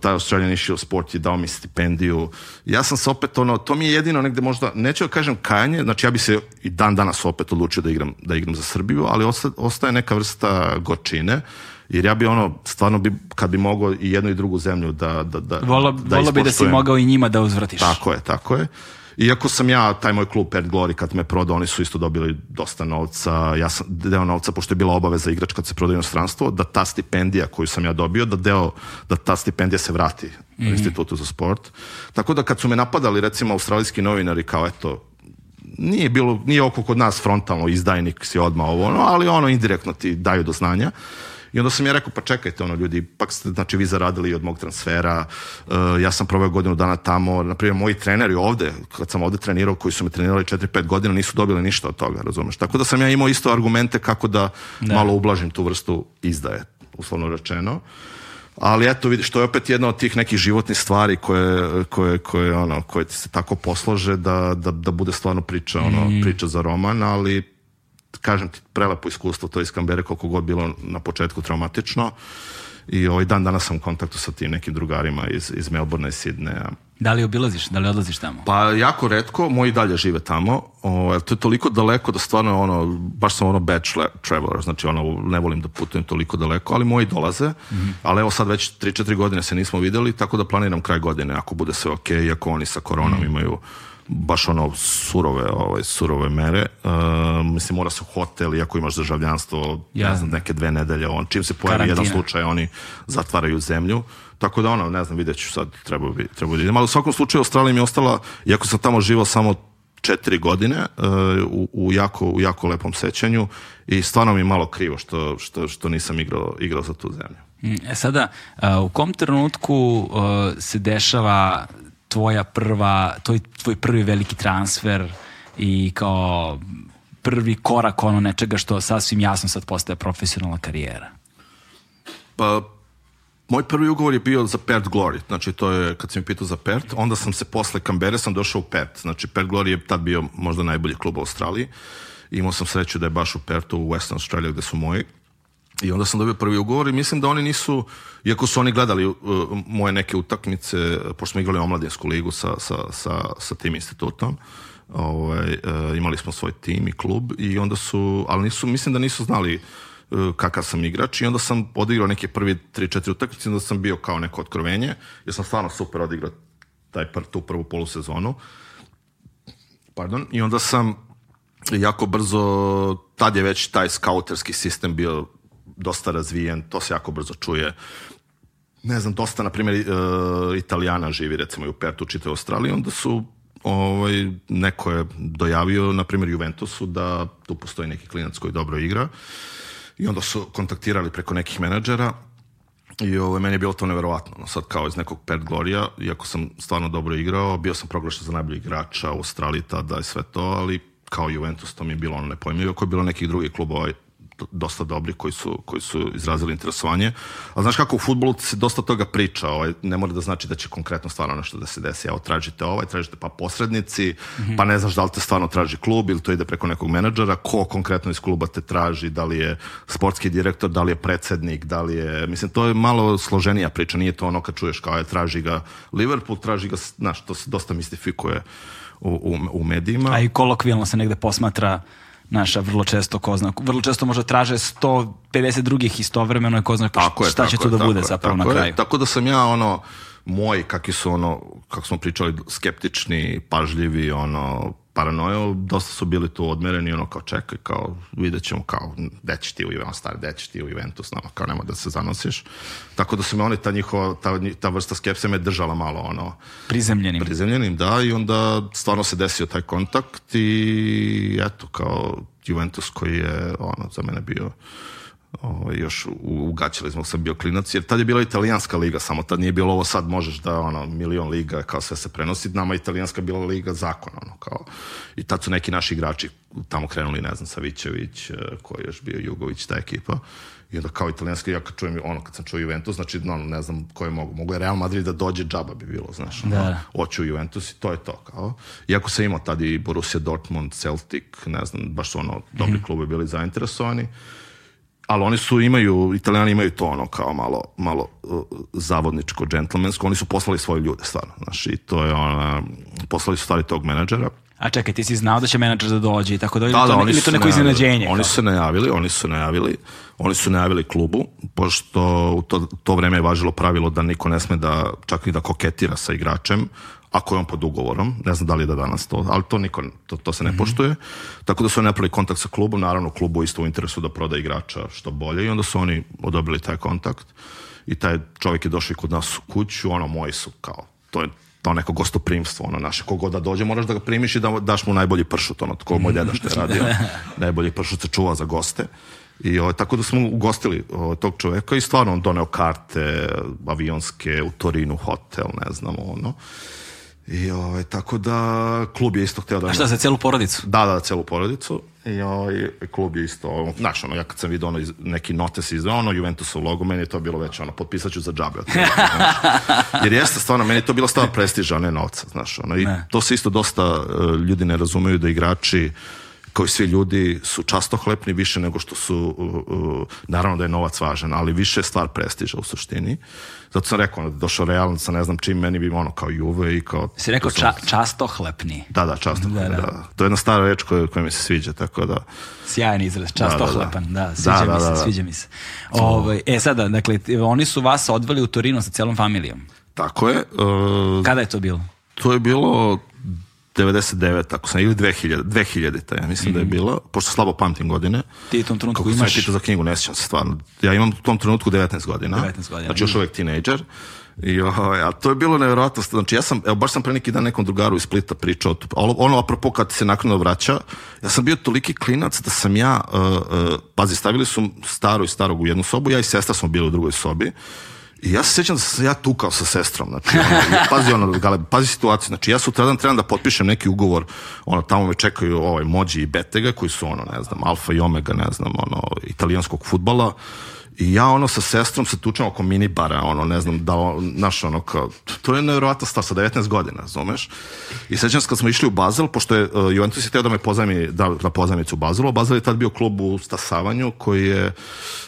taj Australian Issue Sport je dao mi stipendiju. Ja sam se opet, ono, to mi je jedino negde možda, neću da kažem kajanje, znači ja bi se i dan danas opet odlučio da igram, da igram za Srbiju, ali ostaje neka vrsta gočine, jer ja bi ono, stvarno bi, kad bi mogao i jednu i drugu zemlju da da da Vola, da vola bi da si mogao i njima da uzvratiš. Tako je, tako je. Iako sam ja, taj moj klub Pet Glory kad me prodao, oni su isto dobili dosta novca, ja sam, deo novca, pošto je bila obaveza igrač kad se prodaju stranstvo, da ta stipendija koju sam ja dobio, da deo, da ta stipendija se vrati mm -hmm. institutu za sport. Tako da kad su me napadali recimo australijski novinari kao eto, nije bilo, nije oko kod nas frontalno izdajnik si odmah ovo, ono, ali ono indirektno ti daju do znanja. I onda sam ja rekao, pa čekajte, ono, ljudi, pak ste, znači, vi zaradili od mog transfera, uh, ja sam proveo godinu dana tamo, na primjer, moji treneri ovde, kad sam ovde trenirao, koji su me trenirali 4-5 godina, nisu dobili ništa od toga, razumeš? Tako da sam ja imao isto argumente kako da ne. Da. malo ublažim tu vrstu izdaje, uslovno rečeno. Ali eto, vidi, što je opet jedna od tih nekih životnih stvari koje, koje, koje, ono, koje ti se tako poslože da, da, da bude stvarno priča, ono, mm. priča za roman, ali kažem ti, prelepo iskustvo to iz Kambere, koliko god bilo na početku traumatično. I ovaj dan danas sam u kontaktu sa tim nekim drugarima iz, iz Melbourne i Sidneja. Da li obilaziš, da li odlaziš tamo? Pa jako redko, moji dalje žive tamo. O, to je toliko daleko da stvarno ono, baš sam ono bachelor traveler, znači ono, ne volim da putujem toliko daleko, ali moji dolaze. Mm -hmm. Ali evo sad već 3-4 godine se nismo videli, tako da planiram kraj godine, ako bude sve okay, iako oni sa koronom mm -hmm. imaju baš ono surove, ovaj, surove mere. Uh, mislim, mora se hotel, iako imaš državljanstvo, ja. ne znam, neke dve nedelje, on, čim se pojavi Karantina. jedan slučaj, oni zatvaraju zemlju. Tako da ono, ne znam, vidjet ću sad, treba bi, treba bi. Da Ali u svakom slučaju Australija mi je ostala, iako sam tamo živao samo četiri godine uh, u, u, jako, u jako lepom sećanju i stvarno mi je malo krivo što, što, što nisam igrao, igrao za tu zemlju. Mm, e sada, u kom trenutku e, se dešava tvoja prva, tvoj, tvoj prvi veliki transfer i kao prvi korak ono nečega što sasvim jasno sad postaje profesionalna karijera? Pa, moj prvi ugovor je bio za Perth Glory, znači to je kad sam mi pitao za Perth, onda sam se posle Kambere sam došao u Perth, znači Perth Glory je tad bio možda najbolji klub u Australiji, imao sam sreću da je baš u Perthu u Western Australia gde su moji, I onda sam dobio prvi ugovor i mislim da oni nisu, iako su oni gledali uh, moje neke utakmice, uh, pošto smo igrali omladinsku ligu sa, sa, sa, sa tim institutom, ovaj, uh, imali smo svoj tim i klub i onda su, ali nisu, mislim da nisu znali uh, kakav sam igrač i onda sam odigrao neke prvi 3-4 utakmice, i onda sam bio kao neko otkrovenje, jer sam stvarno super odigrao taj pr, tu prvu polusezonu. Pardon. I onda sam jako brzo, tad je već taj skauterski sistem bio dosta razvijen, to se jako brzo čuje. Ne znam, dosta, na primjer, e, Italijana živi recimo i u Pertu, čitaju Australiju, onda su ovaj, neko je dojavio, na primjer, Juventusu da tu postoji neki klinac koji dobro igra i onda su kontaktirali preko nekih menadžera i ovaj, meni je bilo to neverovatno. No, sad kao iz nekog Pert Gloria, iako sam stvarno dobro igrao, bio sam proglašen za najboljeg igrača u Australiji tada i sve to, ali kao Juventus to mi je bilo ono nepojmljivo, ako je bilo nekih drugih klubova dosta dobri koji su, koji su izrazili interesovanje. Ali znaš kako, u futbolu se dosta toga priča, ovaj, ne mora da znači da će konkretno stvarno nešto da se desi. Evo, tražite ovaj, tražite pa posrednici, mm -hmm. pa ne znaš da li te stvarno traži klub ili to ide preko nekog menadžera, ko konkretno iz kluba te traži, da li je sportski direktor, da li je predsednik, da li je... Mislim, to je malo složenija priča, nije to ono kad čuješ kao je, traži ga Liverpool, traži ga, znaš, to se dosta mistifikuje u, u, u medijima. A i kolokvijalno se negde posmatra naša vrlo često ko zna, vrlo često može traže 150 drugih istovremeno i ko zna tako šta je, će to da bude zapravo na kraju. Je, tako da sam ja ono, moj, kakvi su ono, kako smo pričali, skeptični, pažljivi, ono, paranoja, dosta su bili tu odmereni, ono kao čekaj, kao vidjet ćemo kao gde ćeš ti u Juventus, stari, gde ćeš ti u Juventus, no, kao nema da se zanosiš. Tako da su me oni, ta njihova, ta, ta vrsta skepse me držala malo, ono... Prizemljenim. Prizemljenim, da, i onda stvarno se desio taj kontakt i eto, kao Juventus koji je, ono, za mene bio Ovo, ovaj, još ugaćili smo sam bio klinac, jer tad je bila italijanska liga, samo tad nije bilo ovo sad možeš da ono, milion liga, kao sve se prenosi, nama italijanska bila liga zakon, ono, kao, i tad su neki naši igrači tamo krenuli, ne znam, Savićević, e, koji je još bio Jugović, ta ekipa, i onda kao italijanska, ja kad čujem, ono, kad sam čuo Juventus, znači, no, ne znam koje mogu, mogu je Real Madrid da dođe, džaba bi bilo, znaš, ono, da. oću Juventus i to je to, kao. Iako sam imao tad i Borussia Dortmund, Celtic, ne znam, baš su ono, dobri mm -hmm. klubi bili zainteresovani, ali oni su imaju, italijani imaju to ono kao malo, malo uh, zavodničko, džentlmensko, oni su poslali svoje ljude stvarno, znaš, i to je ona, poslali su stvari tog menadžera. A čekaj, ti si znao da će menadžer da dođe i tako da, da, da to, ili to neko iznenađenje? Oni su se najavili, oni su najavili, oni su najavili klubu, pošto u to, to vreme je važilo pravilo da niko ne sme da, čak i da koketira sa igračem, ako je on pod ugovorom, ne znam da li je da danas to, ali to niko, to, to se ne mm-hmm. poštuje. Tako da su oni napravili kontakt sa klubom, naravno klubu isto u interesu da proda igrača što bolje i onda su oni odobili taj kontakt i taj čovjek je došao kod nas u kuću, ono moji su kao, to je to neko gostoprimstvo, ono naše, kogod da dođe moraš da ga primiš i da daš mu najbolji pršut, ono, tko moj deda što je radio, najbolji pršut se čuva za goste. I o, tako da smo ugostili o, tog čovjeka i stvarno on doneo karte avionske u Torinu hotel, ne znamo, ono. I ovaj, tako da klub je isto hteo da... A šta, za celu porodicu? Da, da, celu porodicu. I ovaj, klub je isto, znaš, ono, ja kad sam vidio ono, neki notes iz ono, Juventusov logo, meni je to bilo već ono, potpisat ću za džabe. Jer jeste stvarno, meni je to bilo stvarno prestiža, a ne novca, znaš, ono, i ne. to se isto dosta e, ljudi ne razumeju da igrači kao i svi ljudi, su hlepni više nego što su, naravno da je novac važan, ali više stvar prestiža u suštini. Zato sam rekao, ono, došao realno sa ne znam čim, meni bi ono kao Juve i kao... Se rekao ča, hlepni. Da, da, častohlepni, da, da. da. To je jedna stara reč koja, koja mi se sviđa, tako da... Sjajan izraz, častohlepan, da, da, da. sviđa mi se, sviđa mi se. Ove, ovaj, e sada, dakle, oni su vas odveli u Torino sa celom familijom. Tako je. Uh, Kada je to bilo? To je bilo 99, ako sam, ili 2000, 2000 ta, ja mislim mm -hmm. da je mhm. bilo, pošto slabo pamtim godine. Ti u tom trenutku kako imaš... Kako za knjigu, ne sjećam se stvarno. Ja imam u tom trenutku 19 godina. 19 godina. Znači još mhm. uvijek tinejdžer. I, ovaj, a to je bilo nevjerojatno. Znači, ja sam, evo, baš sam pre neki dan nekom drugaru iz Splita pričao, ali ono, apropo, kad se nakon vraća, ja sam bio toliki klinac da sam ja, uh, uh, pazi, stavili su staru i starog u jednu sobu, ja i sestra smo bili u drugoj sobi, I ja se sjećam da sam ja tukao sa sestrom, znači, ono, pazi, ono, gale, pazi situaciju, znači, ja sutradan trebam da potpišem neki ugovor, ono, tamo me čekaju ovaj Mođi i Betega, koji su, ono, ne znam, alfa i omega, ne znam, ono, italijanskog futbala, I ja ono sa sestrom se tučem oko minibara, ono, ne znam, da, naš ono kao, to je nevjerovatna stvar sa 19 godina, razumeš? I sećam se kad smo išli u Bazel, pošto je uh, Juventus je teo da me pozajmi, da, da pozajmicu u Bazelu, Bazel je tad bio klub u stasavanju koji je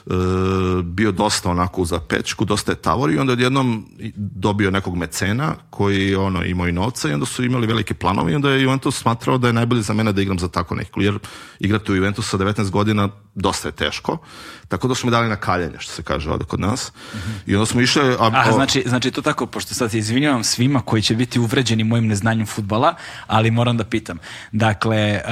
uh, bio dosta onako za pečku, dosta je tavori i onda odjednom dobio nekog mecena koji ono imao i novca i onda su imali velike planovi i onda je Juventus smatrao da je najbolje za mene da igram za tako nekog, jer igrati u Juventus sa 19 godina dosta je teško, tako da smo dali na kaljenje, što se kaže ovde kod nas. I onda smo išli... A, Aha, znači, znači to tako, pošto sad izvinjavam svima koji će biti uvređeni mojim neznanjem futbala, ali moram da pitam. Dakle,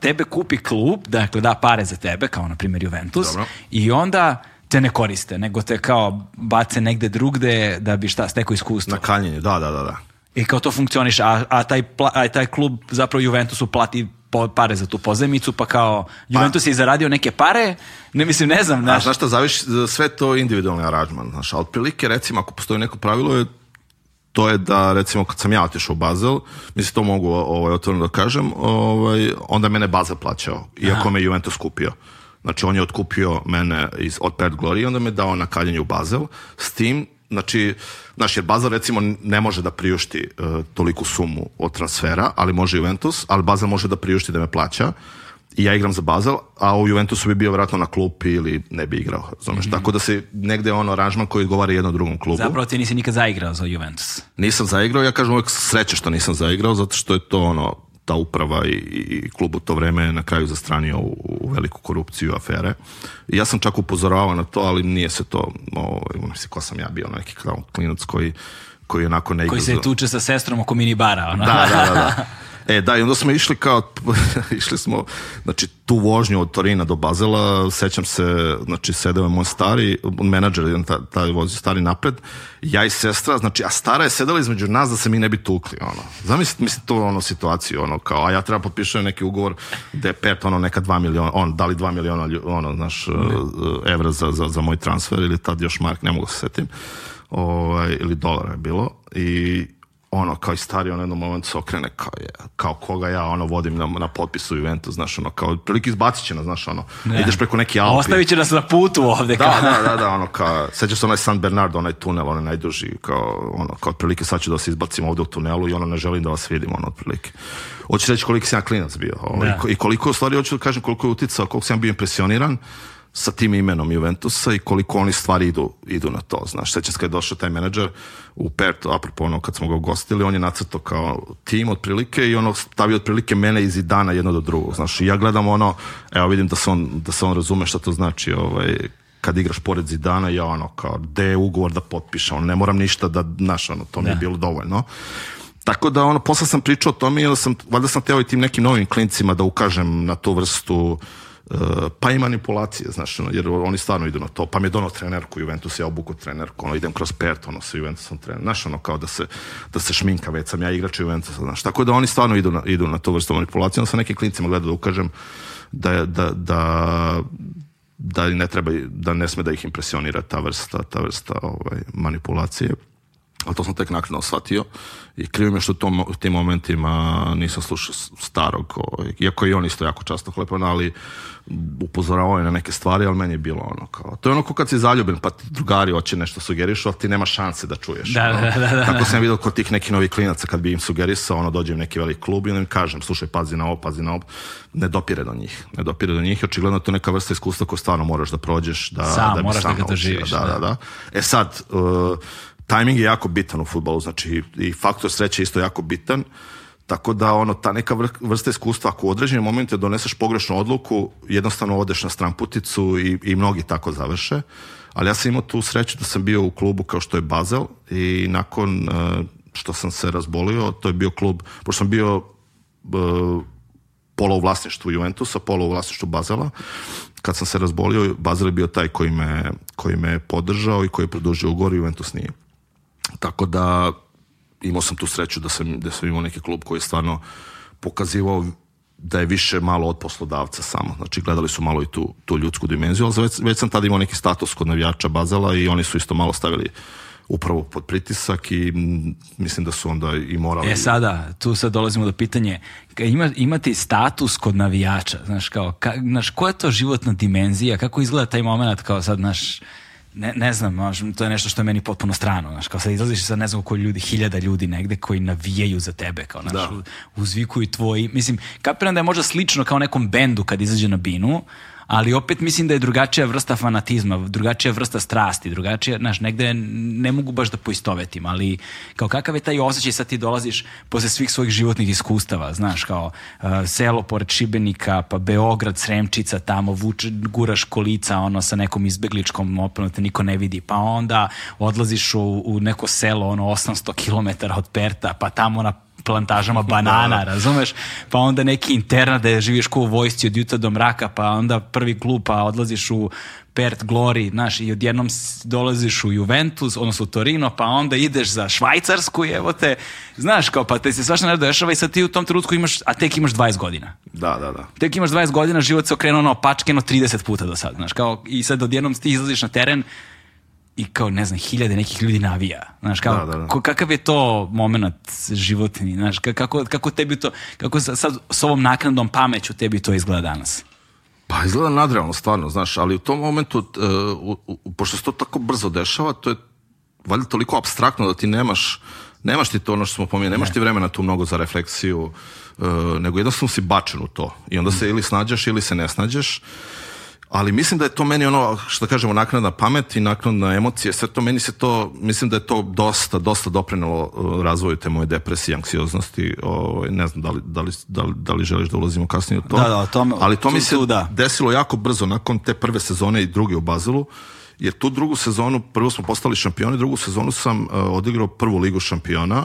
tebe kupi klub, dakle da pare za tebe, kao na primjer Juventus, Dobro. i onda te ne koriste, nego te kao bace negde drugde da bi šta, stekao iskustvo. Na kaljenje, da, da, da. da. I kao to funkcioniš, a, a taj, a taj klub zapravo Juventusu plati pare za tu pozemicu, pa kao Juventus pa, je zaradio neke pare, ne mislim, ne znam. Znaš, a, znaš šta, zaviš, sve to individualni aranžman, znaš, a otprilike, recimo, ako postoji neko pravilo je to je da recimo kad sam ja otišao u Bazel, mislim to mogu ovaj, otvoreno da kažem, ovaj, onda mene Baza plaćao, iako Aha. me Juventus kupio. Znači on je otkupio mene iz, od Pet Glory i onda me dao na kaljenje u Bazel, s tim Znači, naš jer Bazar recimo ne može da priušti uh, toliku sumu od transfera, ali može Juventus, ali Bazar može da priušti da me plaća i ja igram za Bazel, a u Juventusu bi bio vjerojatno na klupi ili ne bi igrao, razumeš? Mm -hmm. Tako da se negde ono aranžman koji odgovara jednom drugom klubu. Zapravo ti nisi nikad zaigrao za Juventus. Nisam zaigrao, ja kažem uvek sreće što nisam zaigrao, zato što je to ono ta uprava i, i klub u to vreme na kraju zastranio u, u veliku korupciju afere. ja sam čak upozoravao na to, ali nije se to, ovaj, ono se ko sam ja bio, neki klinac koji koji onako ne Koji se tuče sa sestrom oko minibara. Ono. Da, da, da. da. E, da, i onda smo išli kao, išli smo, znači, tu vožnju od Torina do Bazela, sećam se, znači, sedeo je moj stari, menadžer, on taj ta vozi stari napred, ja i sestra, znači, a stara je sedela između nas da se mi ne bi tukli, ono. Zamislite, mislim, to ono situaciju, ono, kao, a ja treba potpišem neki ugovor gde je pet, ono, neka dva miliona, on, da li dva miliona, ono, znaš, e, evra za, za, za moj transfer ili tad još mark, ne mogu da se setim, ovaj, ili dolara je bilo, i ono, kao i stari, on jednom momentu se okrene kao, je, kao koga ja, ono, vodim na, na potpisu Juventus, znaš, ono, kao, prilike izbacit će nas, znaš, ono, ne. ideš preko neki Alpi. Ostavit će nas na putu ovde. Da, kao. Da, da, da, da, ono, kao, sećaš se onaj San Bernardo, onaj tunel, onaj najduži, kao, ono, kao, prilike sad ću da se izbacim ovde u tunelu i ono, ne želim da vas vidim, ono, otprilike. Hoću reći koliko sam ja klinac bio, ono, ovaj, da. i, koliko, u stvari, hoću da kažem koliko je uticao, koliko sam bio impresioniran, sa tim imenom Juventusa i koliko oni stvari idu, idu na to. Znaš, sećam se kad je došao taj menadžer u Pertu, apropo ono kad smo ga ugostili, on je nacrto kao tim otprilike i ono stavio otprilike mene iz Idana jedno do drugog. Znaš, ja gledam ono, evo vidim da se on, da se on razume šta to znači ovaj, kad igraš pored Zidana, ja ono kao, de je ugovor da potpiša, ono, ne moram ništa da, znaš, ono, to mi je da. bilo dovoljno. Tako da, ono, posle sam pričao o tome i onda sam, valjda sam teo i tim nekim novim klincima da ukažem na tu vrstu uh, Eh, pa i manipulacije, znaš, jer oni stvarno idu na to, pa mi je donao trenerku Juventus, ja obuku trenerku, ono, idem kroz pet, ono, sa Juventusom trener, znaš, ono, kao da se, da se šminka, već sam ja igrač Juventusa, znaš, tako da oni stvarno idu na, idu na to vrstu manipulacije, onda sam nekim klincima gleda da ukažem da, da, da, da ne treba, da ne sme da ih impresionira ta vrsta, ta vrsta ovaj, manipulacije ali to sam tek naknadno shvatio i krivo mi je što tom, u tim momentima nisam slušao starog, ovaj, iako i on isto jako často klepan, ali upozoravao je na neke stvari, ali meni je bilo ono kao, to je ono ko kad si zaljubljen, pa drugari hoće nešto sugerišu, ali ti nema šanse da čuješ. Da, ono. da, da, da, Tako da. sam vidio kod tih neki novi klinaca, kad bi im sugerisao, ono, dođem neki velik klub i im kažem, slušaj, pazi na ovo, pazi na ovo, ne dopire do njih, ne dopire do njih, očigledno to je neka vrsta iskustva koju stvarno moraš da prođeš, da, sam, da bi da sam da, da, da, da. E sad, uh, tajming je jako bitan u futbolu, znači i faktor sreće je isto jako bitan. Tako da ono ta neka vrsta iskustva ako u određenim momentu doneseš pogrešnu odluku, jednostavno odeš na stramputicu i, i mnogi tako završe. Ali ja sam imao tu sreću da sam bio u klubu kao što je Bazel i nakon e, što sam se razbolio, to je bio klub, pošto sam bio e, pola u vlasništvu Juventusa, pola u vlasništvu Bazela. Kad sam se razbolio, Bazel je bio taj koji me, koji me podržao i koji je produžio ugovor, Juventus nije. Tako da imao sam tu sreću da sam, da sam imao neki klub koji je stvarno pokazivao da je više malo od poslodavca samo. Znači, gledali su malo i tu, tu ljudsku dimenziju, ali već, već sam tada imao neki status kod navijača Bazela i oni su isto malo stavili upravo pod pritisak i mislim da su onda i morali... E sada, tu sad dolazimo do pitanje, ima, imati status kod navijača, znaš, kao, ka, znaš, koja je to životna dimenzija, kako izgleda taj moment kao sad, naš ne, ne znam, maš, to je nešto što je meni potpuno strano, znaš, kao sad izlaziš sa ne znam koji ljudi, hiljada ljudi negde koji navijaju za tebe, kao, znaš, da. uzvikuju tvoji, mislim, kapiram da je možda slično kao nekom bendu kad izađe na binu, ali opet mislim da je drugačija vrsta fanatizma, drugačija vrsta strasti, drugačija, znaš, negde ne mogu baš da poistovetim, ali kao kakav je taj osjećaj sad ti dolaziš posle svih svojih životnih iskustava, znaš, kao uh, selo pored Šibenika, pa Beograd, Sremčica, tamo vuče, guraš kolica, ono, sa nekom izbegličkom opremu, te niko ne vidi, pa onda odlaziš u, u neko selo, ono, 800 km od Perta, pa tamo na plantažama banana, da. razumeš? Pa onda neki interna da živiš ko u vojsci od jutra do mraka, pa onda prvi klub, pa odlaziš u Perth Glory, znaš, i odjednom dolaziš u Juventus, odnosno u Torino, pa onda ideš za Švajcarsku, evo te, znaš, kao, pa te se svašta nešto dešava i sad ti u tom trenutku imaš, a tek imaš 20 godina. Da, da, da. Tek imaš 20 godina, život se okrenuo ono pačkeno 30 puta do sad, znaš, kao, i sad odjednom ti izlaziš na teren, i kao, ne znam, hiljade nekih ljudi navija. Znaš, kao, da, da, da. kakav je to moment životni, znaš, kako, kako tebi to, kako sa, sad s ovom naknadom pameću tebi to izgleda danas? Pa izgleda nadrealno, stvarno, znaš, ali u tom momentu, uh, u, u, pošto se to tako brzo dešava, to je valjda toliko abstraktno da ti nemaš nemaš ti to ono što smo pominjali, nemaš ne. ti vremena tu mnogo za refleksiju, uh, nego jednostavno si bačen u to. I onda se mm. ili snađaš ili se ne snađaš ali mislim da je to meni ono, što da kažemo, naknadna pamet i naknadna emocije, sve to, meni se to, mislim da je to dosta, dosta doprinalo uh, razvoju te moje depresije, anksioznosti, ovaj, ne znam da li, da, li, da, li, da li želiš da ulazimo kasnije u to, da, da, tom, ali to tu, mi se tu, da. desilo jako brzo, nakon te prve sezone i druge u Bazelu jer tu drugu sezonu, prvo smo postali šampioni, drugu sezonu sam uh, odigrao prvu ligu šampiona,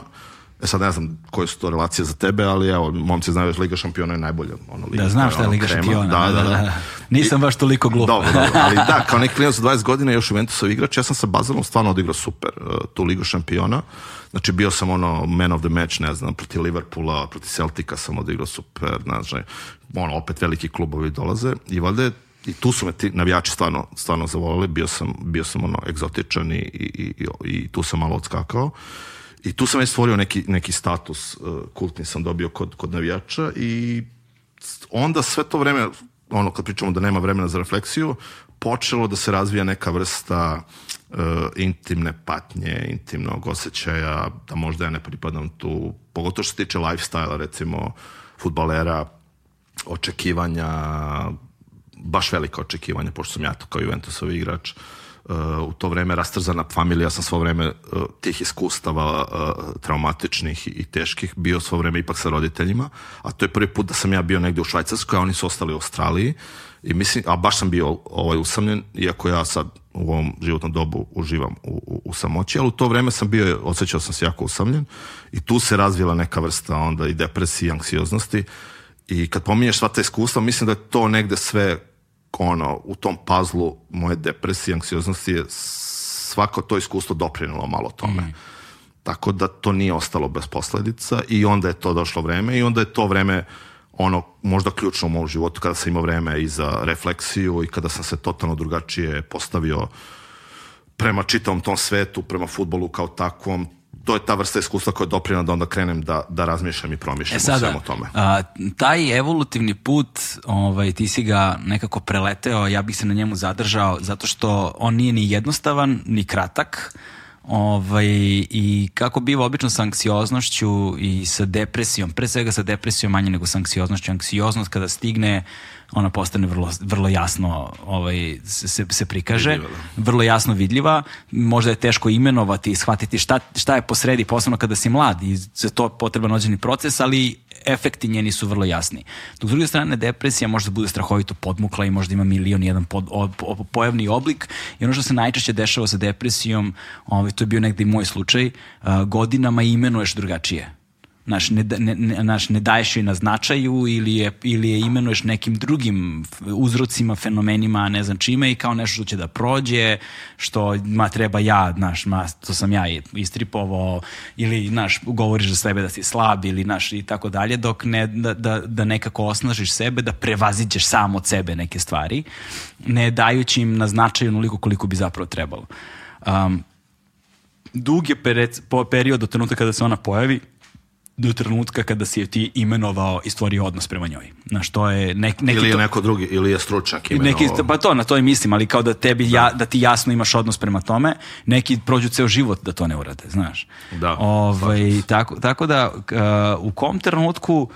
E sad ne znam koje su to relacije za tebe, ali evo, momci znaju da još Liga šampiona je najbolja. Ono, Liga, da, znam šta da je Liga krema. šampiona. Da, da, da, da. Nisam baš toliko glup. Dobro, dobro, ali da, kao neki klinac od 20 godina još Juventusov igrač, ja sam sa Bazelom stvarno odigrao super e, tu Ligu šampiona. Znači bio sam ono man of the match, ne znam, proti Liverpoola, proti Celtica sam odigrao super, znači, ono, opet veliki klubovi dolaze i valjda je i tu su me ti navijači stvarno, stvarno zavolili, bio sam, bio sam ono egzotičan i, i, i, i tu sam malo odskakao. Uh, I tu sam već stvorio neki, neki status, e, kultni sam dobio kod, kod navijača i onda sve to vreme, ono kad pričamo da nema vremena za refleksiju, počelo da se razvija neka vrsta uh, intimne patnje, intimnog osjećaja, da možda ja ne pripadam tu, pogotovo što se tiče lifestyle, recimo, futbalera, očekivanja, baš velika očekivanja, pošto sam ja to kao Juventusov igrač, uh, u to vreme rastrzana familija sam svo vreme e, tih iskustava e, traumatičnih i teških bio svo vreme ipak sa roditeljima, a to je prvi put da sam ja bio negde u Švajcarskoj, a oni su ostali u Australiji i mislim, a baš sam bio ovaj, usamljen, iako ja sad u ovom životnom dobu uživam u, u, u samoći, ali u to vreme sam bio, osjećao sam se jako usamljen i tu se razvila neka vrsta onda i depresije i anksioznosti i kad pominješ sva ta iskustva, mislim da je to negde sve ono, u tom pazlu moje depresije, anksioznosti je svako to iskustvo doprinilo malo tome. Mm. Tako da to nije ostalo bez posledica i onda je to došlo vreme i onda je to vreme ono možda ključno u mom životu kada sam imao vreme i za refleksiju i kada sam se totalno drugačije postavio prema čitavom tom svetu, prema futbolu kao takvom, to je ta vrsta iskustva koja je doprina da onda krenem da, da razmišljam i promišljam e sada, o svemu tome. A, taj evolutivni put, ovaj, ti si ga nekako preleteo, ja bih se na njemu zadržao, zato što on nije ni jednostavan, ni kratak, Ovaj, I kako biva obično sa anksioznošću i sa depresijom, pre svega sa depresijom manje nego sa anksioznošću, anksioznost kada stigne ona postane vrlo, vrlo jasno ovaj, se, se prikaže, vidljiva. Da. vrlo jasno vidljiva, možda je teško imenovati i shvatiti šta, šta je posredi, posebno kada si mlad i za to potreban određeni proces, ali efekti njeni su vrlo jasni. Dok s druge strane, depresija možda bude strahovito podmukla i možda ima milion i jedan pod, o, po, pojavni oblik i ono što se najčešće dešava sa depresijom, ovaj, to je bio negde i moj slučaj, godinama imenuješ drugačije Naš, da- ne, ne, naš, ne daješ joj na značaju ili je, ili je imenuješ nekim drugim uzrocima, fenomenima, ne znam čime i kao nešto što će da prođe, što ma treba ja, znaš, ma, to sam ja istripovao ili, naš, govoriš za sebe da si slab ili, naš i tako dalje, dok ne, da, da, da nekako osnažiš sebe, da prevaziđeš samo od sebe neke stvari, ne dajući im na značaju onoliko koliko bi zapravo trebalo. Um, dug je period do trenutka kada se ona pojavi, do trenutka kada si je ti imenovao i stvorio odnos prema njoj. Na što je nek, neki ili je to, neko drugi ili je stručnjak imenovao. Neki, pa to na to i mislim, ali kao da tebi da. ja da ti jasno imaš odnos prema tome, neki prođu ceo život da to ne urade, znaš. Da. Ovaj tako tako da uh, u kom trenutku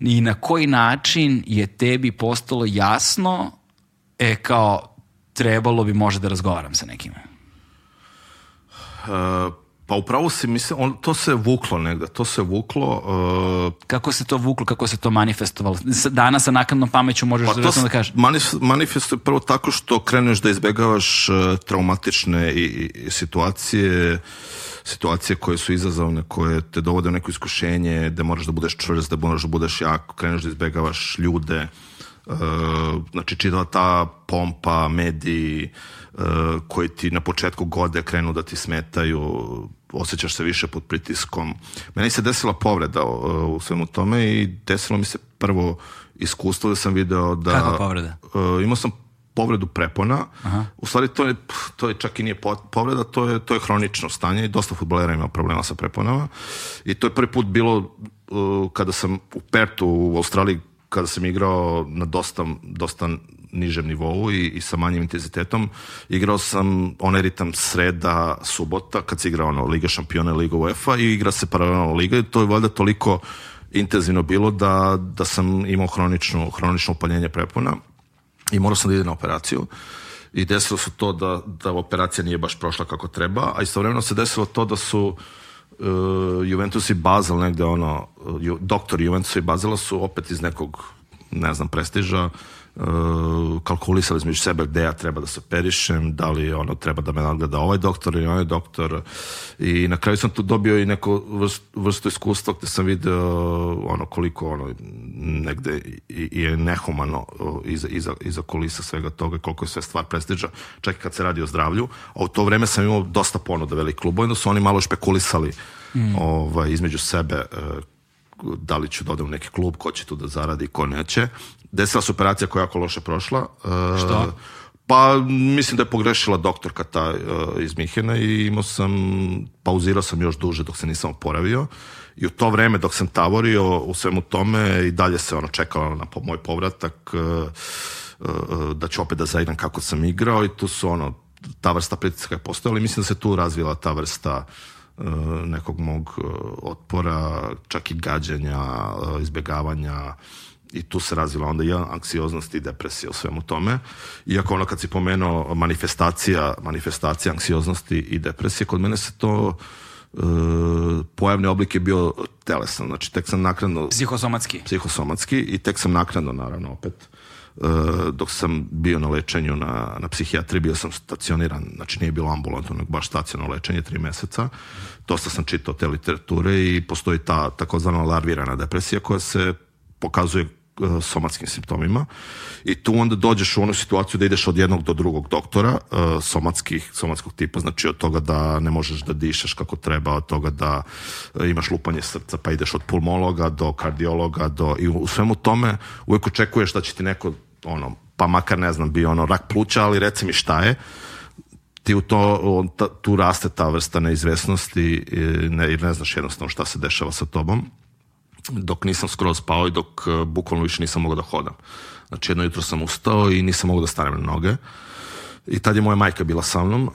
i na koji način je tebi postalo jasno e kao trebalo bi možda da razgovaram sa nekim. Uh, Pa upravo si mislim, on, to se vuklo negde, to se vuklo... Uh... Kako se to vuklo, kako se to manifestovalo? Danas sa naknadnom pameću možeš pa to da kažeš. Manif, manifestuje prvo tako što kreneš da izbegavaš uh, traumatične i, i, situacije, situacije koje su izazovne, koje te dovode u neko iskušenje, da moraš da budeš čvrst, da moraš da budeš jak, kreneš da izbegavaš ljude, uh, znači čitava ta pompa, mediji, koji ti na početku gode krenu da ti smetaju osjećaš se više pod pritiskom. Meni se desila povreda u svemu tome i desilo mi se prvo iskustvo da sam video da... Kako povreda? E, imao sam povredu prepona. Aha. U stvari to je, to je čak i nije povreda, to je, to je hronično stanje i dosta futbolera ima problema sa preponama. I to je prvi put bilo e, kada sam u Pertu u Australiji kada sam igrao na dosta, dosta nižem nivou i, i sa manjim intenzitetom. Igrao sam onaj ritam sreda, subota, kad se igra ono, Liga šampiona, Liga UEFA i igra se paralelno Liga i to je valjda toliko intenzivno bilo da, da sam imao hronično, hronično upaljenje prepona i morao sam da idem na operaciju i desilo se to da, da operacija nije baš prošla kako treba, a istovremeno se desilo to da su uh, Juventus i Basel negde ono, e, ju, doktori Juventus i Bazela su opet iz nekog ne znam, prestiža kalkulisali između sebe gde ja treba da se operišem, da li ono treba da me nadgleda ovaj doktor ili onaj doktor i na kraju sam tu dobio i neko vrst, vrstu iskustva gde sam video ono koliko ono negde je nehumano iza, iza, iza kulisa svega toga koliko je sve stvar prestiža, čak i kad se radi o zdravlju, a u to vreme sam imao dosta ponuda velikih klubova, onda su oni malo špekulisali mm. ovaj, između sebe e, da li ću da odem u neki klub, ko će tu da zaradi, ko neće. Desila se operacija koja je jako loše prošla. E, Šta? Pa mislim da je pogrešila doktorka ta e, iz Mihena i imao sam, pauzirao sam još duže dok se nisam oporavio. I u to vreme dok sam tavorio u svemu tome i dalje se ono čekalo na moj povratak e, da ću opet da zaigram kako sam igrao i tu su ono ta vrsta pritiska je postojala i mislim da se tu razvila ta vrsta E, nekog mog e, otpora, čak i gađanja, e, izbjegavanja i tu se razvila onda i anksioznost i depresija u svemu tome. Iako ono kad si pomenuo manifestacija, manifestacija anksioznosti i depresije, kod mene se to e, pojavni oblik je bio telesan, znači tek sam naknadno... Psihosomatski. Psihosomatski i tek sam naknadno, naravno, opet Eh, dok sam bio na lečenju na, na psihijatri, bio sam stacioniran, znači nije bilo ambulantno, nego baš stacionalno lečenje, tri meseca. Dosta sam čitao te literature i postoji ta takozvana larvirana depresija koja se pokazuje E, somatskim simptomima i tu onda dođeš u onu situaciju da ideš od jednog do drugog doktora e, somatskih, somatskog tipa, znači od toga da ne možeš da dišeš kako treba, od toga da e, imaš lupanje srca pa ideš od pulmologa do kardiologa do, i u svemu tome uvek očekuješ da će ti neko ono, pa makar ne znam, bio ono rak pluća, ali reci mi šta je ti u to, tu raste ta vrsta neizvesnosti i ne, i ne znaš jednostavno šta se dešava sa tobom dok nisam skroz pao i dok e, bukvalno više nisam mogao da hodam. Znači jedno jutro sam ustao i nisam mogao da stanem na noge. I tad je moja majka bila sa mnom, e,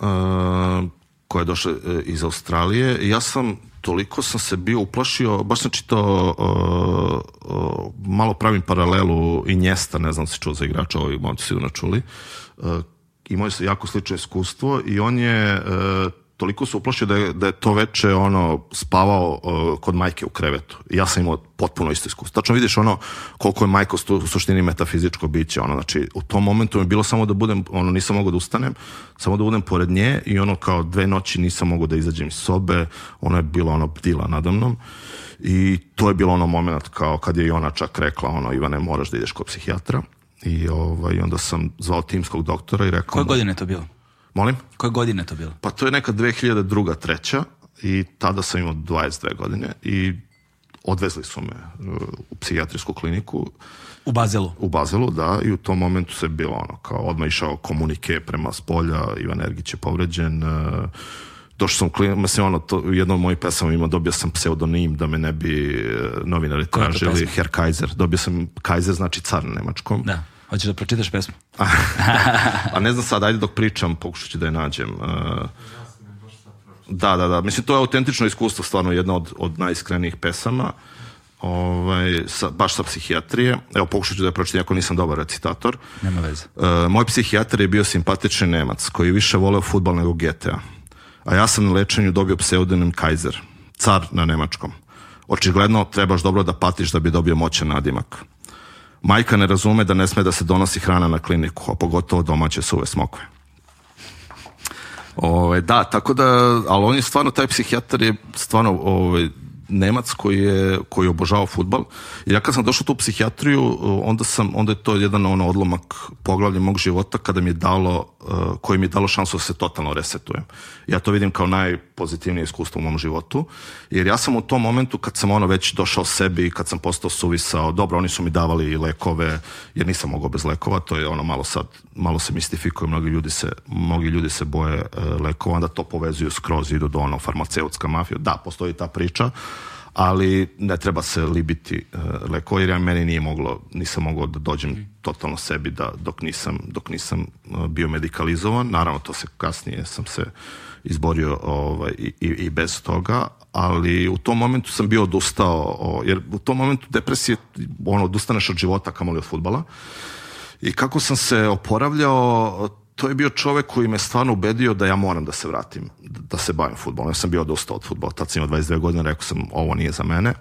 koja je došla e, iz Australije. ja sam, toliko sam se bio uplašio, baš sam čitao, malo pravim paralelu i njesta, ne znam da se čuo za igrača, ovi momci sigurno čuli. Imao je jako slično iskustvo i on je toliko se uplašio da je, da je to veče ono, spavao uh, kod majke u krevetu. Ja sam imao potpuno isto iskustvo. Tačno vidiš ono koliko je majko stu, u suštini metafizičko biće. Ono, znači, u tom momentu mi je bilo samo da budem, ono, nisam mogao da ustanem, samo da budem pored nje i ono kao dve noći nisam mogao da izađem iz sobe. Ono je bilo ono bdila nadamnom. I to je bilo ono moment kao kad je i ona čak rekla ono Ivane moraš da ideš kod psihijatra. I ovaj, onda sam zvao timskog doktora i rekao... Koje godine je to bilo? Molim? Koje godine to bilo? Pa to je neka 2002. treća i tada sam imao 22 godine i odvezli su me uh, u psihijatrijsku kliniku. U Bazelu? U Bazelu, da. I u tom momentu se bilo ono, kao odmah išao komunike prema spolja, Ivan Ergić je povređen, uh, došao sam klin, mislim ono, to, u jednom od mojih pesama ima, dobio sam pseudonim da me ne bi uh, novinari tražili, Her Kaiser, dobio sam Kaiser znači car na nemačkom. Da Hoćeš da pročitaš pesmu? a ne znam sad, ajde dok pričam, pokušat ću da je nađem. Uh, da, da, da. Mislim, to je autentično iskustvo, stvarno jedna od, od najiskrenijih pesama. Ovaj, sa, baš sa psihijatrije. Evo, pokušat ću da je pročitam, ako nisam dobar recitator. Nema veze. Uh, moj psihijatar je bio simpatični Nemac, koji više voleo futbal nego GTA. A ja sam na lečenju dobio pseudonim Kaiser, car na nemačkom. Očigledno, trebaš dobro da patiš da bi dobio moćan nadimak. Majka ne razume da ne sme da se donosi hrana na kliniku, a pogotovo domaće suve smokve. Ove, da, tako da, ali on je stvarno, taj psihijatar je stvarno ove, Nemac koji je, koji je obožavao futbal. ja kad sam došao tu u psihijatriju, uh, onda, sam, onda je to jedan ono odlomak poglavlje mog života kada mi je dalo, uh, koji mi je dalo šansu da se totalno resetujem. Ja to vidim kao najpozitivnije iskustvo u mom životu, jer ja sam u tom momentu kad sam ono već došao sebi, i kad sam postao suvisao, dobro, oni su mi davali i lekove, jer nisam mogao bez lekova, to je ono malo sad, malo se mistifikuje, mnogi ljudi se, mnogi ljudi se boje uh, lekova, onda to povezuju skroz, idu do ono farmaceutska mafija, da, postoji ta priča, ali ne treba se libiti uh, leko, jer ja meni nije moglo, nisam mogao da dođem mm. totalno sebi da, dok nisam, dok nisam uh, bio medikalizovan. Naravno, to se kasnije sam se izborio ovaj, i, i, i bez toga, ali u tom momentu sam bio odustao, o, jer u tom momentu depresije, ono, odustaneš od života, kamoli od futbala. I kako sam se oporavljao, to je bio čovek koji me stvarno ubedio da ja moram da se vratim, da se bavim futbolom. Ja sam bio dosta od futbola, tad sam imao 22 godine, rekao sam ovo nije za mene.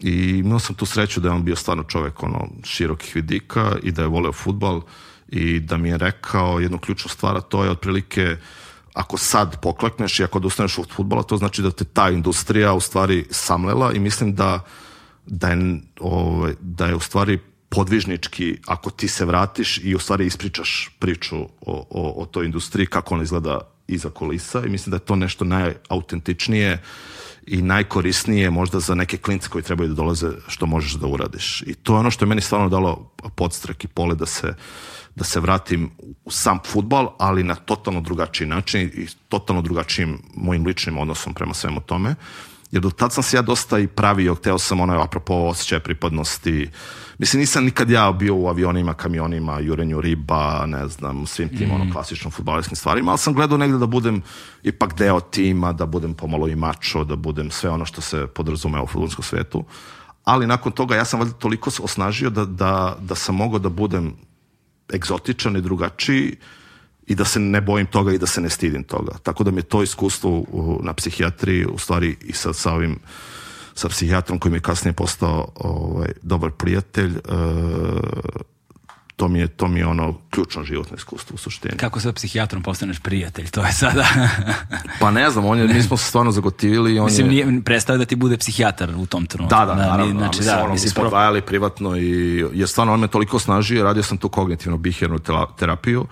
I imao sam tu sreću da je on bio stvarno čovek ono, širokih vidika i da je voleo futbal i da mi je rekao jednu ključnu stvar, a to je otprilike ako sad poklekneš i ako odustaneš od futbala, to znači da te ta industrija u stvari samlela i mislim da da je, ovaj, da je u stvari podvižnički ako ti se vratiš i u stvari ispričaš priču o, o, o toj industriji, kako ona izgleda iza kulisa i mislim da je to nešto najautentičnije i najkorisnije možda za neke klince koji trebaju da dolaze što možeš da uradiš. I to je ono što je meni stvarno dalo podstrek i pole da se, da se vratim u sam futbal, ali na totalno drugačiji način i totalno drugačijim mojim ličnim odnosom prema svemu tome. Jer do tad sam se ja dosta i pravio, hteo sam ono, apropo osjećaja pripadnosti, uh, Mislim, nisam nikad ja bio u avionima, kamionima, jurenju riba, ne znam, svim tim mm. ono klasičnom futbalerskim stvarima, ali sam gledao negde da budem ipak deo tima, da budem pomalo i mačo, da budem sve ono što se podrazumeva u futbolskom svetu. Ali nakon toga ja sam valjda toliko osnažio da, da, da sam mogao da budem egzotičan i drugačiji i da se ne bojim toga i da se ne stidim toga. Tako da mi je to iskustvo na psihijatriji u stvari i sad sa ovim sa psihijatrom koji mi je kasnije postao ovaj, dobar prijatelj. E, to mi je to mi je ono ključno životno iskustvo u suštini. Kako sa psihijatrom postaneš prijatelj, to je sada. pa ne znam, on je, mi smo se stvarno zagotivili on Mislim je... nije prestao da ti bude psihijatar u tom trenutku. Da, da, da naravno, mi, znači, da, da, ono, mi smo odvajali privatno i je stvarno on me toliko snažio, radio sam tu kognitivno bihernu terapiju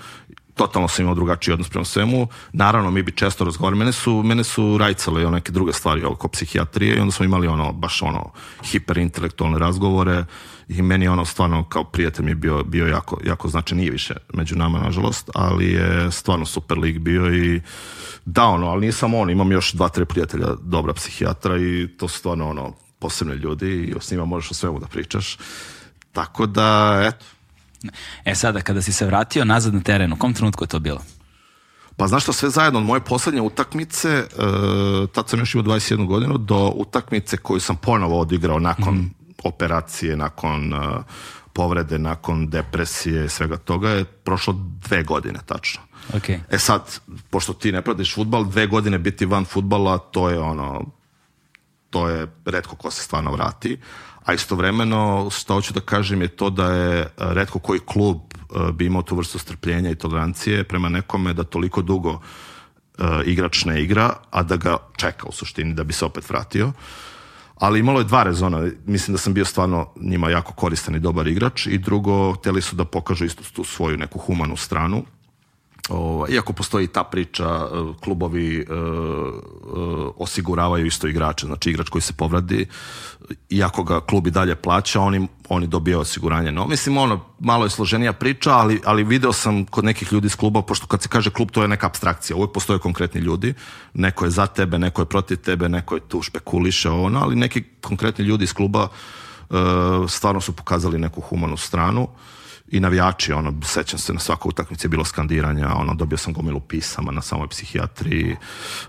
totalno sam imao drugačiji odnos prema svemu. Naravno, mi bi često razgovarali. Mene su, mene su rajcale neke druge stvari oko psihijatrije i onda smo imali ono, baš ono, hiperintelektualne razgovore i meni ono stvarno kao prijatelj mi je bio, bio jako, jako značaj, nije više među nama, nažalost, ali je stvarno super lik bio i da, ono, ali nije samo on, imam još dva, tri prijatelja dobra psihijatra i to su stvarno ono, posebne ljudi i s njima možeš o svemu da pričaš. Tako da, eto, E sada, kada si se vratio nazad na teren, u kom trenutku je to bilo? Pa znaš što, sve zajedno, od moje poslednje utakmice, uh, tad sam još imao 21 godinu, do utakmice koju sam ponovo odigrao nakon mm operacije, nakon uh, povrede, nakon depresije, svega toga, je prošlo dve godine tačno. Okay. E sad, pošto ti ne pratiš futbal, dve godine biti van futbala, to je ono, to je redko ko se stvarno vrati, A istovremeno, što hoću da kažem je to da je e, redko koji klub e, bi imao tu vrstu strpljenja i tolerancije prema nekome da toliko dugo e, igrač ne igra, a da ga čeka u suštini da bi se opet vratio. Ali imalo je dva rezona. Mislim da sam bio stvarno njima jako koristan i dobar igrač i drugo, hteli su da pokažu istu tu svoju neku humanu stranu Ovaj, iako postoji ta priča, e, klubovi e, e, osiguravaju isto igrače, znači igrač koji se povradi, iako ga klub i dalje plaća, oni, oni dobijaju osiguranje. No, mislim, ono, malo je složenija priča, ali, ali video sam kod nekih ljudi iz kluba, pošto kad se kaže klub, to je neka abstrakcija, uvijek postoje konkretni ljudi, neko je za tebe, neko je protiv tebe, neko je tu špekuliše, ono, ali neki konkretni ljudi iz kluba e, stvarno su pokazali neku humanu stranu i navijači, ono, sećam se na svakoj utakmici bilo skandiranja, ono, dobio sam gomilu pisama na samoj psihijatriji,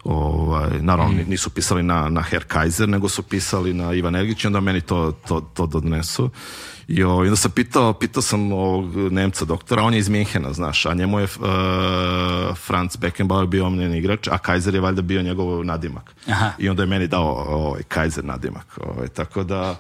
ovaj, naravno mm. nisu pisali na, na Herr Kaiser, nego su pisali na Ivan Ergić onda meni to, to, to dodnesu. I ovaj, onda sam pitao, pitao sam ovog Nemca doktora, on je iz Minhena, znaš, a njemu je uh, Franz Beckenbauer bio omljen igrač, a Kaiser je valjda bio njegov nadimak. Aha. I onda je meni dao ovaj, Kaiser nadimak. Ovaj, tako da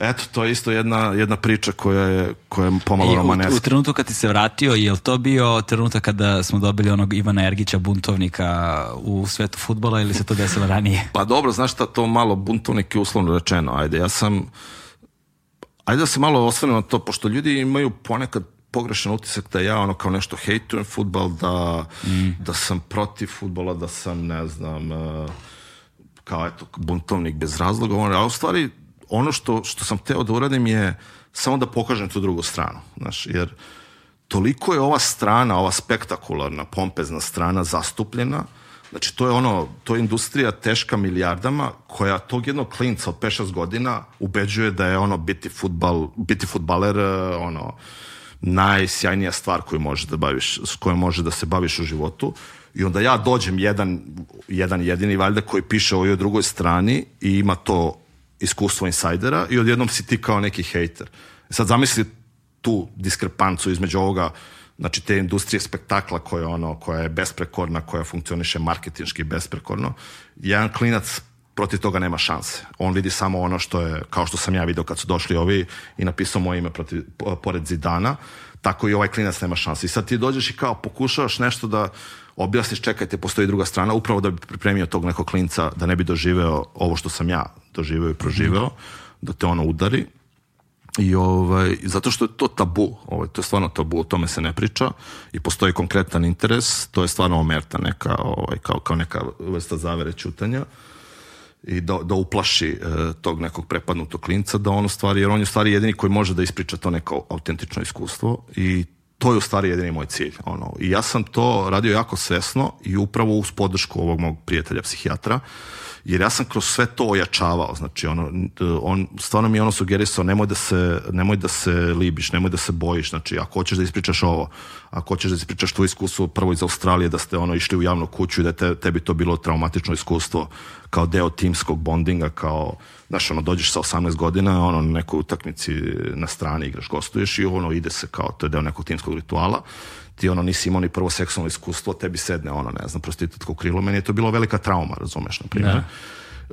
eto, to je isto jedna, jedna priča koja je, koja je pomalo I romaneska. U, u trenutku kad ti se vratio, je li to bio trenutak kada smo dobili onog Ivana Ergića, buntovnika u svetu futbola ili se to desilo ranije? Pa dobro, znaš šta, to malo buntovnik je uslovno rečeno. Ajde, ja sam... Ajde da se malo osvrnem na to, pošto ljudi imaju ponekad pogrešan utisak da ja ono kao nešto hejtujem futbal, da, mm. da sam protiv futbala, da sam, ne znam, eh, kao eto, buntovnik bez razloga, a u stvari ono što, što sam teo da uradim je samo da pokažem tu drugu stranu. Znaš, jer toliko je ova strana, ova spektakularna, pompezna strana zastupljena, znači to je ono, to je industrija teška milijardama koja tog jednog klinca od 5-6 godina ubeđuje da je ono biti futbal, biti futbaler e, ono, najsjajnija stvar koju možeš da baviš, s kojom može da se baviš u životu. I onda ja dođem jedan, jedan jedini valjda koji piše o ovoj drugoj strani i ima to iskustvo insajdera i odjednom si ti kao neki hejter. E sad zamisli tu diskrepancu između ovoga znači te industrije spektakla koja, ono, koja je besprekorna, koja funkcioniše marketinški besprekorno, jedan klinac protiv toga nema šanse. On vidi samo ono što je, kao što sam ja video kad su došli ovi i napisao moje ime protiv, pored Zidana, tako i ovaj klinac nema šanse. I sad ti dođeš i kao pokušavaš nešto da objasniš, čekajte, postoji druga strana, upravo da bi pripremio tog nekog klinca da ne bi doživeo ovo što sam ja doživeo i proživeo, da te ono udari. I ovaj, zato što je to tabu, ovaj, to je stvarno tabu, o tome se ne priča i postoji konkretan interes, to je stvarno omerta neka, ovaj, kao, kao neka vrsta zavere ćutanja i da, da uplaši eh, tog nekog prepadnutog klinca, da on u stvari, jer on je u stvari jedini koji može da ispriča to neko autentično iskustvo i to je u stvari jedini moj cilj. Ono. I ja sam to radio jako svesno i upravo uz podršku ovog mog prijatelja psihijatra, jer ja sam kroz sve to ojačavao, znači ono, on, stvarno mi je ono sugerisao nemoj da, se, nemoj da se libiš, nemoj da se bojiš, znači ako hoćeš da ispričaš ovo, ako hoćeš da ispričaš tvoj iskustvo prvo iz Australije, da ste ono išli u javnu kuću i da te, tebi to bilo traumatično iskustvo kao deo timskog bondinga, kao, znaš, ono, dođeš sa 18 godina, ono, na nekoj utakmici na strani igraš, gostuješ i ono, ide se kao, to je deo nekog timskog rituala ti ono nisi imao ni prvo seksualno iskustvo, tebi sedne ono, ne znam, prostitutko krilo. Meni je to bilo velika trauma, razumeš, na primjer. Ne. Da.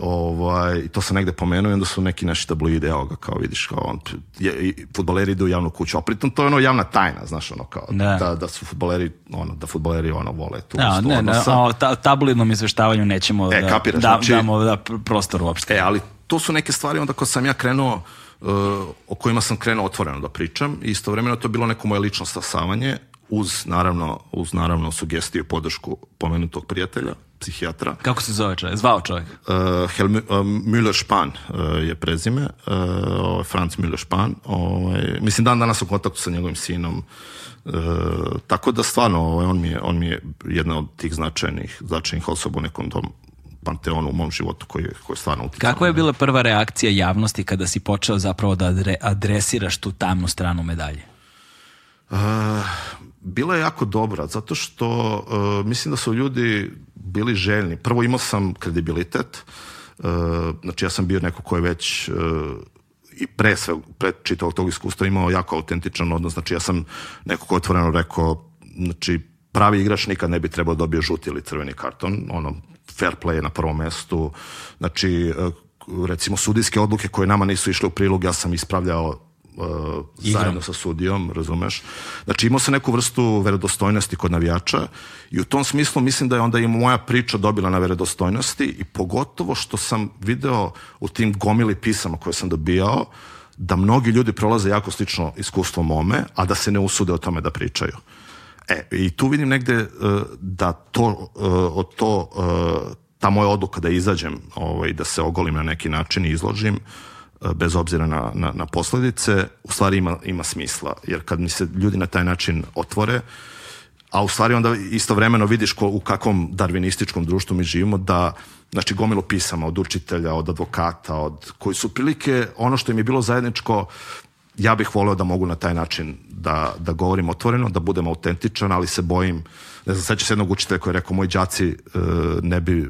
Ovaj, to sam negde pomenuo i onda su neki naši tabloide, evo ga, kao vidiš, kao on, futbaleri idu u javnu kuću, a pritom to je ono javna tajna, znaš, ono, kao, ne. Da. da, da su futbaleri, ono, da futbaleri, ono, vole tu da, ne, ne, o ta, tabloidnom izveštavanju nećemo e, da, kapiraš, da, znači, damo da, prostor uopšte. E, ali to su neke stvari onda kad sam ja krenuo, Uh, o kojima sam krenuo otvoreno da pričam istovremeno to je bilo neko moje lično stasavanje uz naravno, uz naravno sugestiju podršku pomenutog prijatelja, psihijatra. Kako se zove čovjek? Zvao čovjek? Uh, Helm, uh, Müller Span uh, je prezime, uh, ovaj, Franz Müller Span. Ovaj, mislim, dan danas u kontaktu sa njegovim sinom. Uh, tako da stvarno, ovaj, on, mi je, on mi je jedna od tih značajnih, značajnih osoba u nekom tom panteonu u mom životu koji koji je stvarno uticao. Kako je bila prva reakcija javnosti kada si počeo zapravo da adre, adresiraš tu tamnu stranu medalje? Uh, bila je jako dobra zato što uh, mislim da su ljudi bili željni. Prvo imao sam kredibilitet, uh, znači ja sam bio neko ko je već uh, i pre, sve, pre čitavog tog iskustva imao jako autentičan odnos, znači ja sam neko ko je otvoreno rekao, znači pravi igrač nikad ne bi trebao da dobio žuti ili crveni karton, ono fair play je na prvom mestu, znači recimo sudijske odluke koje nama nisu išle u prilog, ja sam ispravljao uh, zajedno sa sudijom, razumeš? Znači imao se neku vrstu verodostojnosti kod navijača i u tom smislu mislim da je onda i moja priča dobila na verodostojnosti i pogotovo što sam video u tim gomili pisama koje sam dobijao da mnogi ljudi prolaze jako slično iskustvo mome, a da se ne usude o tome da pričaju. E, i tu vidim negde uh, da to, uh, to uh, ta moja odluka da izađem, ovaj, da se ogolim na neki način i izložim, uh, E, bez obzira na, na, na posledice, u stvari ima, ima smisla. Jer kad mi se ljudi na taj način otvore, a u stvari onda istovremeno vidiš ko, u kakvom darvinističkom društvu mi živimo, da znači gomilo pisama od učitelja, od advokata, od koji su prilike ono što im je bilo zajedničko, ja bih voleo da mogu na taj način da, da govorim otvoreno, da budem autentičan, ali se bojim uh, ne znam, seća se jednog učitelja koji je rekao, moji đaci e, ne bi, e,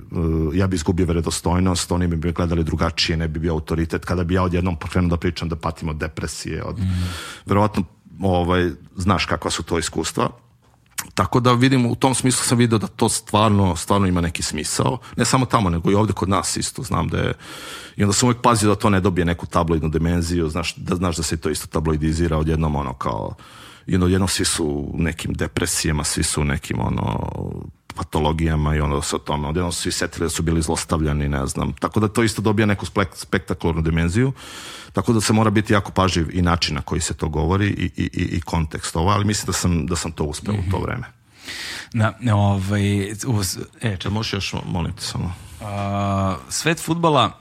ja bi izgubio veredostojnost, oni bi me gledali drugačije, ne bi bio autoritet, kada bi ja odjednom pokrenuo da pričam da patim od depresije, od... Mm. Verovatno, ovaj, znaš kakva su to iskustva. Tako da vidim, u tom smislu sam video da to stvarno, stvarno ima neki smisao. Ne samo tamo, nego i ovde kod nas isto. Znam da je, i onda sam uvijek pazio da to ne dobije neku tabloidnu dimenziju, znaš, da znaš da se to isto tabloidizira odjednom ono kao i ono, jedno svi su nekim depresijama, svi su nekim ono, patologijama i ono sa tome. Odjedno su svi setili da su bili zlostavljani, ne znam. Tako da to isto dobija neku spektakularnu dimenziju. Tako da se mora biti jako pažljiv i način na koji se to govori i, i, i kontekst ova, ali mislim da sam, da sam to uspeo mm -hmm. u to mhm. vreme. Na, ovaj, uz, e, čak... možeš još, molim samo. A, svet futbala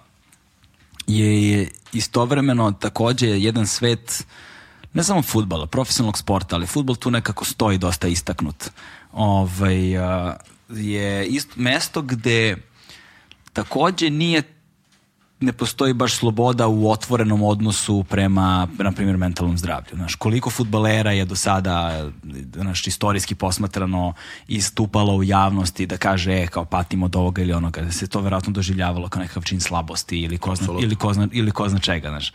je istovremeno takođe jedan svet uh, ne samo futbala, profesionalnog sporta, ali futbol tu nekako stoji dosta istaknut. Ovaj, je isto mesto gde takođe nije ne postoji baš sloboda u otvorenom odnosu prema, na primjer, mentalnom zdravlju. Znaš, koliko futbalera je do sada, znaš, istorijski posmatrano, istupalo u javnosti da kaže, e, kao patimo od ovoga ili onoga, da se to verovatno doživljavalo kao nekakav čin slabosti ili ko zna, ili ko zna, ili ko zna čega, znaš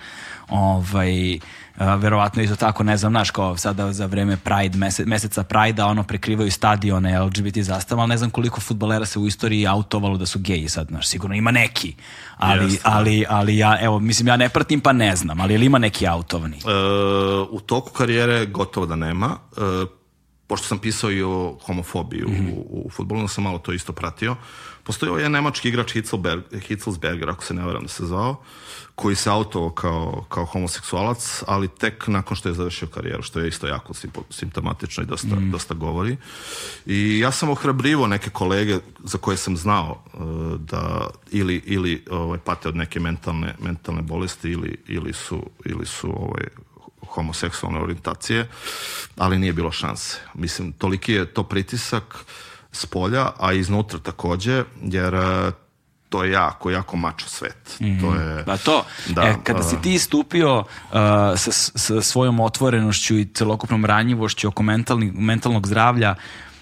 ovaj, a, verovatno isto tako, ne znam, znaš, kao sada za vreme Pride, mese, meseca Pride-a, ono, prekrivaju stadione LGBT zastava, ali ne znam koliko futbalera se u istoriji autovalo da su geji sad, znaš, sigurno ima neki, ali, yes. ali, ali ja, evo, mislim, ja ne pratim pa ne znam, ali ili ima neki autovni? E, u toku karijere gotovo da nema, e, pošto sam pisao i o homofobiji mm -hmm. u, u futbolu, sam malo to isto pratio. Postoji ovaj nemački igrač Hitzelberg, Hitzelsberger, ako se ne varam da se zvao, koji se auto kao, kao homoseksualac, ali tek nakon što je završio karijeru, što je isto jako simptomatično i dosta, mm. dosta govori. I ja sam ohrabrivo neke kolege za koje sam znao e, da ili, ili ovaj, pate od neke mentalne, mentalne bolesti ili, ili su, ili su ovaj, homoseksualne orijentacije, ali nije bilo šanse. Mislim, toliki je to pritisak s polja, a iznutra takođe, jer e, to je jako, jako mačo svet. Mm To je... Pa to, da, e, kada da. si ti istupio uh, sa, sa svojom otvorenošću i celokupnom ranjivošću oko mentalni, mentalnog zdravlja,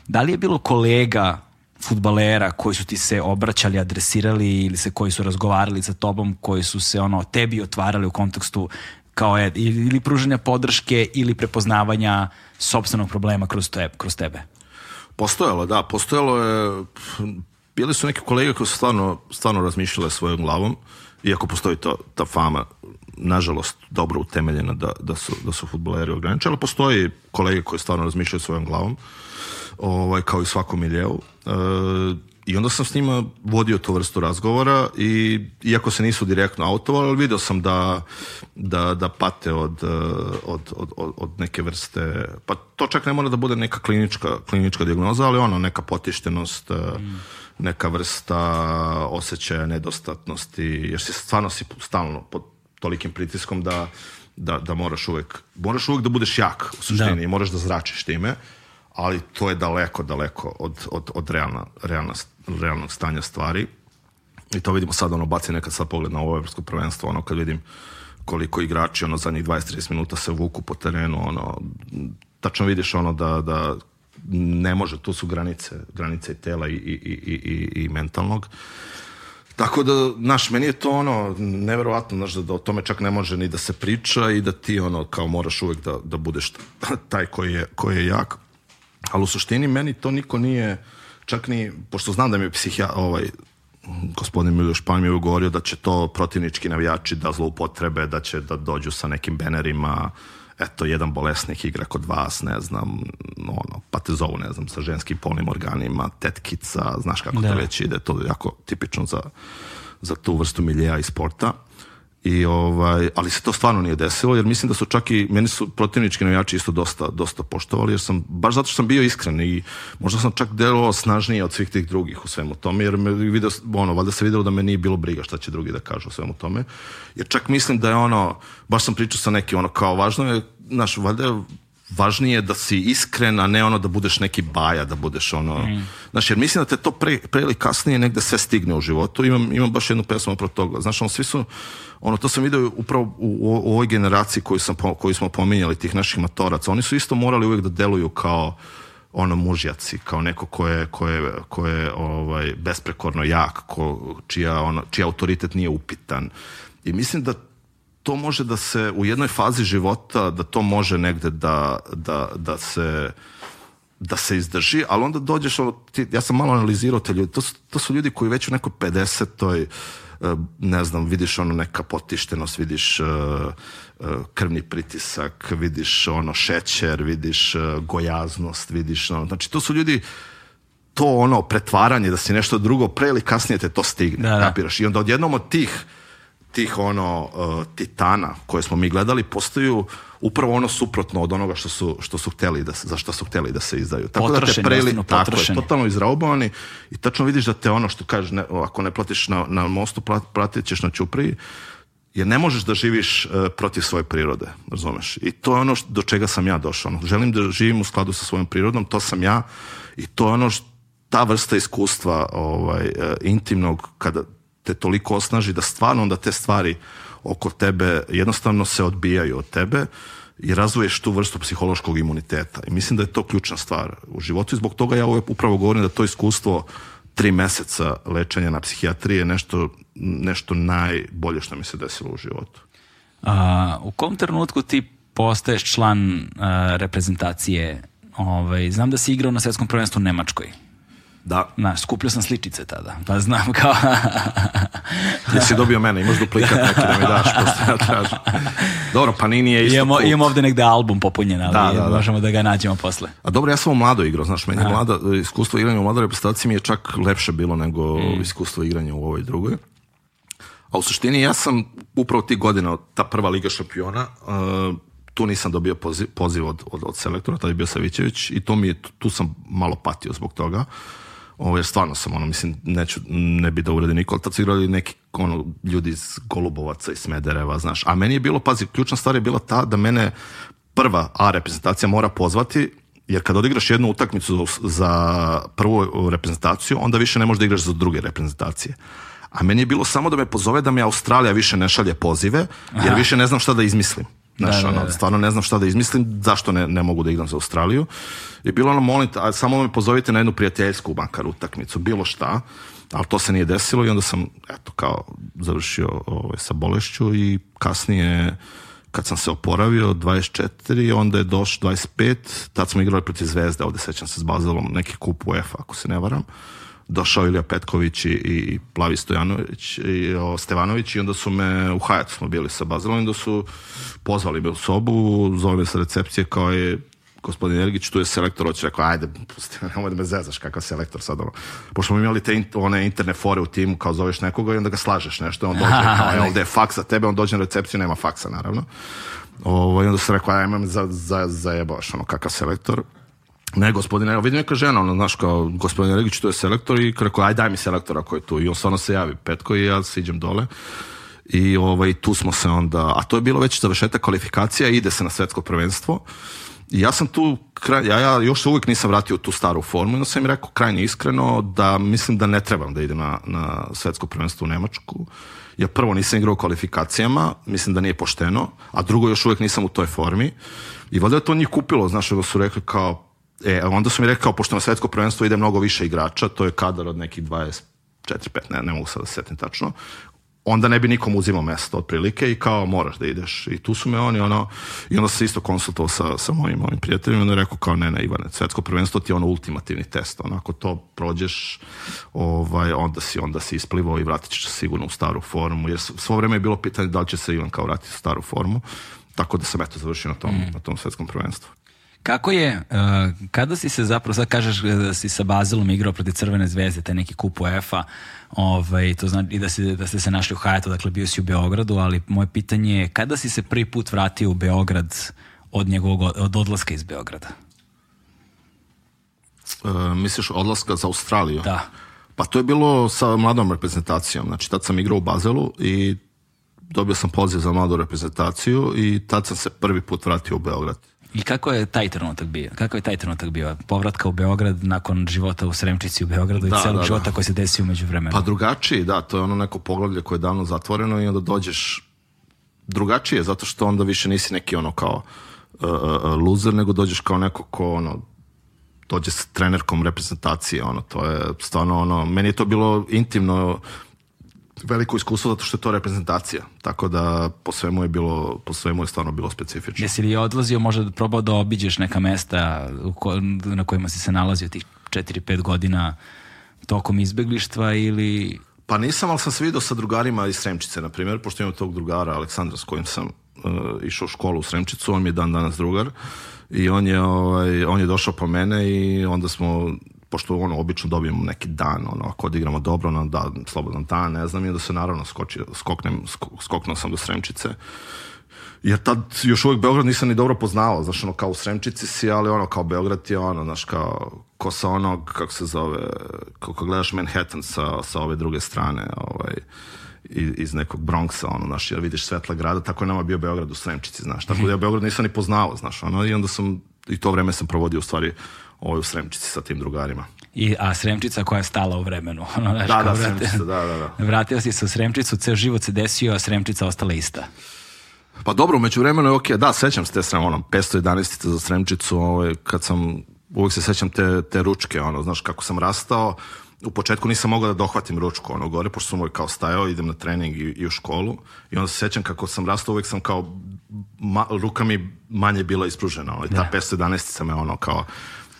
da li je bilo kolega futbalera koji su ti se obraćali, adresirali ili se koji su razgovarali sa tobom, koji su se ono tebi otvarali u kontekstu kao je, ili pružanja podrške ili prepoznavanja sobstvenog problema kroz, te, kroz tebe? Postojalo, da, postojalo je, bili su neki kolege koji su stvarno, stvarno razmišljale svojom glavom, iako postoji to, ta fama, nažalost, dobro utemeljena da, da su, da su futboleri ograničeni, ali postoji kolege koji stvarno razmišljaju svojom glavom, ovaj, kao i svakom miljevu. E, I onda sam s njima vodio tu vrstu razgovora i iako se nisu direktno autovali, ali video sam da, da, da pate od, eh, od, od, od, neke vrste, pa to čak ne mora da bude neka klinička, klinička dijagnoza, ali ono, neka potištenost, eh, mm. neka vrsta osjećaja nedostatnosti, jer si stvarno si stalno pod tolikim pritiskom da, da, da moraš uvek, moraš uvek da budeš jak u da. suštini, da. moraš da zračiš time ali to je daleko, daleko od, od, od realna, realna, realnog stanja stvari. I to vidimo sad, ono, baci nekad sad pogled na ovo evropsko prvenstvo, ono, kad vidim koliko igrači, ono, zadnjih 20-30 minuta se vuku po terenu, ono, tačno vidiš, ono, da, da ne može, tu su granice, granice tela i, i, i, i, i mentalnog. Tako da, znaš, meni je to ono, neverovatno, znaš, da, da o tome čak ne može ni da se priča i da ti ono, kao moraš uvek da, da budeš taj koji je, koji je jak. Ali u suštini meni to niko nije, čak ni, pošto znam da mi je psihija, ovaj, gospodin Miljoš Pan mi je govorio da će to protivnički navijači da zloupotrebe, da će da dođu sa nekim benerima, eto, jedan bolesnik igra kod vas, ne znam, ono, pa te zovu, ne znam, sa ženskim polnim organima, tetkica, znaš kako da. to već ide, to je jako tipično za, za tu vrstu miljeja i sporta. I ovaj, ali se to stvarno nije desilo, jer mislim da su čak i, meni su protivnički navijači isto dosta, dosta poštovali, jer sam, baš zato što sam bio iskren i možda sam čak delovao snažnije od svih tih drugih u svemu tome, jer me video, ono, valjda se videlo da me nije bilo briga šta će drugi da kažu u svemu tome. Jer čak mislim da je ono, baš sam pričao sa nekim, ono, kao važno je, znaš, valjda je važnije je da si iskren, a ne ono da budeš neki baja, da budeš ono... Mm. Znaš, jer mislim da te to pre, pre ili kasnije negde sve stigne u životu. Imam, imam baš jednu pesmu pro toga. Znaš, ono, svi su... Ono, to sam vidio upravo u, u, u ovoj generaciji koju, sam, koju smo pominjali, tih naših matoraca. Oni su isto morali uvek da deluju kao ono mužjaci, kao neko ko je, ko je, ko je ovaj, besprekorno jak, ko, čija, ono, čija autoritet nije upitan. I mislim da to može da se u jednoj fazi života, da to može negde da, da, da se da se izdrži, ali onda dođeš, ono, ti, ja sam malo analizirao te ljudi, to to su ljudi koji već u nekoj 50-oj, e, ne znam, vidiš ono neka potištenost, vidiš e, e, krvni pritisak, vidiš ono šećer, vidiš gojaznost, vidiš ono, znači to su ljudi to ono pretvaranje da si nešto drugo pre ili kasnije te to stigne, da, da. kapiraš i onda odjednom od tih tih ono uh, titana koje smo mi gledali postaju upravo ono suprotno od onoga što su, što su hteli da, za što su hteli da se izdaju. Tako potrošen, da te preli, tako je, totalno izraubovani i tačno vidiš da te ono što kažeš, ne, ako ne platiš na, na mostu, plat, platit ćeš na Ćupriji, jer ne možeš da živiš uh, protiv svoje prirode, razumeš? I to je ono što, do čega sam ja došao. Ono, želim da živim u skladu sa svojom prirodom, to sam ja i to je ono što ta vrsta iskustva ovaj, uh, intimnog kada te toliko osnaži da stvarno onda te stvari oko tebe jednostavno se odbijaju od tebe i razvoješ tu vrstu psihološkog imuniteta. I mislim da je to ključna stvar u životu i zbog toga ja ovaj upravo govorim da to iskustvo tri meseca lečenja na psihijatriji je nešto, nešto najbolje što mi se desilo u životu. A, u kom trenutku ti postaješ član a, reprezentacije? Ovaj, znam da si igrao na svetskom prvenstvu u Nemačkoj. Da. Na, skupljao sam sličice tada, pa znam kao... Jesi dobio mene, imaš duplikat neki da mi daš, pošto ja tražim. Dobro, Panini je isto imamo, put. Imamo ovde negde album popunjen, ali da, da, da. možemo da ga nađemo posle. A dobro, ja sam u mlado igrao, znaš, meni mlada, e, iskustvo igranja u mladoj reprezentaciji mi je čak lepše bilo nego mm. iskustvo igranja u ovoj drugoj. A u suštini ja sam upravo tih godina, ta prva Liga šampiona, uh, tu nisam dobio poziv, poziv od, od, od selektora, tada je bio Savićević i to mi je, tu sam malo patio zbog toga. Uh, Ovo, jer stvarno sam, ono, mislim, neću, ne bi da uradi niko, ali tad su igrali neki ono, ljudi iz Golubovaca i Smedereva, znaš. A meni je bilo, pazi, ključna stvar je bila ta da mene prva A reprezentacija mora pozvati, jer kad odigraš jednu utakmicu za prvu reprezentaciju, onda više ne možeš da igraš za druge reprezentacije. A meni je bilo samo da me pozove da me Australija više ne šalje pozive, jer Aha. više ne znam šta da izmislim. Znaš, da, da ono, da. stvarno ne znam šta da izmislim, zašto ne, ne mogu da igram za Australiju. I bilo ono, molim, a samo me pozovite na jednu prijateljsku bankar utakmicu, bilo šta, ali to se nije desilo i onda sam, eto, kao, završio ovaj, sa bolešću i kasnije, kad sam se oporavio, 24, onda je došlo 25, tad smo igrali protiv Zvezde, ovde sećam se s Bazalom, neki kup UEFA, ako se ne varam došao Ilija Petković i, i Plavi Stojanović i o, Stevanović i onda su me u Hajatu smo bili sa Bazilom i onda su pozvali me u sobu, zove me sa recepcije kao je gospodin Ergić, tu je selektor, hoće rekao, ajde, pusti, nemoj da me zezaš kakav selektor sad, ono. Pošto smo imali te in, one interne fore u timu, kao zoveš nekoga i onda ga slažeš nešto, on dođe, kao, evo, ovde je faks za tebe, on dođe na recepciju, nema faksa, naravno. Ovo, ovaj, I onda se rekao, ajme me za, za, zajebavaš, ono, kakav selektor ne, gospodine, evo vidim neka žena, ona, znaš, kao, gospodine Regić, to je selektor i rekao, aj daj mi selektora koji je tu. I on stvarno se javi petko i ja siđem dole. I ovaj, tu smo se onda, a to je bilo već završeta kvalifikacija, ide se na svetsko prvenstvo. I ja sam tu, ja, ja još se uvijek nisam vratio u tu staru formu, onda sam im rekao krajnje iskreno da mislim da ne trebam da idem na, na svetsko prvenstvo u Nemačku. Ja prvo nisam igrao kvalifikacijama, mislim da nije pošteno, a drugo još uvijek nisam u toj formi. I valjda je to njih kupilo, znaš, da su rekli kao, E, onda su mi rekli kao, pošto na svetsko prvenstvo ide mnogo više igrača, to je kadar od nekih 24, 5, ne, ne mogu sad da setim tačno, onda ne bi nikom uzimao mesto otprilike i kao moraš da ideš. I tu su me oni ono, i onda se isto konsultovao sa, sa mojim, mojim prijateljima i onda je rekao kao ne, ne Ivane, svetsko prvenstvo ti je ono ultimativni test, ono ako to prođeš ovaj, onda si, onda si isplivao i vratit ćeš sigurno u staru formu, jer svo vreme je bilo pitanje da li će se Ivan kao vratiti u staru formu, tako da sam eto završio na tom, mm. na tom svetskom prvenstvu. Kako je, eh, kada si se zapravo, sad kažeš eh, da si sa Bazilom igrao protiv Crvene zvezde, taj neki kup UEFA, ovaj, to znači, i da, si, da ste se našli u Hajatu, dakle bio si u Beogradu, ali moje pitanje je, kada si se prvi put vratio u Beograd od, njegovog, od odlaska iz Beograda? E, misliš odlaska za Australiju? Da. Pa to je bilo sa mladom reprezentacijom. Znači, tad sam igrao u Bazelu i dobio sam poziv za mladu reprezentaciju i tad sam se prvi put vratio u Beograd. I kako je taj trenutak bio? Kako je taj trenutak bio? Povratka u Beograd nakon života u Sremčici u Beogradu da, i celog da, da. života da. koji se desio umeđu vremena. Pa drugačije, da, to je ono neko poglavlje koje je davno zatvoreno i onda dođeš drugačije, zato što onda više nisi neki ono kao uh, uh, loser, nego dođeš kao neko ko ono, dođe sa trenerkom reprezentacije, ono, to je stvarno ono, meni je to bilo intimno veliko iskustvo zato što je to reprezentacija. Tako da po svemu je bilo po svemu je stvarno bilo specifično. Jesi li odlazio možda da probao da obiđeš neka mesta na kojima si se nalazio tih 4-5 godina tokom izbeglištva ili Pa nisam, ali sam se vidio sa drugarima iz Sremčice, na primjer, pošto imam tog drugara Aleksandra s kojim sam uh, išao u školu u Sremčicu, on mi je dan danas drugar i on je, ovaj, on je došao po mene i onda smo pošto ono, obično dobijemo neki dan, ono, ako odigramo dobro, ono, da, slobodan dan, ne znam, i da se naravno skoči, skoknem, skoknuo sam do Sremčice, jer tad još uvijek Beograd nisam ni dobro poznao, znaš, ono, kao u Sremčici si, ali ono, kao Beograd je ono, znaš, kao, ko sa onog, kako se zove, kako gledaš Manhattan sa, sa ove druge strane, ovaj, iz nekog Bronxa, ono, znaš, jer vidiš svetla grada, tako je nama bio Beograd u Sremčici, znaš, tako da ja Beograd nisam ni poznao, znaš, ono, i onda sam, i to vreme sam provodio u stvari ovaj, u Sremčici sa tim drugarima. I, a Sremčica koja je stala u vremenu. Ono, da, da, vrati, Sremčica, da, da, da. Vratio si se u Sremčicu, ceo život se desio, a Sremčica ostala ista. Pa dobro, umeđu vremenu je okej, okay. da, sećam se te srem, ono, 511. za Sremčicu, ovaj, kad sam, uvijek se sećam te, te ručke, ono, znaš, kako sam rastao, u početku nisam mogao da dohvatim ručku ono gore, pošto sam moj kao stajao, idem na trening i, i u školu i onda se sećam kako sam rastao, uvek sam kao ma, ruka mi manje bila ispružena, ono, i ta 511 da. sam me ono kao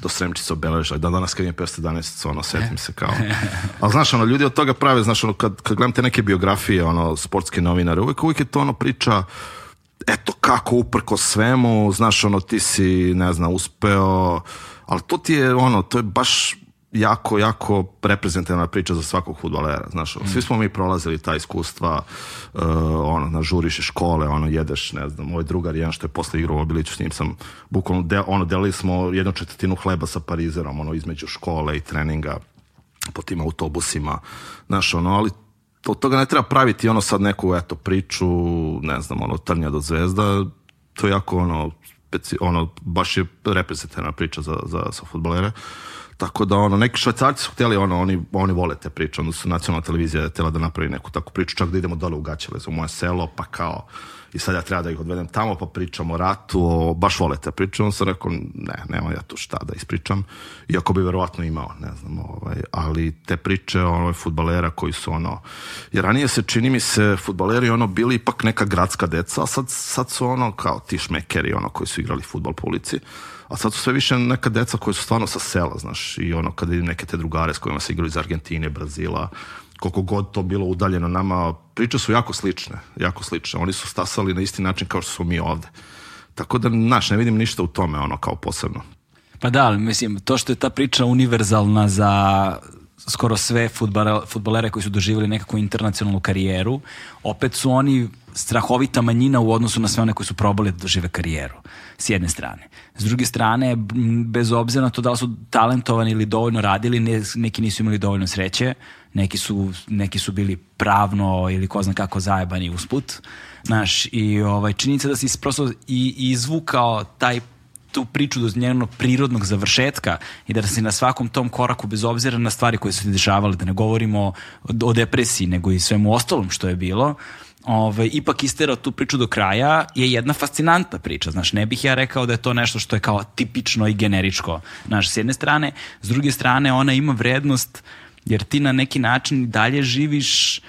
do sremčica obeležila. Dan danas kad je 511, ono, setim se kao. A znaš, ono, ljudi od toga prave, znaš, ono, kad, kad gledam te neke biografije, ono, sportske novinare, uvijek, uvijek je to ono priča, eto kako, uprko svemu, znaš, ono, ti si, ne znam, uspeo, ali to ti je, ono, to je baš jako, jako reprezentativna priča za svakog futbalera, znaš, mm. svi smo mi prolazili ta iskustva, uh, ono, na žuriše škole, ono, jedeš, ne znam, moj drugar, jedan što je posle igrao u Obiliću, s njim sam, bukvalno, de, ono, delili smo jednu četvrtinu hleba sa parizerom, ono, između škole i treninga, po tim autobusima, znaš, ono, ali od toga ne treba praviti ono sad neku eto priču, ne znam, ono trnja do zvezda, to je jako ono, ono baš je reprezentativna priča za, za, za futbolere. Tako da ono, neki švajcarci su hteli ono, oni, oni vole te priče, onda su nacionalna televizija htela da napravi neku takvu priču, čak da idemo dole u Gaćelez, za moje selo, pa kao, i sad ja treba da ih odvedem tamo, pa pričamo o ratu, o, baš vole te priče, on sam rekao, ne, nema ja tu šta da ispričam, iako bi verovatno imao, ne znam, ovaj, ali te priče o ovaj, futbalera koji su ono, jer ranije se čini mi se futbaleri ono bili ipak neka gradska deca, a sad, sad su ono kao ti šmekeri ono koji su igrali futbal po ulici, A sad su sve više neka deca koja su stvarno sa sela, znaš, i ono kada idu neke te drugare s kojima se igraju iz Argentine, Brazila, koliko god to bilo udaljeno nama, priče su jako slične, jako slične. Oni su stasali na isti način kao što smo mi ovde. Tako da, znaš, ne vidim ništa u tome, ono, kao posebno. Pa da, ali mislim, to što je ta priča univerzalna za skoro sve futbalere koji su doživjeli nekakvu internacionalnu karijeru, opet su oni strahovita manjina u odnosu na sve one koji su probali da dožive karijeru, s jedne strane. S druge strane, bez obzira na to da li su talentovani ili dovoljno radili, ne, neki nisu imali dovoljno sreće, neki su, neki su bili pravno ili ko zna kako zajebani usput. Znaš, i ovaj, činjenica da si prosto i, izvukao taj tu priču do njenog prirodnog završetka i da se na svakom tom koraku, bez obzira na stvari koje su ti dešavale, da ne govorimo o, o depresiji, nego i svemu ostalom što je bilo, ovaj, ipak isterao tu priču do kraja je jedna fascinantna priča. Znaš, ne bih ja rekao da je to nešto što je kao tipično i generičko. Znaš, s jedne strane, s druge strane ona ima vrednost jer ti na neki način dalje živiš uh,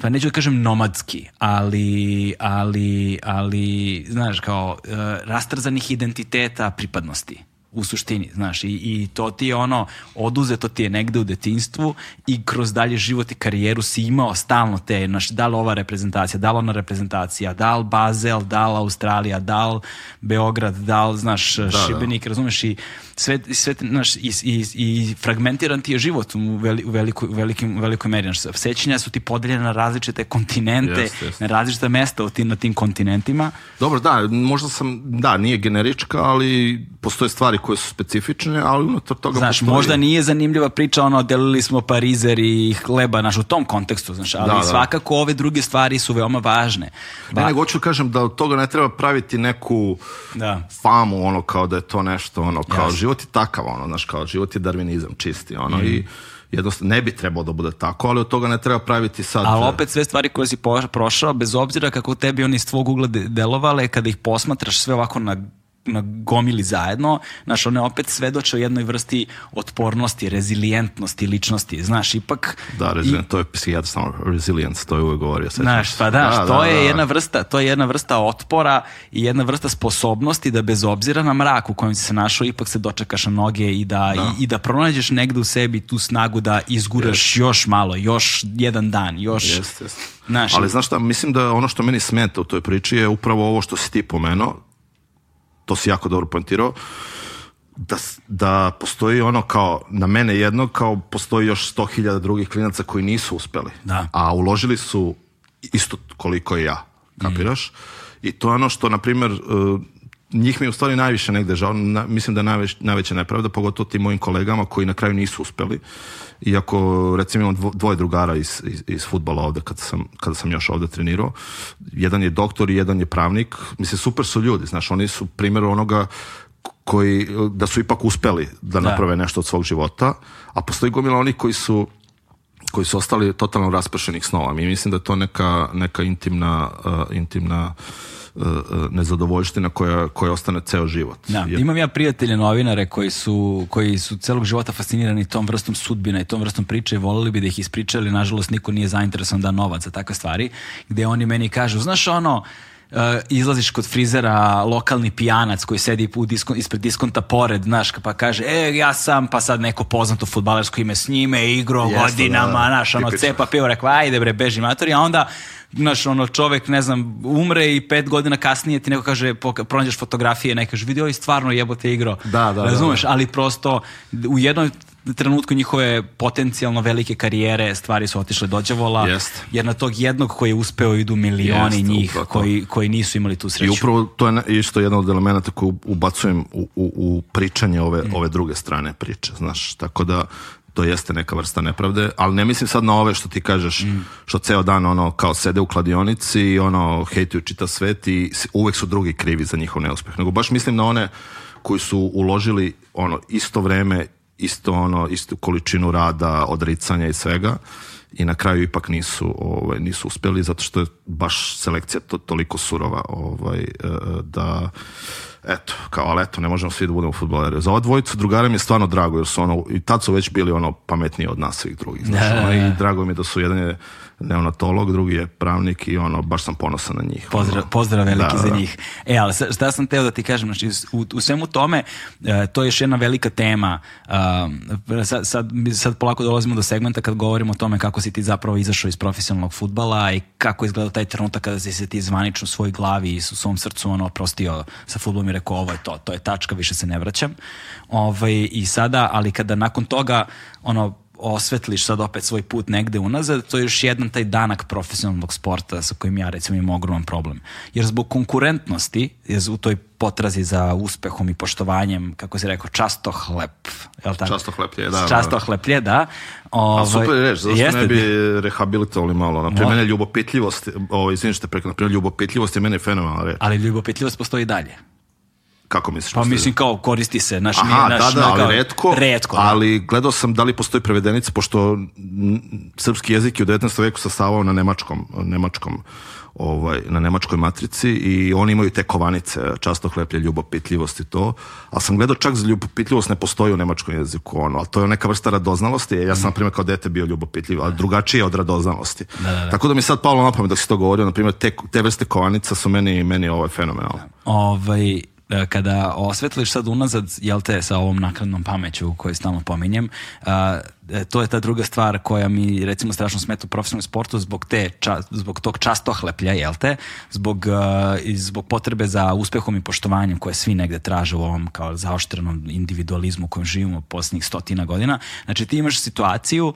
pa neću da kažem nomadski, ali, ali, ali znaš, kao uh, rastrzanih identiteta pripadnosti u suštini, znaš, i, i to ti je ono, oduzeto ti je negde u detinstvu i kroz dalje život i karijeru si imao stalno te, znaš, da li ova reprezentacija, da li ona reprezentacija, da li Bazel, da li Australija, da li Beograd, da li, znaš, da, da. Šibenik, da. razumeš, i sve, sve znaš, i, i, i fragmentiran ti je život u, veli, u, veliko, u velikim, velikoj meri, znaš, sećanja su ti podeljene na različite kontinente, yes, yes. na različita mesta u tim, na tim kontinentima. Dobro, da, možda sam, da, nije generička, ali postoje stvari koje su specifične, ali unutar toga znaš, postoji... možda nije zanimljiva priča ono delili smo parizer i hleba, naš u tom kontekstu, znaš, ali da, da. svakako ove druge stvari su veoma važne. Ba... Ne, nego hoću da kažem da od toga ne treba praviti neku da. famu, ono kao da je to nešto, ono kao Jasne. život je takav, ono, znaš, kao život je darvinizam čisti, ono mm. i jednostavno ne bi trebalo da bude tako, ali od toga ne treba praviti sad. Ali opet sve stvari koje si prošao, bez obzira kako tebi oni iz tvog ugla delovale, kada ih posmatraš sve ovako na na gomili zajedno, znaš, one opet svedoče o jednoj vrsti otpornosti, rezilijentnosti, ličnosti, znaš, ipak... Da, rezilijent, i, to je psihijatr samo rezilijent, to je uvek govorio. Sećam. Znaš, pa da, da, to da, je da, da, jedna vrsta, to je jedna vrsta otpora i jedna vrsta sposobnosti da bez obzira na mrak u kojem si se našao, ipak se dočekaš na noge i da, da. I, i da pronađeš negde u sebi tu snagu da izguraš yes. još malo, još jedan dan, još... Yes, yes. Znaš, Ali znaš šta, mislim da ono što meni smeta u toj priči je upravo ovo što si ti pomenuo, to si jako dobro poentirao, da, da postoji ono kao, na mene jedno, kao postoji još 100.000 drugih klinaca koji nisu uspeli. Da. A uložili su isto koliko i ja, mhm. kapiraš? Mm. I to je ono što, na primjer, eh, njih mi je u stvari najviše negde žao, na, mislim da je najveć, najveća nepravda, pogotovo tim mojim kolegama koji na kraju nisu uspeli. Iako, recimo, imam dvoje drugara iz, iz, iz futbala ovde, kada sam, kada sam još ovde trenirao. Jedan je doktor i jedan je pravnik. Mislim, super su ljudi, znaš, oni su primjer onoga koji, da su ipak uspeli da, da. naprave nešto od svog života, a postoji gomila oni koji su koji su ostali totalno raspršenih snova. Mi mislim da je to neka, neka intimna, uh, intimna E, e, nezadovoljština koja, koja ostane ceo život. Da, Jer... imam ja prijatelje novinare koji su, koji su celog života fascinirani tom vrstom sudbina i tom vrstom priče i volili bi da ih ispričali, nažalost niko nije zainteresovan da novac za takve stvari, gde oni meni kažu, znaš ono, Uh, izlaziš kod frizera lokalni pijanac koji sedi u diskon, ispred diskonta pored, znaš, pa kaže, e, ja sam, pa sad neko poznato futbalersko ime s njime, igro Jeste, godinama, da, da. znaš, ono, Tipično. cepa pivo, rekao, ajde bre, beži matori, a onda znaš, ono, čovek, ne znam, umre i pet godina kasnije ti neko kaže, pronađeš fotografije, ne kažeš, vidio i stvarno jebote igro. Da, da, da Razumeš, da, da. ali prosto u jednoj trenutku njihove potencijalno velike karijere stvari su otišle dođavola yes. jer na tog jednog koji je uspeo idu milioni yes, njih koji, koji nisu imali tu sreću. I upravo to je isto jedan od elemenata koji ubacujem u, u, u pričanje ove, mm. ove druge strane priče, znaš, tako da to jeste neka vrsta nepravde, ali ne mislim sad na ove što ti kažeš, mm. što ceo dan ono kao sede u kladionici i ono hejtuju čita svet i uvek su drugi krivi za njihov neuspeh. Nego baš mislim na one koji su uložili ono isto vreme, isto ono istu količinu rada, odricanja i svega i na kraju ipak nisu ovaj nisu uspeli zato što je baš selekcija to, toliko surova ovaj e, e, da eto, kao, ali eto, ne možemo svi da budemo futboleri. Za ova dvojica drugara mi je stvarno drago, jer su ono, i tad su već bili ono pametniji od nas svih drugih. Znači, ono, I drago mi je da su jedan je neonatolog, drugi je pravnik i ono, baš sam ponosan na njih. Pozdrav, pozdrav veliki da, za da. da. njih. E, ali šta sam teo da ti kažem, znači, u, u svemu tome, e, to je još jedna velika tema. E, sad, sad, sad polako dolazimo do segmenta kad govorimo o tome kako si ti zapravo izašao iz profesionalnog futbala i kako je izgledao taj trenutak kada si se ti zvanično u svoj glavi i u svom srcu ono, oprostio sa futbolom i rekao ovo je to, to je tačka, više se ne vraćam. Ovaj, I sada, ali kada nakon toga ono, osvetliš sad opet svoj put negde unazad, to je još jedan taj danak profesionalnog sporta sa kojim ja recimo imam ogroman problem. Jer zbog konkurentnosti, jer u toj potrazi za uspehom i poštovanjem, kako se rekao, často hleb. Je li tako? Často hleplje, da, da. Často da. hleplje, da. Ovo, ovaj, A super reč, zašto jeste, ne bi rehabilitovali malo? Naprimjer, mene ljubopitljivost, ovo, izvinite, preko, naprimjer, ljubopitljivost je mene fenomenalna reč. Ali ljubopitljivost postoji dalje. Kako misliš? Pa mislim kao koristi se, naš Aha, naš... da, da, ali kao, redko, redko da. ali gledao sam da li postoji prevedenica, pošto srpski jezik je u 19. veku sastavao na nemačkom, nemačkom ovaj, na nemačkoj matrici i oni imaju te kovanice, často hleplje, ljubopitljivost i to, ali sam gledao čak za ljubopitljivost ne postoji u nemačkom jeziku, ono, ali to je neka vrsta radoznalosti, ja sam, na mhm. primjer, kao dete bio ljubopitljiv, ali drugačije od radoznalosti. Da, da, da. Tako da mi sad palo na pamet dok si to govorio, na primjer, te, te vrste kovanica su meni, meni ovaj fenomenalne. Ovaj, E, kada osvetliš sad unazad, jel te, sa ovom nakladnom pameću koju stalno pominjem, a, e, to je ta druga stvar koja mi recimo strašno smeta u profesionalnom sportu zbog te ča, zbog tog častohleplja, jel te? Zbog uh, zbog potrebe za uspehom i poštovanjem koje svi negde traže u ovom kao zaoštrenom individualizmu u kojem živimo poslednjih stotina godina. Znači ti imaš situaciju uh,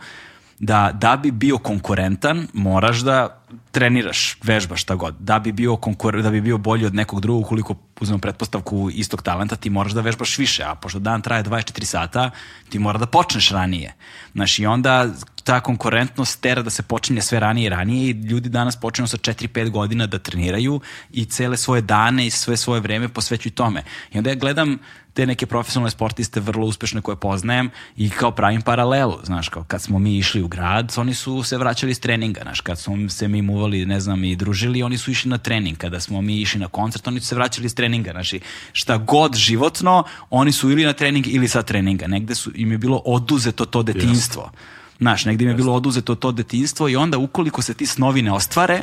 da da bi bio konkurentan, moraš da treniraš, vežbaš šta god. Da bi bio konkur, da bi bio bolji od nekog drugog, koliko uzmemo pretpostavku istog talenta, ti moraš da vežbaš više, a pošto dan traje 24 sata, ti mora da počneš ranije. Znaš, i onda ta konkurentnost tera da se počinje sve ranije i ranije i ljudi danas počinju sa 4-5 godina da treniraju i cele svoje dane i sve svoje vreme posvećuju tome. I onda ja gledam te neke profesionalne sportiste vrlo uspešne koje poznajem i kao pravim paralelu, znaš, kao kad smo mi išli u grad, oni su se vraćali iz treninga, znaš, kad smo se mi muvali, ne znam, i družili, oni su išli na trening, kada smo mi išli na koncert, oni su se vraćali iz treninga, znaš, šta god životno, oni su ili na trening ili sa treninga, negde su, im je bilo oduzeto to detinstvo. Yes Znaš, negdje mi je bilo oduzeto to detinstvo i onda ukoliko se ti snovi ne ostvare,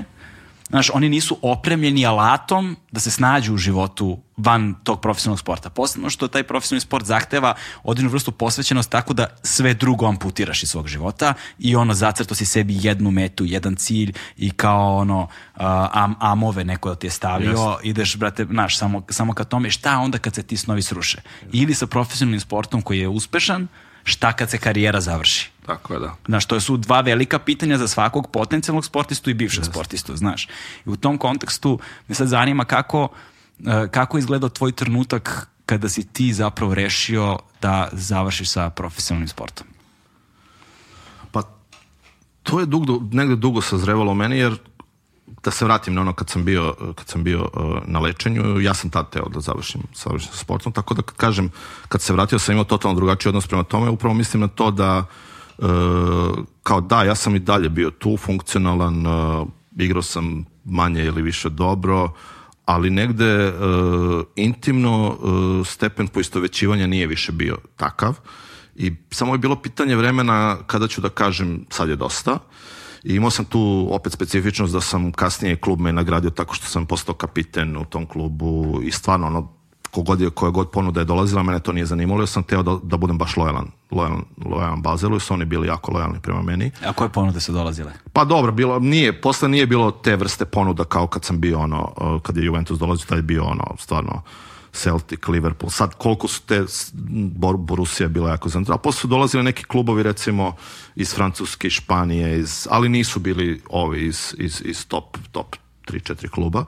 znaš, oni nisu opremljeni alatom da se snađu u životu van tog profesionalnog sporta. Posebno što taj profesionalni sport zahteva određenu vrstu posvećenost tako da sve drugo amputiraš iz svog života i ono zacrto si sebi jednu metu, jedan cilj i kao ono am, amove neko da ti je stavio, Just. ideš brate, znaš, samo, samo ka tome šta onda kad se ti snovi sruše. Ili sa profesionalnim sportom koji je uspešan, šta kad se karijera završi? Tako je, da. Znaš, to su dva velika pitanja za svakog potencijalnog sportistu i bivšeg yes. sportistu, znaš. I u tom kontekstu me sad zanima kako, e, kako izgleda tvoj trenutak kada si ti zapravo rešio da završiš sa profesionalnim sportom? Pa, to je dugo, negde dugo sazrevalo meni, jer da se vratim na ono kad sam bio, kad sam bio uh, na lečenju, ja sam tad teo da završim, završim sa sportom, tako da kažem, kad se vratio sam imao totalno drugačiji odnos prema tome, upravo mislim na to da uh, kao da, ja sam i dalje bio tu, funkcionalan, uh, igrao sam manje ili više dobro, ali negde intimno stepen poistovećivanja nije više bio takav i samo je bilo pitanje vremena kada ću da kažem sad je dosta, I imao sam tu opet specifičnost da sam kasnije klub me nagradio tako što sam postao kapiten u tom klubu i stvarno ono kogod je, koja god ponuda je dolazila, mene to nije zanimalo, ja sam teo da, da budem baš lojalan, lojalan, lojalan Bazelu, jer su oni bili jako lojalni prema meni. A koje ponude su dolazile? Pa dobro, bilo, nije, posle nije bilo te vrste ponuda kao kad sam bio ono, kad je Juventus dolazio, taj je bio ono, stvarno, Celtic, Liverpool. Sad koliko su te Bor Borussia bila jako zanimljiva. A posle su dolazili neki klubovi recimo iz Francuske, Španije, iz, ali nisu bili ovi iz, iz, iz top, top 3-4 kluba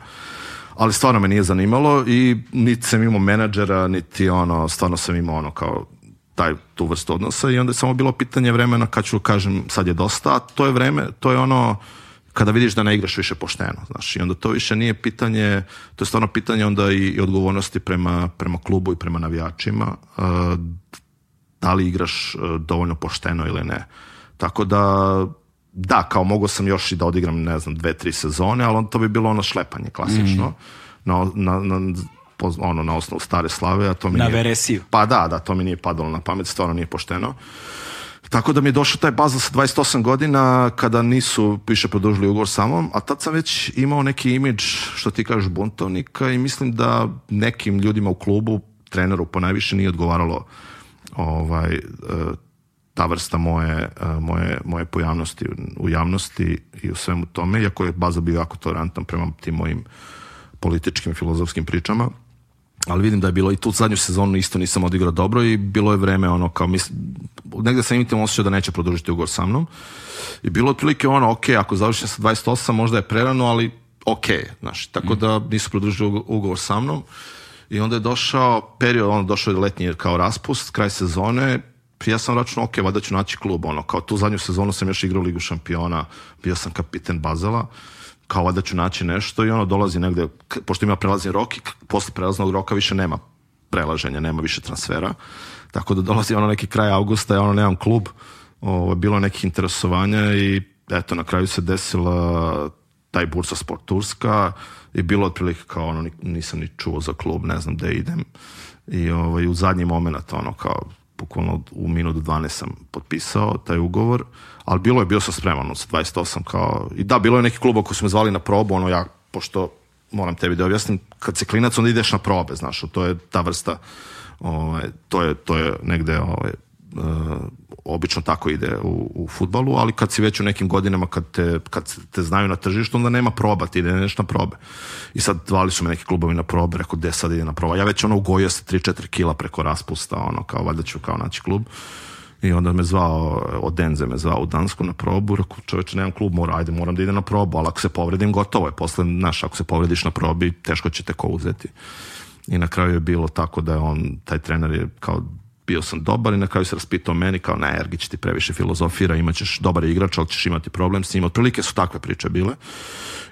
ali stvarno me nije zanimalo i niti sam imao menadžera, niti ono, stvarno sam imao ono kao taj, tu vrstu odnosa i onda je samo bilo pitanje vremena kad ću kažem sad je dosta, a to je vreme, to je ono kada vidiš da ne igraš više pošteno, znaš, i onda to više nije pitanje, to je stvarno pitanje onda i, i odgovornosti prema, prema klubu i prema navijačima, uh, da li igraš eh, dovoljno pošteno ili ne. Tako da, da, kao mogo sam još i da odigram, ne znam, dve, tri sezone, ali on to bi bilo ono šlepanje klasično, mm. na, na, na ono na osnovu stare slave, a to mi na nije... veresiju. Pa da, da, to mi nije padalo na pamet, stvarno nije pošteno. Tako da mi je došao taj bazel sa 28 godina kada nisu više produžili ugovor sa mnom, a tad sam već imao neki imidž, što ti kažeš, buntovnika i mislim da nekim ljudima u klubu, treneru po najviše, nije odgovaralo ovaj, e, ta vrsta moje, e, moje, moje pojavnosti u javnosti i u svemu tome, iako je baza bio jako tolerantan prema tim mojim političkim filozofskim pričama ali vidim da je bilo i tu zadnju sezonu isto nisam odigrao dobro i bilo je vreme ono kao mislim, negde sam intim osjećao da neće produžiti ugovor sa mnom i bilo je otprilike ono ok, ako završim sa 28 možda je prerano, ali ok, znaš, tako mm. da nisu produžili ugovor sa mnom i onda je došao period, ono došao je letnji kao raspust, kraj sezone, ja sam računao, ok, valjda ću naći klub, ono, kao tu zadnju sezonu sam još igrao Ligu šampiona, bio sam kapiten Bazela, kao da ću naći nešto i ono dolazi negde, pošto ima prelazni rok i posle prelaznog roka više nema prelaženja, nema više transfera. Tako da dolazi ono neki kraj augusta, ja ono nemam klub, ovo, ovaj, bilo nekih interesovanja i eto, na kraju se desila taj Bursa Sport Turska i bilo otprilike kao ono, nisam ni čuo za klub, ne znam gde idem. I ovaj, u zadnji moment, ono kao, bukvalno u minutu 12 sam potpisao taj ugovor ali bilo je, bio sam spreman sa 28 kao, i da, bilo je neki klub koji su me zvali na probu, ono ja, pošto moram tebi da objasnim, kad se klinac onda ideš na probe, znaš, to je ta vrsta, ovaj, to, je, to je negde ovaj, uh, obično tako ide u, u futbalu, ali kad si već u nekim godinama kad te, kad te znaju na tržištu, onda nema proba, ti ide nešto na probe. I sad zvali su me neki klubovi na probe, rekao, gde sad ide na proba? Ja već ono ugojio se 3-4 kila preko raspusta, ono, kao, valjda ću kao naći klub. Uh, I onda me zvao, od Denze me zvao u Dansku na probu, rekao, čoveče, nemam klub, mora, ajde, moram da idem na probu, ali ako se povredim, gotovo je. Posle, znaš, ako se povrediš na probi, teško će te ko uzeti. I na kraju je bilo tako da je on, taj trener je kao bio sam dobar i na kraju se raspitao meni kao ne, Ergić ti previše filozofira, imaćeš dobar igrač, ali ćeš imati problem s njim. Otprilike su takve priče bile.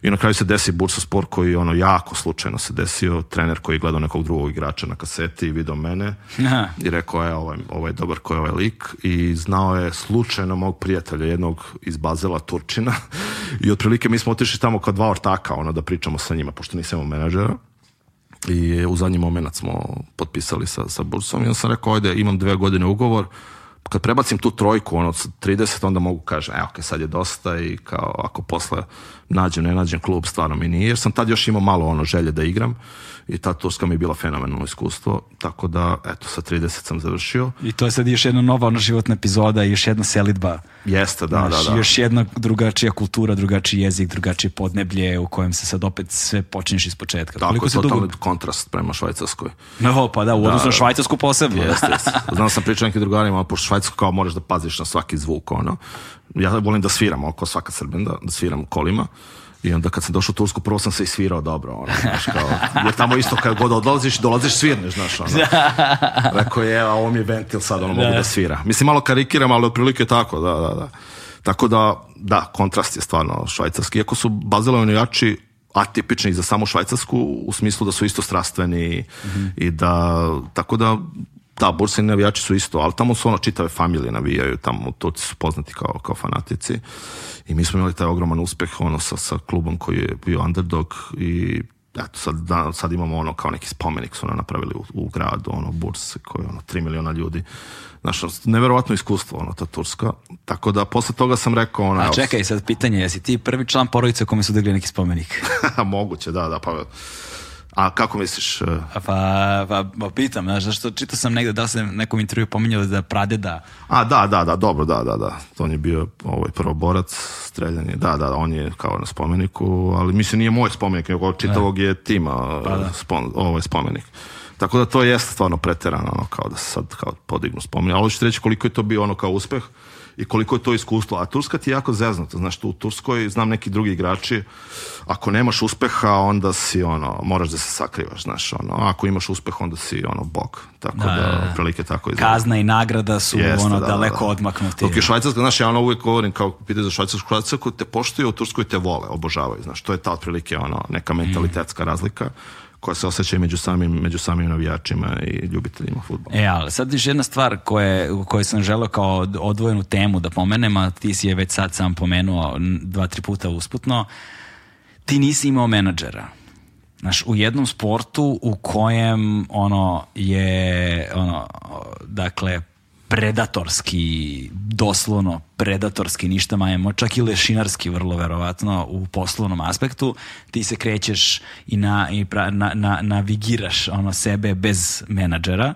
I na kraju se desi Bursa Spor koji ono jako slučajno se desio. Trener koji je gledao nekog drugog igrača na kaseti i video mene Aha. i rekao je ovaj, ovaj je dobar koji je ovaj lik i znao je slučajno mog prijatelja jednog iz Bazela Turčina i otprilike mi smo otišli tamo kao dva ortaka ono da pričamo sa njima pošto nisam menadžera i u zadnji moment smo potpisali sa, sa Bursom i on sam rekao, ajde, imam dve godine ugovor, kad prebacim tu trojku, ono, 30, onda mogu kažem, evo, okay, sad je dosta i kao, ako posle nađem, ne nađem klub, stvarno mi nije, jer sam tad još imao malo ono želje da igram i ta Turska mi je bila fenomenalno iskustvo, tako da, eto, sa 30 sam završio. I to je sad još jedna nova ono životna epizoda, još jedna selitba. Jeste, da, Znaš, da, da. Još jedna drugačija kultura, drugačiji jezik, drugačije podneblje u kojem se sad opet sve počinješ iz početka. Tako, Koliko je totalni dugo... kontrast prema Švajcarskoj. No, pa da, u da, odnosu na da. Švajcarsku posebno. Jeste, jeste. Znam da sam pričao nekim drugarima, pošto Švajcarsko kao moraš da paziš na svaki zvuk, ono ja volim da sviram, oko svaka srbin, da, da sviram kolima. I onda kad sam došao u Tursku, prvo sam se i svirao dobro, ono, znaš, kao, jer tamo isto kad god odlaziš, dolaziš svirneš, znaš, ono. Rekao je, a ovo mi je ventil sad, ono, mogu da, da svira. Mislim, malo karikiram, ali otprilike tako, da, da, da. Tako da, da, kontrast je stvarno švajcarski. Iako su bazilovani jači atipični za samu Švajcarsku u smislu da su isto strastveni mm -hmm. i da, tako da Da, bursani navijači su isto, ali tamo su ono čitave familije navijaju, tamo Turci su poznati kao, kao fanatici i mi smo imali taj ogroman uspeh ono, sa, sa klubom koji je bio underdog i eto, sad, da, sad imamo ono kao neki spomenik su ono napravili u, u gradu, ono, Burs, koji je ono, 3 miliona ljudi. Znaš, neverovatno iskustvo, ono, ta Turska. Tako da, posle toga sam rekao, ono... A čekaj, sad pitanje, jesi ti prvi član porodice kome su digli neki spomenik? Moguće, da, da, pa... A kako misliš? E? Pa, pa, pa pitam, znaš, zašto čitao sam negde da se nekom intervju pominjali da Pradeda... A, da, da, da, dobro, da, da, da. On je bio ovaj prvoborac, streljan je, da, da, on je kao na spomeniku, ali mislim nije moj spomenik, nego da. čitavog je tima pa, da. spon, ovaj spomenik. Tako da to jeste stvarno preterano, ono, kao da se sad kao podignu spomenik. Ali hoćete reći koliko je to bio ono kao uspeh? i koliko je to iskustvo. A Turska ti je jako zeznata, znaš, tu u Turskoj znam neki drugi igrači, ako nemaš uspeha, onda si, ono, moraš da se sakrivaš, znaš, ono, ako imaš uspeh, onda si, ono, bog. Tako da, da, da, da. prilike tako izgleda. Kazna i nagrada su, Jeste, ono, da, da daleko da. odmaknuti. Dok je Švajcarska, znaš, ja ono uvijek govorim, kao pitaju za Švajcarsku, Švajcarsku te poštuju, u Turskoj te vole, obožavaju, znaš, to je ta otprilike, ono, neka mentalitetska razlika koja se osjeća među samim, među samim navijačima i ljubiteljima futbola. E, ali sad još jedna stvar koje, koju sam želeo kao odvojenu temu da pomenem, a ti si je već sad sam pomenuo dva, tri puta usputno, ti nisi imao menadžera. Znaš, u jednom sportu u kojem ono je ono, dakle predatorski, doslovno predatorski, ništa majemo, čak i lešinarski vrlo verovatno u poslovnom aspektu, ti se krećeš i, na, i pra, na, na, navigiraš ono sebe bez menadžera,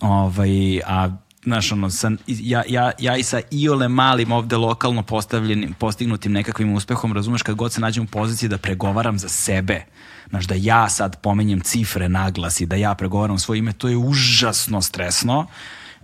ovaj, a znaš, ono, sa, ja, ja, ja i sa iole malim ovde lokalno postavljenim, postignutim nekakvim uspehom, razumeš, kad god se nađem u poziciji da pregovaram za sebe, znaš, da ja sad pomenjem cifre naglas i da ja pregovaram svoje ime, to je užasno stresno,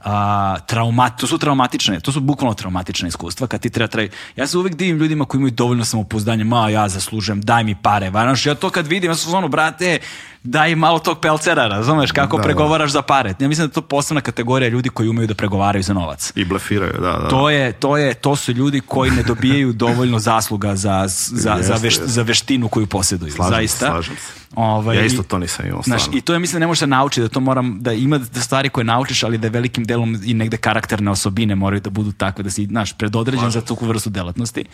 a, trauma, to su traumatične, to su bukvalno traumatične iskustva kad ti treba traj. Ja se uvek divim ljudima koji imaju dovoljno samopouzdanja, ma ja zaslužujem, daj mi pare, varaš, ja to kad vidim, ja sam ono, brate, daj malo tog pelcera, razumeš, kako da, da. pregovaraš da. za pare. Ja mislim da to posebna kategorija ljudi koji umeju da pregovaraju za novac. I blefiraju, da, da. To, je, to, je, to su ljudi koji ne dobijaju dovoljno zasluga za, za, jeste, za, veš, za veštinu koju posjeduju, slažem, zaista. Slažem se. Ovaj, ja isto to nisam imao znaš, I to je, mislim, da ne možeš da naučiti, da to moram, da ima da stvari koje naučiš, ali da je velikim delom i negde karakterne osobine moraju da budu takve, da si, znaš, predodređen Možda. za tu vrstu delatnosti.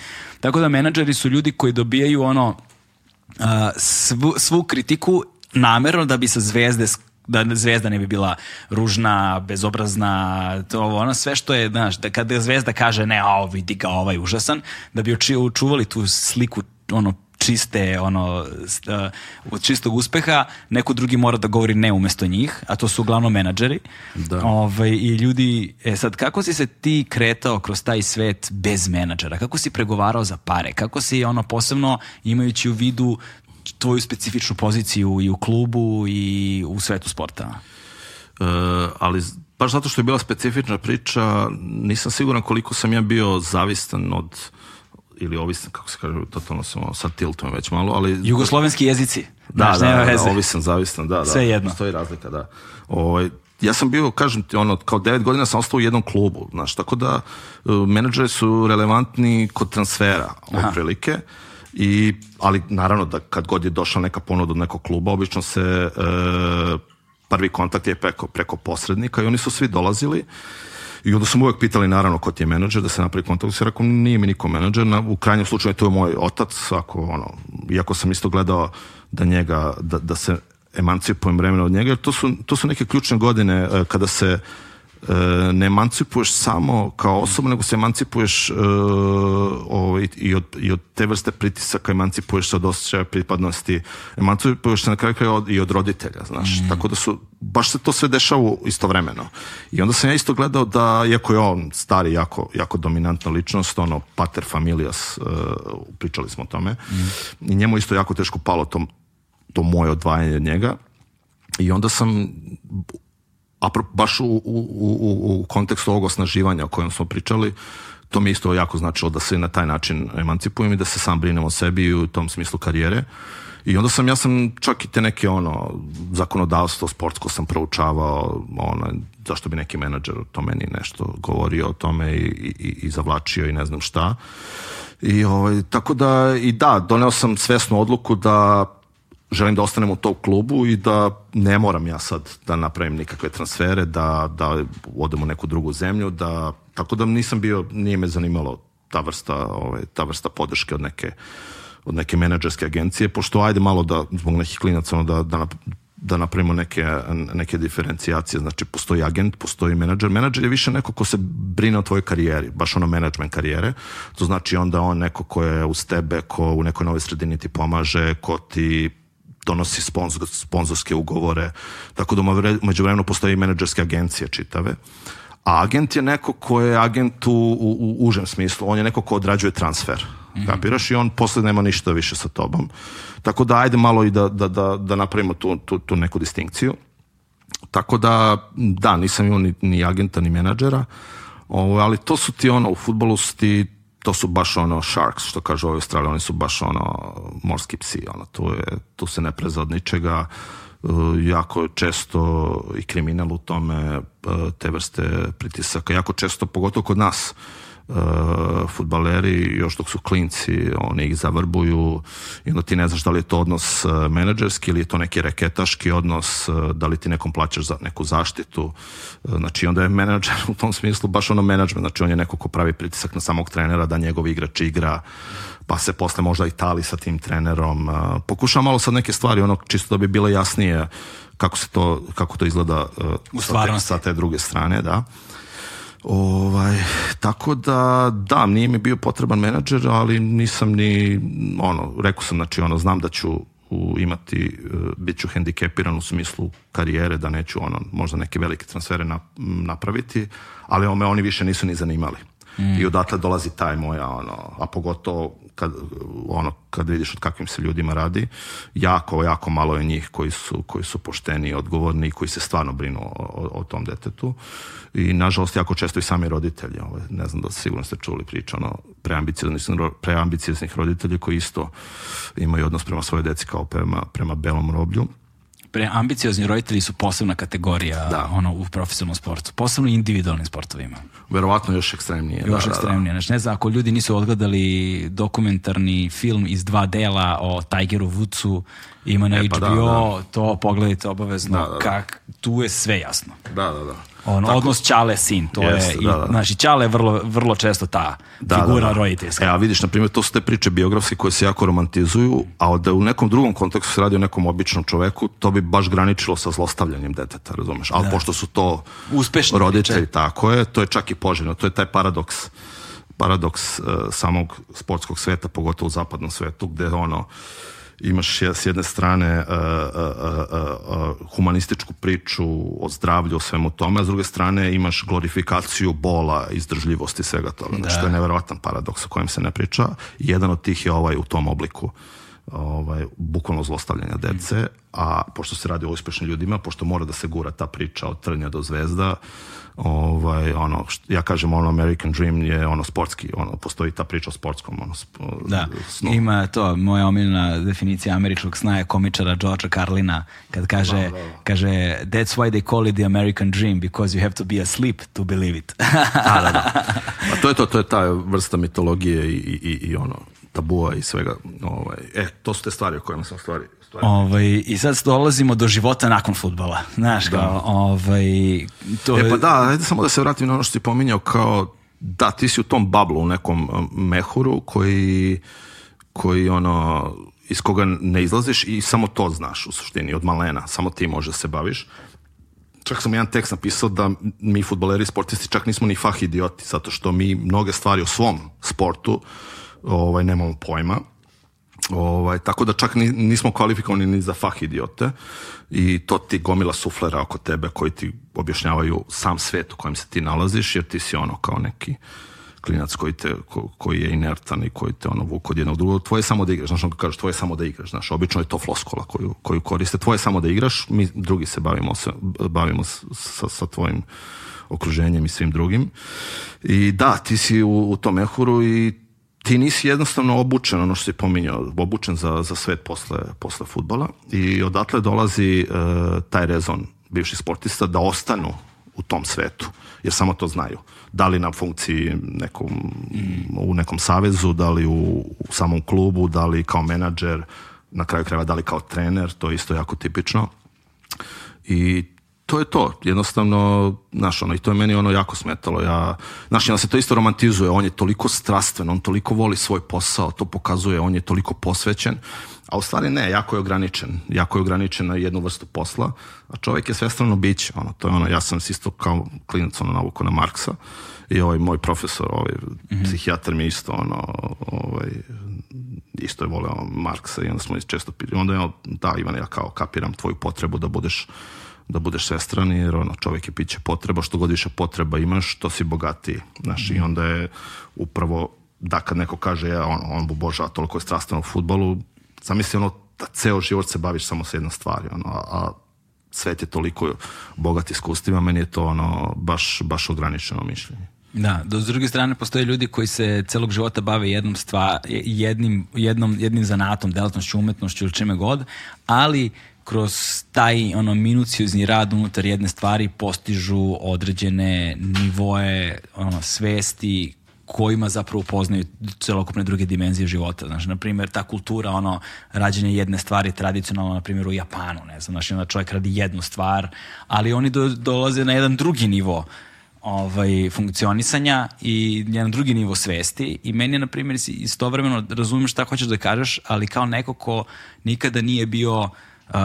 Tako da menadžeri su ljudi koji dobijaju ono, uh, svu, svu kritiku namerno da bi sa zvezde da zvezda ne bi bila ružna, bezobrazna, to ovo, ono sve što je, znaš, da kada zvezda kaže ne, a vidi ga, ovaj užasan, da bi oči, očuvali tu sliku ono čiste, ono, od čistog uspeha, neko drugi mora da govori ne umesto njih, a to su uglavnom menadžeri. Da. Ove, ovaj, I ljudi, e sad, kako si se ti kretao kroz taj svet bez menadžera? Kako si pregovarao za pare? Kako si, ono, posebno imajući u vidu tvoju specifičnu poziciju i u klubu i u svetu sporta? E, ali baš zato što je bila specifična priča, nisam siguran koliko sam ja bio zavistan od ili ovisan, kako se kaže, totalno sam sa tiltom već malo, ali... Jugoslovenski jezici. Da, da, da, da, ovisan, zavisan, da, da. Sve jedno. Stoji razlika, da. O, ovaj, ja sam bio, kažem ti, ono, kao devet godina sam ostao u jednom klubu, znaš, tako da e, menadžeri su relevantni kod transfera, otprilike. I, ali naravno da kad god je došla neka ponuda od nekog kluba, obično se e, prvi kontakt je preko, preko posrednika i oni su svi dolazili I onda sam uvek pitali naravno ko ti je menadžer da se napravi kontakt. Ja rekao nije mi niko menadžer. Na, u krajnjem slučaju to je moj otac. Ako, ono, iako sam isto gledao da njega, da, da se emancipujem vremena od njega. Jer to su, to su neke ključne godine e, kada se ne emancipuješ samo kao osoba, nego se emancipuješ uh, ovaj, i, od, i od te vrste pritisaka emancipuješ se od osjećaja pripadnosti, emancipuješ se na kraju kraja i od roditelja, znaš. Mm. Tako da su, baš se to sve dešava istovremeno. I onda sam ja isto gledao da, iako je on stari, jako, jako dominantna ličnost, ono, pater familias, uh, pričali smo o tome, mm. i njemu isto jako teško palo to, to moje odvajanje od njega. I onda sam a baš u, u, u, u kontekstu ovog osnaživanja o kojem smo pričali, to mi isto jako značilo da se na taj način emancipujem i da se sam brinem o sebi i u tom smislu karijere. I onda sam, ja sam čak i te neke ono, zakonodavstvo sportsko sam proučavao, ono, zašto bi neki menadžer to meni nešto govorio o tome i, i, i zavlačio i ne znam šta. I ovaj, tako da, i da, doneo sam svesnu odluku da želim da ostanem u tom klubu i da ne moram ja sad da napravim nikakve transfere, da, da odem u neku drugu zemlju, da, tako da nisam bio, nije me zanimalo ta vrsta, ovaj, ta vrsta podrške od neke, od neke menadžerske agencije, pošto ajde malo da, zbog nekih klinaca, ono, da, da, da napravimo neke, neke diferencijacije, znači postoji agent, postoji menadžer, menadžer je više neko ko se brine o tvojoj karijeri, baš ono menadžment karijere, to znači onda on neko ko je uz tebe, ko u nekoj nove sredini ti pomaže, ko ti donosi sponzor, sponzorske ugovore, tako da umeđu vremenu postoje i menadžerske agencije čitave. A agent je neko ko je agent u, u, u užem smislu, on je neko ko odrađuje transfer. Mm -hmm. Kapiraš i on posle nema ništa više sa tobom. Tako da ajde malo i da, da, da, da napravimo tu, tu, tu neku distinkciju. Tako da, da, nisam imao ni, ni agenta, ni menadžera, ovo, ali to su ti ono, u futbolu su ti to su baš ono sharks, što kažu ovi Australiji, oni su baš ono morski psi, ono, tu, je, tu se ne preza od ničega, e, jako često i kriminal u tome e, te vrste pritisaka, jako često, pogotovo kod nas, uh, futbaleri još dok su klinci, oni ih zavrbuju i onda ti ne znaš da li je to odnos uh, menadžerski ili je to neki reketaški odnos, uh, da li ti nekom plaćaš za neku zaštitu. Znači onda je menadžer u tom smislu baš ono menadžment, znači on je neko ko pravi pritisak na samog trenera da njegov igrač igra pa se posle možda i tali sa tim trenerom. Pokušavam malo sad neke stvari, ono čisto da bi bilo jasnije kako se to, kako to izgleda uh, sa, te, sa te druge strane, da. Ovaj, tako da, da, nije mi bio potreban menadžer, ali nisam ni, ono, rekao sam, znači, ono, znam da ću u, imati, e, bit ću hendikepiran u smislu karijere, da neću, ono, možda neke velike transfere na, napraviti, ali ome oni više nisu ni zanimali. Mm. I odatle dolazi taj moja, ono, a pogotovo kad, ono, kad vidiš od kakvim se ljudima radi, jako, jako malo je njih koji su, koji su pošteni i odgovorni i koji se stvarno brinu o, o, tom detetu. I nažalost, jako često i sami roditelji, ovaj, ne znam da sigurno ste čuli priču, ono, preambicioznih roditelji koji isto imaju odnos prema svoje deci kao prema, prema belom roblju preambiciozni roditelji su posebna kategorija da. ono, u profesionalnom sportu, posebno individualnim sportovima. Verovatno još ekstremnije. Još da, ekstremnije. Da, da. Znači, ne znam, ako ljudi nisu odgledali dokumentarni film iz dva dela o Tigeru Vucu, ima na e, pa, HBO, da, da. to pogledajte obavezno, da, da, da. kak, tu je sve jasno. Da, da, da on, Tako, odnos ćale sin, to jest, je, i, da, da. da. znaš, ćale je vrlo, vrlo često ta da, da figura da, da. roditeljska. E, a vidiš, na primjer, to su te priče biografske koje se jako romantizuju, a da u nekom drugom kontekstu se radi o nekom običnom čovjeku to bi baš graničilo sa zlostavljanjem deteta, razumeš? Ali da. pošto su to Uspešni roditelji, tako je, to je čak i poželjno, to je taj paradoks paradoks uh, samog sportskog sveta, pogotovo u zapadnom svetu, gde ono, uh, imaš s jedne strane uh, uh, uh, humanističku priču o zdravlju, o svemu tome, a s druge strane imaš glorifikaciju bola, izdržljivosti svega toga. Znači, da. Znači, to je neverovatan paradoks o kojem se ne priča. Jedan od tih je ovaj u tom obliku ovaj, bukvalno zlostavljanja dece, a pošto se radi o uspešnim ljudima, pošto mora da se gura ta priča od trnja do zvezda, uh, ovaj ono ja kažem ono American Dream je ono sportski ono postoji ta priča o sportskom ono sp da snu. ima to moja omiljena definicija američkog sna je komičara Georgea Carlina kad kaže da, da, da. kaže that's why they call it the American Dream because you have to be asleep to believe it da, da, da. pa to je to to je ta vrsta mitologije i, i, i ono tabua i svega ovaj e to su te stvari o kojima sam stvari Ovaj, I sad dolazimo do života nakon futbala. Znaš, da. ovaj, to E pa da, ajde samo da se vratim na ono što si pominjao, kao da, ti si u tom bablu, u nekom mehuru koji, koji ono, iz koga ne izlaziš i samo to znaš u suštini, od malena, samo ti možeš da se baviš. Čak sam jedan tekst napisao da mi futboleri sportisti čak nismo ni fah idioti, zato što mi mnoge stvari o svom sportu ovaj, nemamo pojma Ovaj, tako da čak ni, nismo kvalifikovani ni za fah idiote i to ti gomila suflera oko tebe koji ti objašnjavaju sam svet u kojem se ti nalaziš jer ti si ono kao neki klinac koji, te, ko, koji je inertan i koji te ono vuku od jednog drugog, tvoje samo da igraš, znaš, ono kažeš, tvoje samo da igraš, znaš, obično je to floskola koju, koju koriste, tvoje samo da igraš, mi drugi se bavimo, se, bavimo sa, sa tvojim okruženjem i svim drugim. I da, ti si u, u tom mehuru i ti nisi jednostavno obučen, ono što si pominjao, obučen za, za svet posle, posle futbola i odatle dolazi e, taj rezon bivših sportista da ostanu u tom svetu, jer samo to znaju. Da li na funkciji nekom, mm. u nekom savezu, da li u, u samom klubu, da li kao menadžer, na kraju krajeva da li kao trener, to je isto jako tipično. I to je to, jednostavno, znaš, ono, i to je meni ono jako smetalo, ja, znaš, ja se to isto romantizuje, on je toliko strastven, on toliko voli svoj posao, to pokazuje, on je toliko posvećen, a u stvari ne, jako je ograničen, jako je ograničen na jednu vrstu posla, a čovjek je svestrano biće, ono, to je ono, ja sam isto kao klinac, ono, navuko na Marksa, i ovaj moj profesor, ovaj mm -hmm. psihijatar mi isto, ono, ovaj, isto je voleo Marksa i onda smo često pili, onda je, on, da, Ivane, ja kao kapiram tvoju potrebu da budeš da budeš sestrani, jer ono, čovjek je piće potreba, što god više potreba imaš, to si bogatiji. Znaš, i onda je upravo, da kad neko kaže, ja, ono, on boža toliko je strastveno u futbolu, misli, ono, da ceo život se baviš samo sa jednom stvari, ono, a svet je toliko bogat iskustvima, meni je to ono, baš, baš ograničeno mišljenje. Da, do s druge strane postoje ljudi koji se celog života bave jednom stva, jednim, jednom, jednim zanatom, delatnošću, umetnošću ili čime god, ali kroz taj ono minuciozni rad unutar jedne stvari postižu određene nivoe ono, svesti kojima zapravo upoznaju celokupne druge dimenzije života. Znaš, na primjer, ta kultura, ono, rađenje jedne stvari tradicionalno, na primjer, u Japanu, ne znam, znaš, onda čovjek radi jednu stvar, ali oni do, dolaze na jedan drugi nivo ovaj, funkcionisanja i jedan drugi nivo svesti i meni je, na primjer, istovremeno razumem šta hoćeš da kažeš, ali kao neko ko nikada nije bio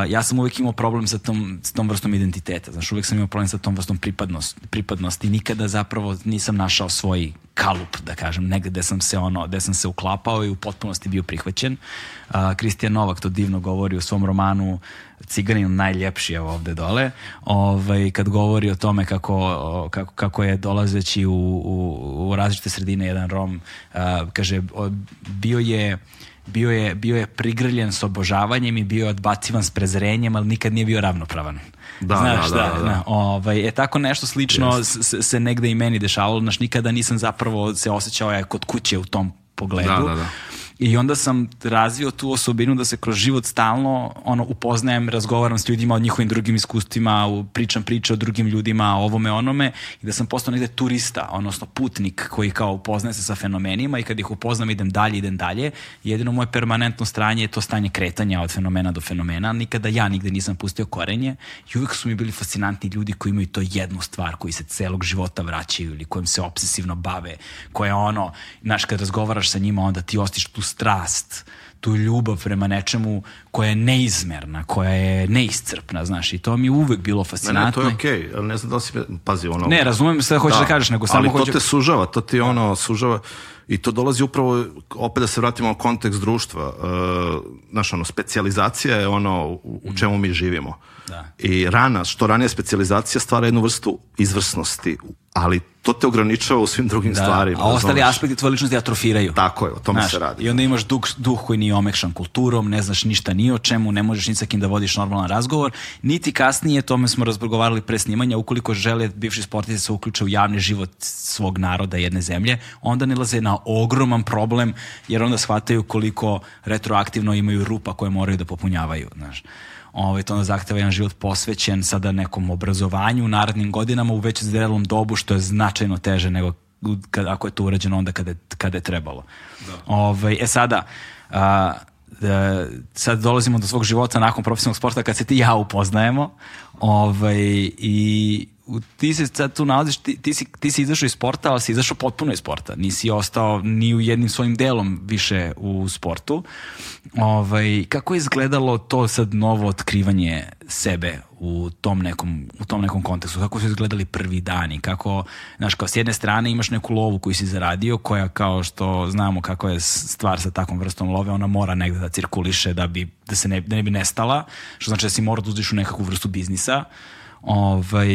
ja sam uvek imao problem sa tom, s tom vrstom identiteta, znaš, uvek sam imao problem sa tom vrstom pripadnost, pripadnosti, nikada zapravo nisam našao svoj kalup, da kažem, negde gde sam se, ono, gde sam se uklapao i u potpunosti bio prihvaćen. Kristijan Novak to divno govori u svom romanu Ciganin najljepši je ovde dole, ovaj, kad govori o tome kako, kako, kako je dolazeći u, u, u različite sredine jedan Rom, a, kaže, bio je bio je, bio je prigrljen s obožavanjem i bio je odbacivan s prezrenjem, ali nikad nije bio ravnopravan. Da, Znaš, da, da, da, da. Na, ovaj, e, tako nešto slično se, se negde i meni dešavalo, znaš, nikada nisam zapravo se osjećao ja kod kuće u tom da, pogledu. Da, da, da. I onda sam razvio tu osobinu da se kroz život stalno ono, upoznajem, razgovaram s ljudima o njihovim drugim iskustvima, pričam priče o drugim ljudima, o ovome, onome, i da sam postao negde turista, odnosno putnik koji kao upoznaje se sa fenomenima i kad ih upoznam idem dalje, idem dalje. Jedino moje permanentno stranje je to stanje kretanja od fenomena do fenomena. Nikada ja nigde nisam pustio korenje i uvek su mi bili fascinantni ljudi koji imaju to jednu stvar koji se celog života vraćaju ili kojim se obsesivno bave, koje ono, znaš, kad razgovaraš sa njima, onda ti ostiš tu strast, tu ljubav prema nečemu koja je neizmerna, koja je neiscrpna, znaš, i to mi je uvek bilo fascinantno. Ne, ne, to je okej, okay. ne znam da li si, pazi, ono... Ne, razumem sve da hoćeš da, da kažeš, nego samo hoćeš... Ali to te sužava, to ti ono, sužava, i to dolazi upravo, opet da se vratimo u kontekst društva, uh, znaš, ono, specializacija je ono u, u čemu mi živimo. Da. I rana, što ranija specializacija stvara jednu vrstu izvrsnosti, ali to te ograničava u svim drugim da, stvarima. A ostali aspekti tvoje ličnosti atrofiraju. Tako je, o tome se radi. I onda imaš duh, duh koji nije omekšan kulturom, ne znaš ništa ni o čemu, ne možeš ni sa kim da vodiš normalan razgovor, niti kasnije, tome smo razgovarali pre snimanja, ukoliko žele bivši sportisti se uključe u javni život svog naroda jedne zemlje, onda ne laze na ogroman problem, jer onda shvataju koliko retroaktivno imaju rupa koje moraju da popunjavaju. Znaš ovaj, to onda zahteva jedan život posvećen sada nekom obrazovanju u narednim godinama u već zrelom dobu, što je značajno teže nego kad, ako je to urađeno onda kada, kada je trebalo. Da. Ovaj, e sada, a, da, sad dolazimo do svog života nakon profesionalnog sporta kad se ti ja upoznajemo ovaj, i ti se sad tu nalaziš, ti, ti, si, ti si izašao iz sporta, ali si izašao potpuno iz sporta. Nisi ostao ni u jednim svojim delom više u sportu. Ovaj, kako je izgledalo to sad novo otkrivanje sebe u tom nekom, u tom nekom kontekstu? Kako su izgledali prvi dani? Kako, znaš, kao s jedne strane imaš neku lovu koju si zaradio, koja kao što znamo kako je stvar sa takvom vrstom love, ona mora negde da cirkuliše da, bi, da, se ne, da ne bi nestala, što znači da si mora da uzdiš u nekakvu vrstu biznisa ovaj,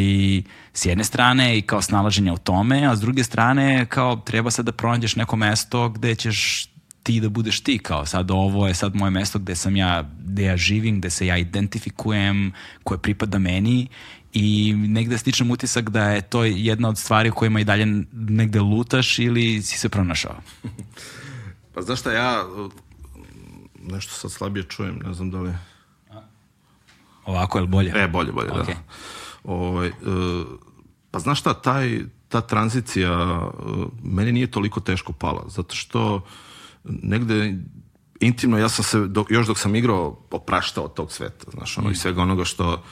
s jedne strane i kao snalaženje u tome, a s druge strane kao treba sad da pronađeš neko mesto gde ćeš ti da budeš ti, kao sad ovo je sad moje mesto gde sam ja, gde ja živim, gde se ja identifikujem, koje pripada meni i negde stičem utisak da je to jedna od stvari kojima i dalje negde lutaš ili si se pronašao. pa znaš šta, ja nešto sad slabije čujem, ne znam da li Ovako, je li bolje? E, bolje, bolje, da. okay. da. Ovaj, o, e, pa znaš šta, taj, ta tranzicija e, meni nije toliko teško pala, zato što negde intimno ja sam se, do, još dok sam igrao, opraštao od tog sveta, znaš, ono, mm. i svega onoga što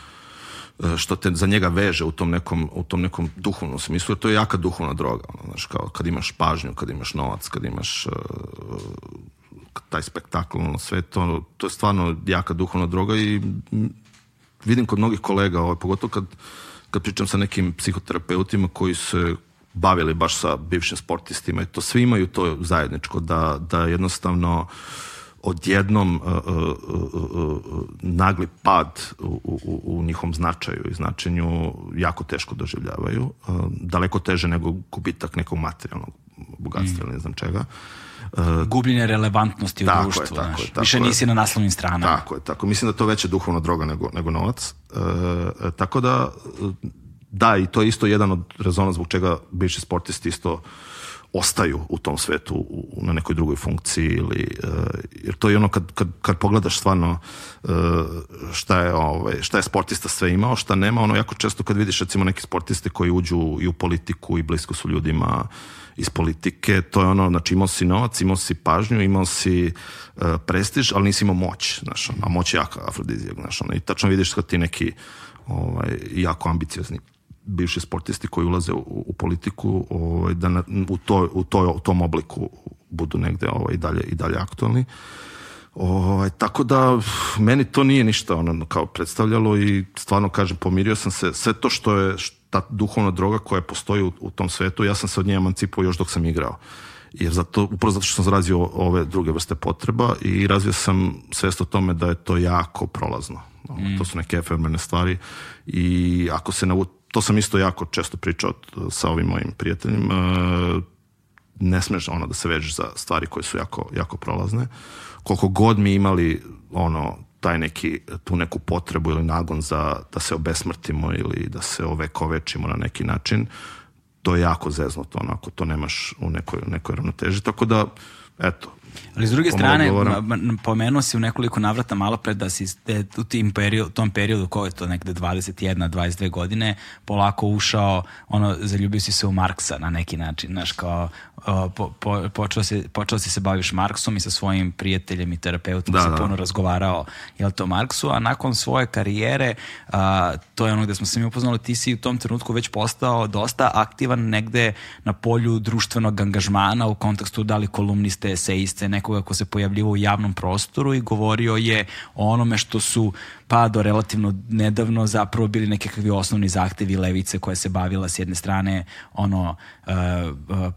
e, što te za njega veže u tom nekom, u tom nekom duhovnom smislu, jer to je jaka duhovna droga, ono, znaš, kao kad imaš pažnju, kad imaš novac, kad imaš uh, taj spektakl, ono, sve to, to je stvarno jaka duhovna droga i vidim kod mnogih kolega, ovaj, pogotovo kad, kad pričam sa nekim psihoterapeutima koji se bavili baš sa bivšim sportistima i to svi imaju to zajedničko, da, da jednostavno odjednom uh, uh, uh, nagli pad u, u, u njihom značaju i značenju jako teško doživljavaju, e, daleko teže nego gubitak nekog materijalnog bogatstva mm. ili ne znam čega. Uh, Uh, Gubljenje relevantnosti u tako društvu. Je, tako znaš. Je, tako Više je. nisi na naslovnim stranama. Tako je, tako. Mislim da to veća duhovna droga nego, nego novac. Uh, tako da, uh, da, i to je isto jedan od rezona zbog čega bivši sportisti isto ostaju u tom svetu u, na nekoj drugoj funkciji ili uh, jer to je ono kad, kad, kad pogledaš stvarno uh, šta je ovaj šta je sportista sve imao, šta nema, ono jako često kad vidiš recimo neki sportiste koji uđu i u politiku i blisko su ljudima uh, iz politike, to je ono, znači imao si novac, imao si pažnju, imao si uh, prestiž, ali nisi imao moć, znaš, ono, a moć je jaka afrodizijak, znaš, ono, i tačno vidiš kad da ti neki ovaj, jako ambiciozni bivši sportisti koji ulaze u, u politiku ovaj, da na, u, to, u, to, u tom obliku budu negde ovaj, i, dalje, i dalje aktualni. Ovaj, tako da meni to nije ništa ono kao predstavljalo i stvarno kažem pomirio sam se sve to što je što ta duhovna droga koja postoji u, u tom svetu, ja sam se od nje emancipao još dok sam igrao. Jer zato, upravo zato što sam razvio ove druge vrste potreba i razvio sam svest o tome da je to jako prolazno. Mm. To su neke efemerne stvari i ako se navu... To sam isto jako često pričao sa ovim mojim prijateljima. E, ne smeš ono da se vežeš za stvari koje su jako, jako prolazne. Koliko god mi imali ono taj neki, tu neku potrebu ili nagon za da se obesmrtimo ili da se ovekovečimo na neki način, to je jako zeznuto, onako, to nemaš u nekoj, nekoj ravnoteži, tako da eto, Ali s druge strane, pomenuo si u nekoliko navrata malo pre da si u tim period, tom periodu, koji je to negde 21, 22 godine, polako ušao, ono, zaljubio si se u Marksa na neki način, znaš, kao po, po, počeo, si, počeo si se baviš Marksom i sa svojim prijateljem i terapeutom da, si da. puno razgovarao, jel to Marksu, a nakon svoje karijere, a, to je ono gde smo se mi upoznali, ti si u tom trenutku već postao dosta aktivan negde na polju društvenog angažmana u kontekstu da li kolumniste aktiviste, eseiste, nekoga ko se pojavljivo u javnom prostoru i govorio je o onome što su pa do relativno nedavno zapravo bili nekakvi osnovni zahtevi levice koja se bavila s jedne strane ono e, e,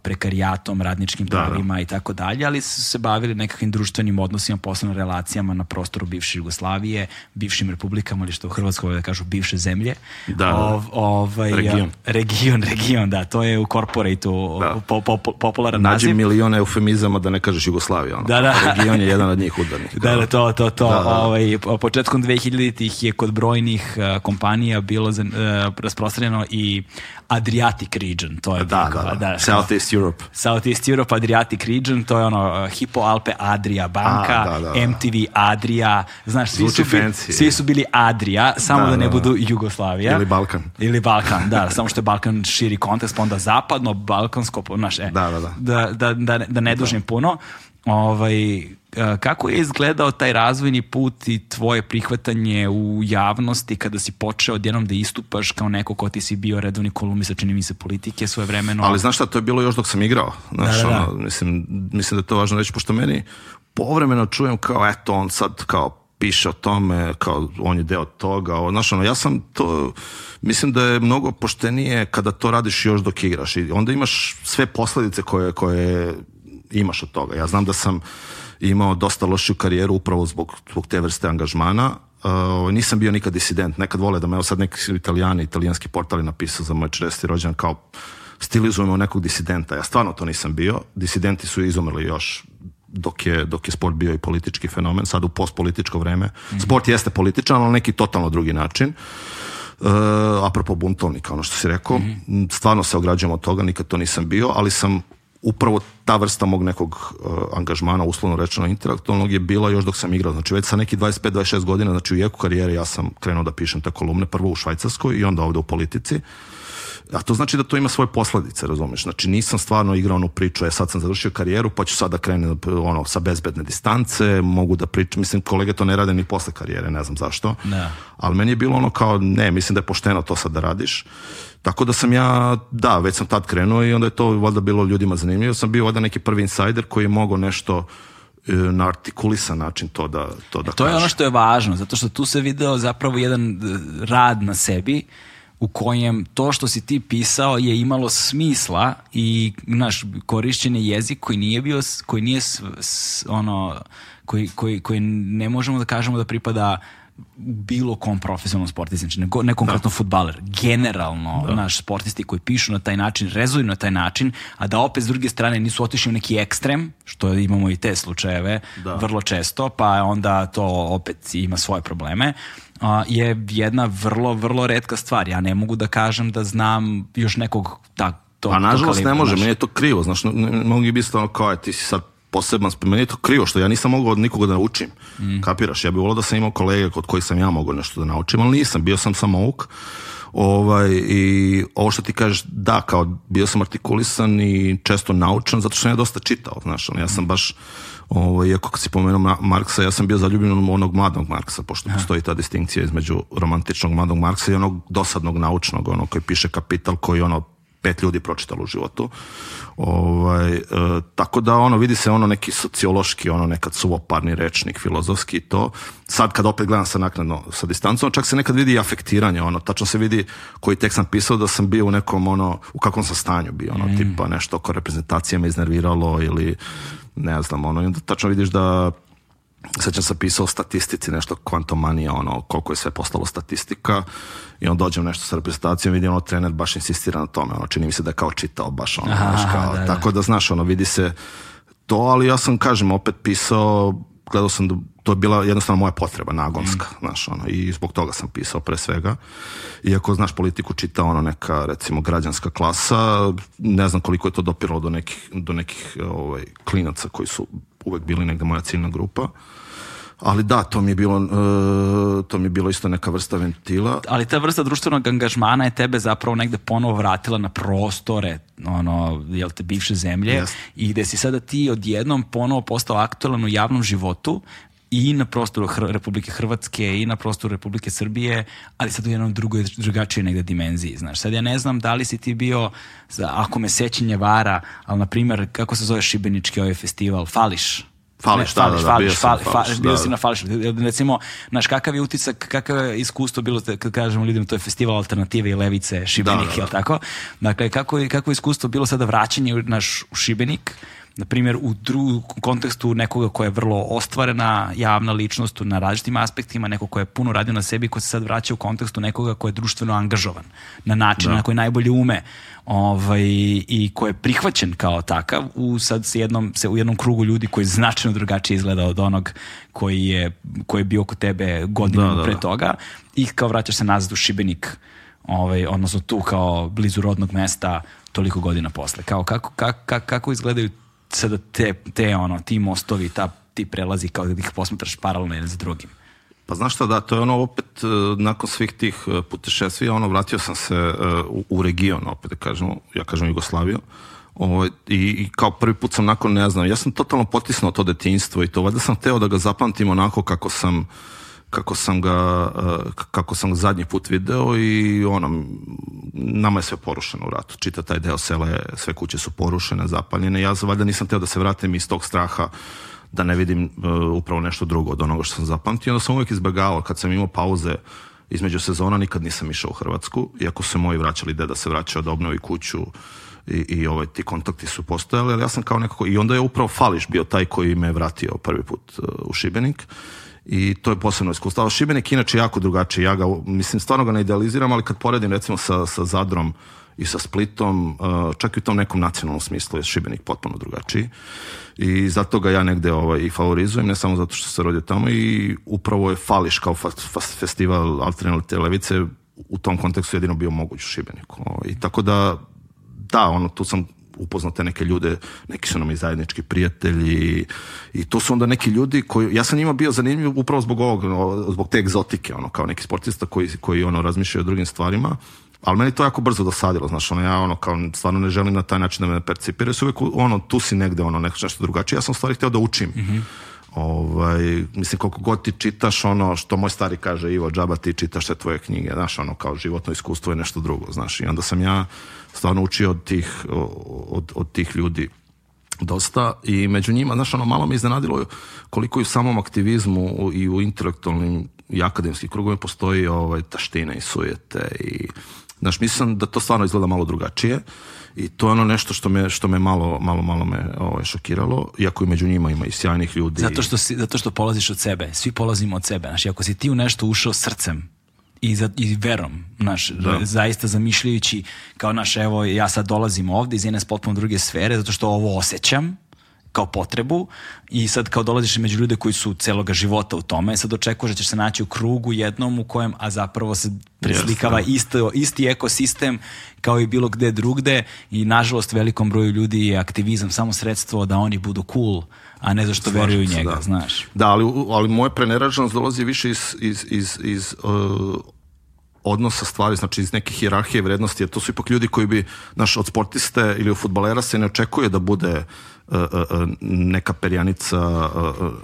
prekarijatom, radničkim da, pravima da, da. i tako dalje, ali su se bavili nekakvim društvenim odnosima, posebno relacijama na prostoru bivše Jugoslavije, bivšim republikama ili što u Hrvatskoj da kažu bivše zemlje. Da, da, da, Ov, ovaj, region. Region, region, da, to je u korporatu da. po, po, po, popularan Nađi naziv. Nađi miliona eufemizama da ne kažeš Jugoslavija. Ono. Da, da. Region je jedan od njih udarnih. Da, da, to, to, to. Da, da. Ovaj, početkom 2000 vidite ih je kod brojnih uh, kompanija bilo uh, rasprostranjeno i Adriatic region, to je da, bilo, da, da, da. Southeast Europe. Southeast Europe, Adriatic region, to je ono uh, Hippo Alpe Adria banka, A, da, da, da. MTV Adria, znaš, svi su, bili, svi su bili Adria, samo da, da, da ne da. budu Jugoslavija. Ili Balkan. Ili Balkan, da, samo što je Balkan širi kontekst, pa onda zapadno, balkansko, znaš, e, da, da, da. Da, da, da, da ne da. dužim da. puno, ovaj, E, kako je izgledao taj razvojni put i tvoje prihvatanje u javnosti kada si počeo odjednom da istupaš kao neko ko ti si bio redovni kolumnista čini mi se politike svoje vremeno. Ali znaš šta, to je bilo još dok sam igrao. Znaš, da, da, da. Ono, mislim, mislim da je to važno reći, pošto meni povremeno čujem kao, eto, on sad kao piše o tome, kao on je deo toga. O, znaš, ono, ja sam to, mislim da je mnogo poštenije kada to radiš još dok igraš i onda imaš sve posledice koje, koje imaš od toga. Ja znam da sam imao dosta lošu karijeru upravo zbog, zbog te vrste angažmana. Uh, nisam bio nikad disident, nekad vole da me, evo sad neki italijani, italijanski portali napisao za moj 40. rođan kao stilizujemo nekog disidenta. Ja stvarno to nisam bio. Disidenti su izumrli još dok je, dok je sport bio i politički fenomen, sad u postpolitičko vreme. Mm -hmm. Sport jeste političan, ali neki totalno drugi način. Uh, apropo buntovnika, ono što si rekao, mm -hmm. stvarno se ograđujem od toga, nikad to nisam bio, ali sam upravo ta vrsta mog nekog uh, angažmana, uslovno rečeno intelektualnog, je bila još dok sam igrao. Znači već sa neki 25-26 godina, znači u jeku karijere ja sam krenuo da pišem te kolumne, prvo u Švajcarskoj i onda ovde u politici. Uh, A to znači da to ima svoje posledice, razumeš? Znači nisam stvarno igrao onu priču, ja e, sad sam završio karijeru, pa ću sada da krenem ono, sa bezbedne distance, mogu da pričam, mislim kolege to ne rade ni posle karijere, ne znam zašto. Ne. Ali meni je bilo ono kao, ne, mislim da je pošteno to sad da radiš. Tako da sam ja, da, već sam tad krenuo i onda je to valjda bilo ljudima zanimljivo. Sam bio valjda neki prvi insider koji je mogao nešto e, na artikulisan način to da to da e, To kaže. je ono što je važno, zato što tu se video zapravo jedan e, rad na sebi u kojem to što si ti pisao je imalo smisla i naš korišćen je jezik koji nije bio koji nije s, s, ono koji, koji, koji ne možemo da kažemo da pripada bilo kom profesionalnom sportisti, znači ne, ne da. konkretno da. futbaler, generalno da. naš sportisti koji pišu na taj način, rezuju na taj način, a da opet s druge strane nisu otišli u neki ekstrem, što imamo i te slučajeve da. vrlo često, pa onda to opet ima svoje probleme. Uh, a, je jedna vrlo, vrlo redka stvar. Ja ne mogu da kažem da znam još nekog tak, to, pa nažalost ne može, naš... meni je to krivo, znaš, mnogi bi isto kao, e, ti si sad poseban, meni je to krivo što ja nisam mogao od nikoga da naučim, mm. kapiraš, ja bih volao da sam imao kolege kod kojih sam ja mogao nešto da naučim, ali nisam, bio sam samouk, ovaj, i ovo što ti kažeš, da, kao bio sam artikulisan i često naučan, zato što sam ja dosta čitao, znaš, ja sam baš Ovo, ovaj, iako si pomenuo Marksa, ja sam bio zaljubljen u onog mladog Marksa, pošto Aha. postoji ta distinkcija između romantičnog mladog Marksa i onog dosadnog naučnog, ono koji piše kapital, koji ono pet ljudi pročitalo u životu. Ovaj, e, tako da ono vidi se ono neki sociološki, ono nekad suvoparni rečnik, filozofski i to. Sad kad opet gledam sa naknadno sa distancom, čak se nekad vidi i afektiranje, ono tačno se vidi koji tekst sam pisao da sam bio u nekom ono u kakvom sam stanju bio, ono mm. tipa nešto oko reprezentacije me iznerviralo ili ne znam, ono, i onda tačno vidiš da sećam se pisao statistici, nešto kvantomanija, ono, koliko je sve postalo statistika i onda dođem nešto sa reprezentacijom, vidim ono, trener baš insistira na tome, ono, čini mi se da kao čitao baš, ono, Aha, znaš, kao, da, da. tako da, znaš, ono, vidi se to, ali ja sam, kažem, opet pisao, gledao sam da to je bila jednostavno moja potreba nagonska, mm. znaš, ono, i zbog toga sam pisao pre svega. Iako, znaš, politiku čita ono neka, recimo, građanska klasa, ne znam koliko je to dopiralo do nekih, do nekih ovaj, klinaca koji su uvek bili negde moja ciljna grupa. Ali da, to mi je bilo uh, to mi je bilo isto neka vrsta ventila. Ali ta vrsta društvenog angažmana je tebe zapravo negde ponovo vratila na prostore ono, jel te, bivše zemlje yes. i gde si sada ti odjednom ponovo postao aktualan u javnom životu i na prostoru Hr Republike Hrvatske i na prostoru Republike Srbije, ali sad u jednom drugoj, drugačije negde dimenziji, znaš. Sad ja ne znam da li si ti bio, ako me sećanje vara, ali na primer, kako se zove Šibenički ovaj festival, Fališ? Fališ, ne, da, fališ, da, da, fališ, bio fališ, fališ, fališ, bio da, si da. na fališ. Recimo, znaš, kakav je utisak, kakav je iskustvo bilo, kad kažemo ljudima, to je festival alternative i levice Šibenik, da, da, da. jel tako? Dakle, kako je, kako je iskustvo bilo sada vraćanje naš u Šibenik, na primjer u, dru, kontekstu nekoga koja je vrlo ostvarena javna ličnost na različitim aspektima, neko ko je puno radio na sebi, ko se sad vraća u kontekstu nekoga ko je društveno angažovan na način da. na koji najbolje ume ovaj, i ko je prihvaćen kao takav u sad se jednom, se u jednom krugu ljudi koji značajno drugačije izgleda od onog koji je, koji je bio kod tebe godinu da, da, pre da. toga i kao vraćaš se nazad u Šibenik ovaj, odnosno tu kao blizu rodnog mesta toliko godina posle. Kao kako, kako, kako izgledaju sada te, te ono, ti mostovi, ta, ti prelazi kao da ih posmatraš paralelno jedan za drugim. Pa znaš šta, da, to je ono opet, e, nakon svih tih e, putešestvija, ono, vratio sam se e, u, u region, opet da kažemo, ja kažem Jugoslaviju, Ovo, i, i kao prvi put sam nakon, ne znam, ja sam totalno potisnuo to detinjstvo i to, valjda sam hteo da ga zapamtim onako kako sam uh, kako sam ga eh, kako sam ga zadnji put video i ono nama je sve porušeno u ratu čita taj deo sela sve kuće su porušene zapaljene ja valjda nisam teo da se vratim iz tog straha da ne vidim eh, upravo nešto drugo od onoga što sam zapamtio onda sam uvijek izbegavao kad sam imao pauze između sezona nikad nisam išao u Hrvatsku iako su moji vraćali deda se vraćao da obnovi kuću i, i ovaj, ti kontakti su postojali, ali ja sam kao nekako, i onda je upravo Fališ bio taj koji me vratio prvi put eh, u Šibenik i to je posebno iskustvo. Šibenik inače jako drugačije. Ja ga, mislim, stvarno ga ne idealiziram, ali kad poredim recimo sa, sa Zadrom i sa Splitom, uh, čak i u tom nekom nacionalnom smislu je Šibenik potpuno drugačiji. I zato ga ja negde ovaj, i favorizujem, ne samo zato što se rodio tamo i upravo je Fališ kao festival alternativne levice u tom kontekstu jedino bio moguć u Šibeniku. Ovaj. I tako da, da, ono, tu sam upoznate neke ljude, neki su nam i zajednički prijatelji i to su onda neki ljudi koji, ja sam njima bio zanimljiv upravo zbog ovog, zbog te egzotike, ono, kao neki sportista koji, koji ono, razmišljaju o drugim stvarima, ali meni to jako brzo dosadilo, znaš, ono, ja ono, kao, stvarno ne želim na taj način da me percipiraju, su uvijek, ono, tu si negde, ono, nešto, nešto drugačije, ja sam stvari htio da učim. Mm -hmm ovaj, mislim koliko god ti čitaš ono što moj stari kaže Ivo džaba ti čitaš te tvoje knjige znaš ono kao životno iskustvo je nešto drugo znaš i onda sam ja stvarno učio od tih, od, od tih ljudi dosta i među njima znaš ono malo me iznenadilo koliko i u samom aktivizmu i u intelektualnim i akademskim krugovima postoji ovaj, taštine i sujete i znaš mislim da to stvarno izgleda malo drugačije I to je ono nešto što me, što me malo, malo, malo me ovaj, šokiralo, iako i među njima ima i sjajnih ljudi. Zato što, si, zato što polaziš od sebe, svi polazimo od sebe. Znači, ako si ti u nešto ušao srcem, i, za, i verom, naš, da. zaista zamišljajući kao naš, evo ja sad dolazim ovde iz jedne potpuno druge sfere zato što ovo osjećam, kao potrebu i sad kao dolaziš među ljude koji su celoga života u tome, sad očekuješ da ćeš se naći u krugu jednom u kojem, a zapravo se preslikava yes, da. isto, isti ekosistem kao i bilo gde drugde i nažalost velikom broju ljudi je aktivizam samo sredstvo da oni budu cool a ne zašto Slažim veruju njega, da. znaš. Da, ali, ali moja preneraženost dolazi više iz, iz, iz, iz uh, odnosa stvari, znači iz neke hirarhije vrednosti, jer to su ipak ljudi koji bi, naš, od sportiste ili od futbalera se ne očekuje da bude uh, neka perjanica,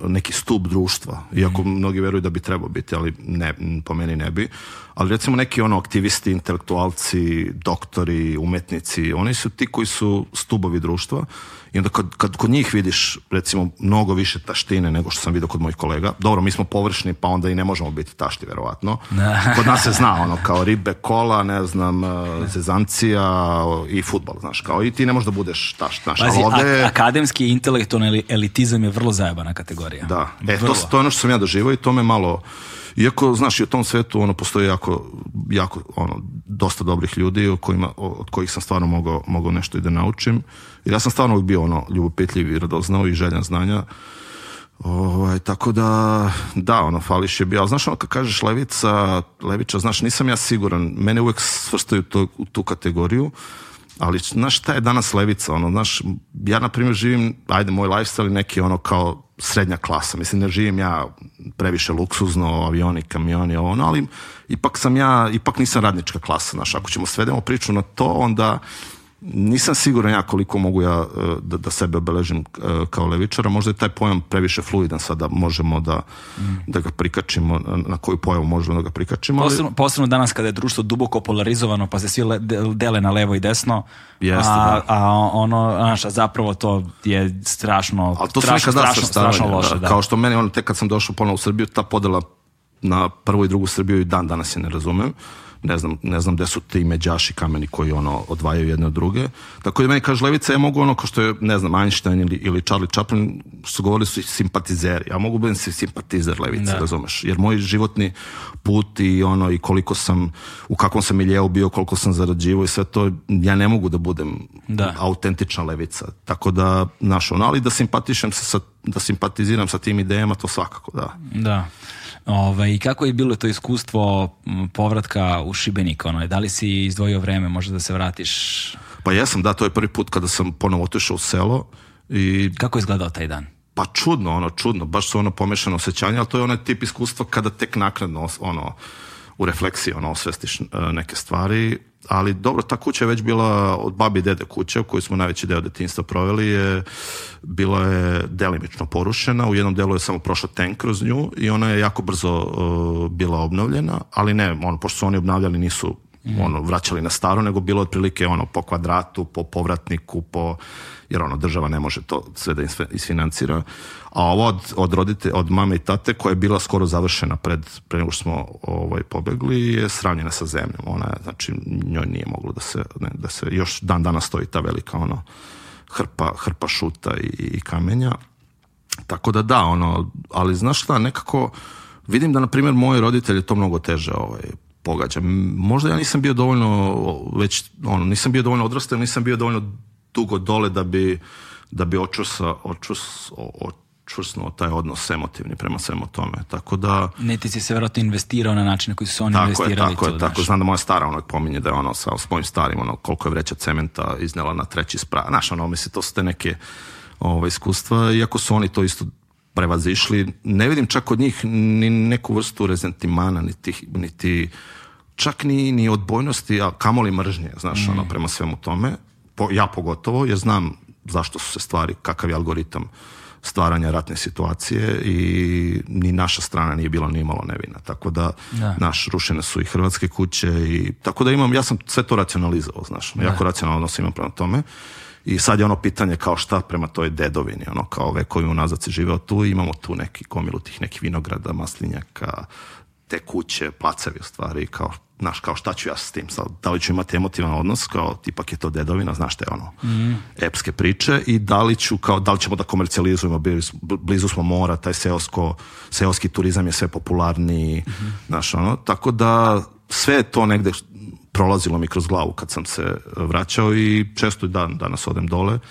neki stup društva, iako mhm. mnogi veruju da bi trebao biti, ali ne, po meni ne bi. Ali recimo neki ono aktivisti, intelektualci, doktori, umetnici, oni su ti koji su stubovi društva I onda kad, kad kod njih vidiš, recimo, mnogo više taštine nego što sam vidio kod mojih kolega, dobro, mi smo površni, pa onda i ne možemo biti tašti, verovatno. Kod nas se zna, ono, kao ribe, kola, ne znam, zezancija e, i futbal, znaš, kao i ti ne možeš da budeš tašt, znaš. Pazi, ovde... akademski intelektualni elitizam je vrlo zajebana kategorija. Da, e, vrlo. to, to je ono što sam ja doživao i to me malo Iako, znaš, i u tom svetu ono, postoji jako, jako ono, dosta dobrih ljudi o kojima, od kojih sam stvarno mogao, mogao nešto i da naučim. Jer ja sam stvarno bio ono, ljubopetljiv i radoznao i željan znanja. Ovaj, tako da, da, ono, fališ je bio. Ali znaš, ono, kad kažeš levica, leviča, znaš, nisam ja siguran. Mene uvek svrstaju to, u tu kategoriju ali znaš šta je danas levica, ono, znaš, ja na primjer živim, ajde, moj lifestyle je neki ono kao srednja klasa, mislim, ne živim ja previše luksuzno, avioni, kamioni, ono, ali ipak sam ja, ipak nisam radnička klasa, znaš, ako ćemo svedemo priču na to, onda nisam siguran ja koliko mogu ja e, da, da sebe obeležim e, kao levičara, možda je taj pojam previše fluidan sada, možemo da, mm. da ga prikačimo, na koju pojavu možemo da ga prikačimo. ali... posebno danas kada je društvo duboko polarizovano, pa se svi le, dele na levo i desno, Jeste, a, da. a ono, znaš, zapravo to je strašno, to strašno, strašno, strašno da. loše. Da. Kao što meni, ono, tek kad sam došao ponovno u Srbiju, ta podela na prvu i drugu Srbiju i dan danas je ne razumem. Uh, ne znam, ne znam gde su ti međaši kameni koji ono odvajaju jedne od druge. Tako da meni kaže Levica, ja mogu ono kao što je, ne znam, Einstein ili, ili Charlie Chaplin, su govorili su simpatizeri. Ja mogu budem simpatizer Levice, da. razumeš? Jer moj životni put i ono i koliko sam, u kakvom sam miljeu bio, koliko sam zarađivao i sve to, ja ne mogu da budem da. autentična Levica. Tako da, znaš, ono, ali da simpatišem se sa, da simpatiziram sa tim idejama, to svakako, da. Da. Ovaj, I kako je bilo to iskustvo povratka u Šibenik? Ono, da li si izdvojio vreme, možda da se vratiš? Pa jesam, da, to je prvi put kada sam ponovo otišao u selo. I... Kako je izgledao taj dan? Pa čudno, ono, čudno, baš su ono pomešano osjećanje, ali to je onaj tip iskustva kada tek nakradno, ono, u refleksiji, ono, osvestiš e, neke stvari ali dobro, ta kuća je već bila od babi i dede kuća koju smo najveći deo detinjstva proveli je bila je delimično porušena, u jednom delu je samo prošao tank kroz nju i ona je jako brzo uh, bila obnovljena, ali ne, ono, pošto su oni obnavljali nisu ono, vraćali na staro, nego bilo otprilike ono, po kvadratu, po povratniku, po, jer ono, država ne može to sve da isfinancira. A ovo od, od, rodite, od mame i tate, koja je bila skoro završena pred, pre nego što smo ovaj, pobegli, je sravnjena sa zemljom. Ona, znači, njoj nije moglo da se, ne, da se, još dan danas stoji ta velika, ono, hrpa, hrpa šuta i, i kamenja. Tako da da, ono, ali znaš šta, nekako vidim da, na primjer, moji roditelji to mnogo teže ovaj, pogađa. Možda ja nisam bio dovoljno već ono, nisam bio dovoljno odrastao, nisam bio dovoljno dugo dole da bi da bi očusa, očus, očusnuo taj odnos emotivni prema svemu tome. Tako da... Niti si se vjerojatno investirao na način na koji su oni tako investirali. Je, tako je, tako Znam da moja stara ono pominje da je ono sa s mojim starim ono koliko je vreća cementa iznela na treći sprat. Znaš, ono, mislim, to su te neke ova iskustva, iako su oni to isto prevazišli. Ne vidim čak od njih ni neku vrstu rezentimana, niti, niti čak ni, ni odbojnosti, a kamoli mržnje, znaš, mm. ono, prema svemu tome. Po, ja pogotovo, jer znam zašto su se stvari, kakav je algoritam stvaranja ratne situacije i ni naša strana nije bila ni imalo nevina. Tako da, da, naš, rušene su i hrvatske kuće i tako da imam, ja sam sve to racionalizao, znaš, da. jako racionalno se imam prema tome. I sad je ono pitanje kao šta prema toj dedovini, ono kao vekovi unazad se živeo tu i imamo tu neki gomilu tih nekih vinograda, maslinjaka, te kuće, placevi u stvari, kao, znaš, kao šta ću ja s tim sad, da li ću imati emotivan odnos, kao, ipak je to dedovina, znaš je ono, mm. epske priče i da li ću, kao, da li ćemo da komercijalizujemo, blizu smo mora, taj seosko, seoski turizam je sve popularniji, mm -hmm. znaš, ono, tako da sve to negde prolazilo mi kroz glavu kad sam se vraćao i često dan danas odem dole. Uh,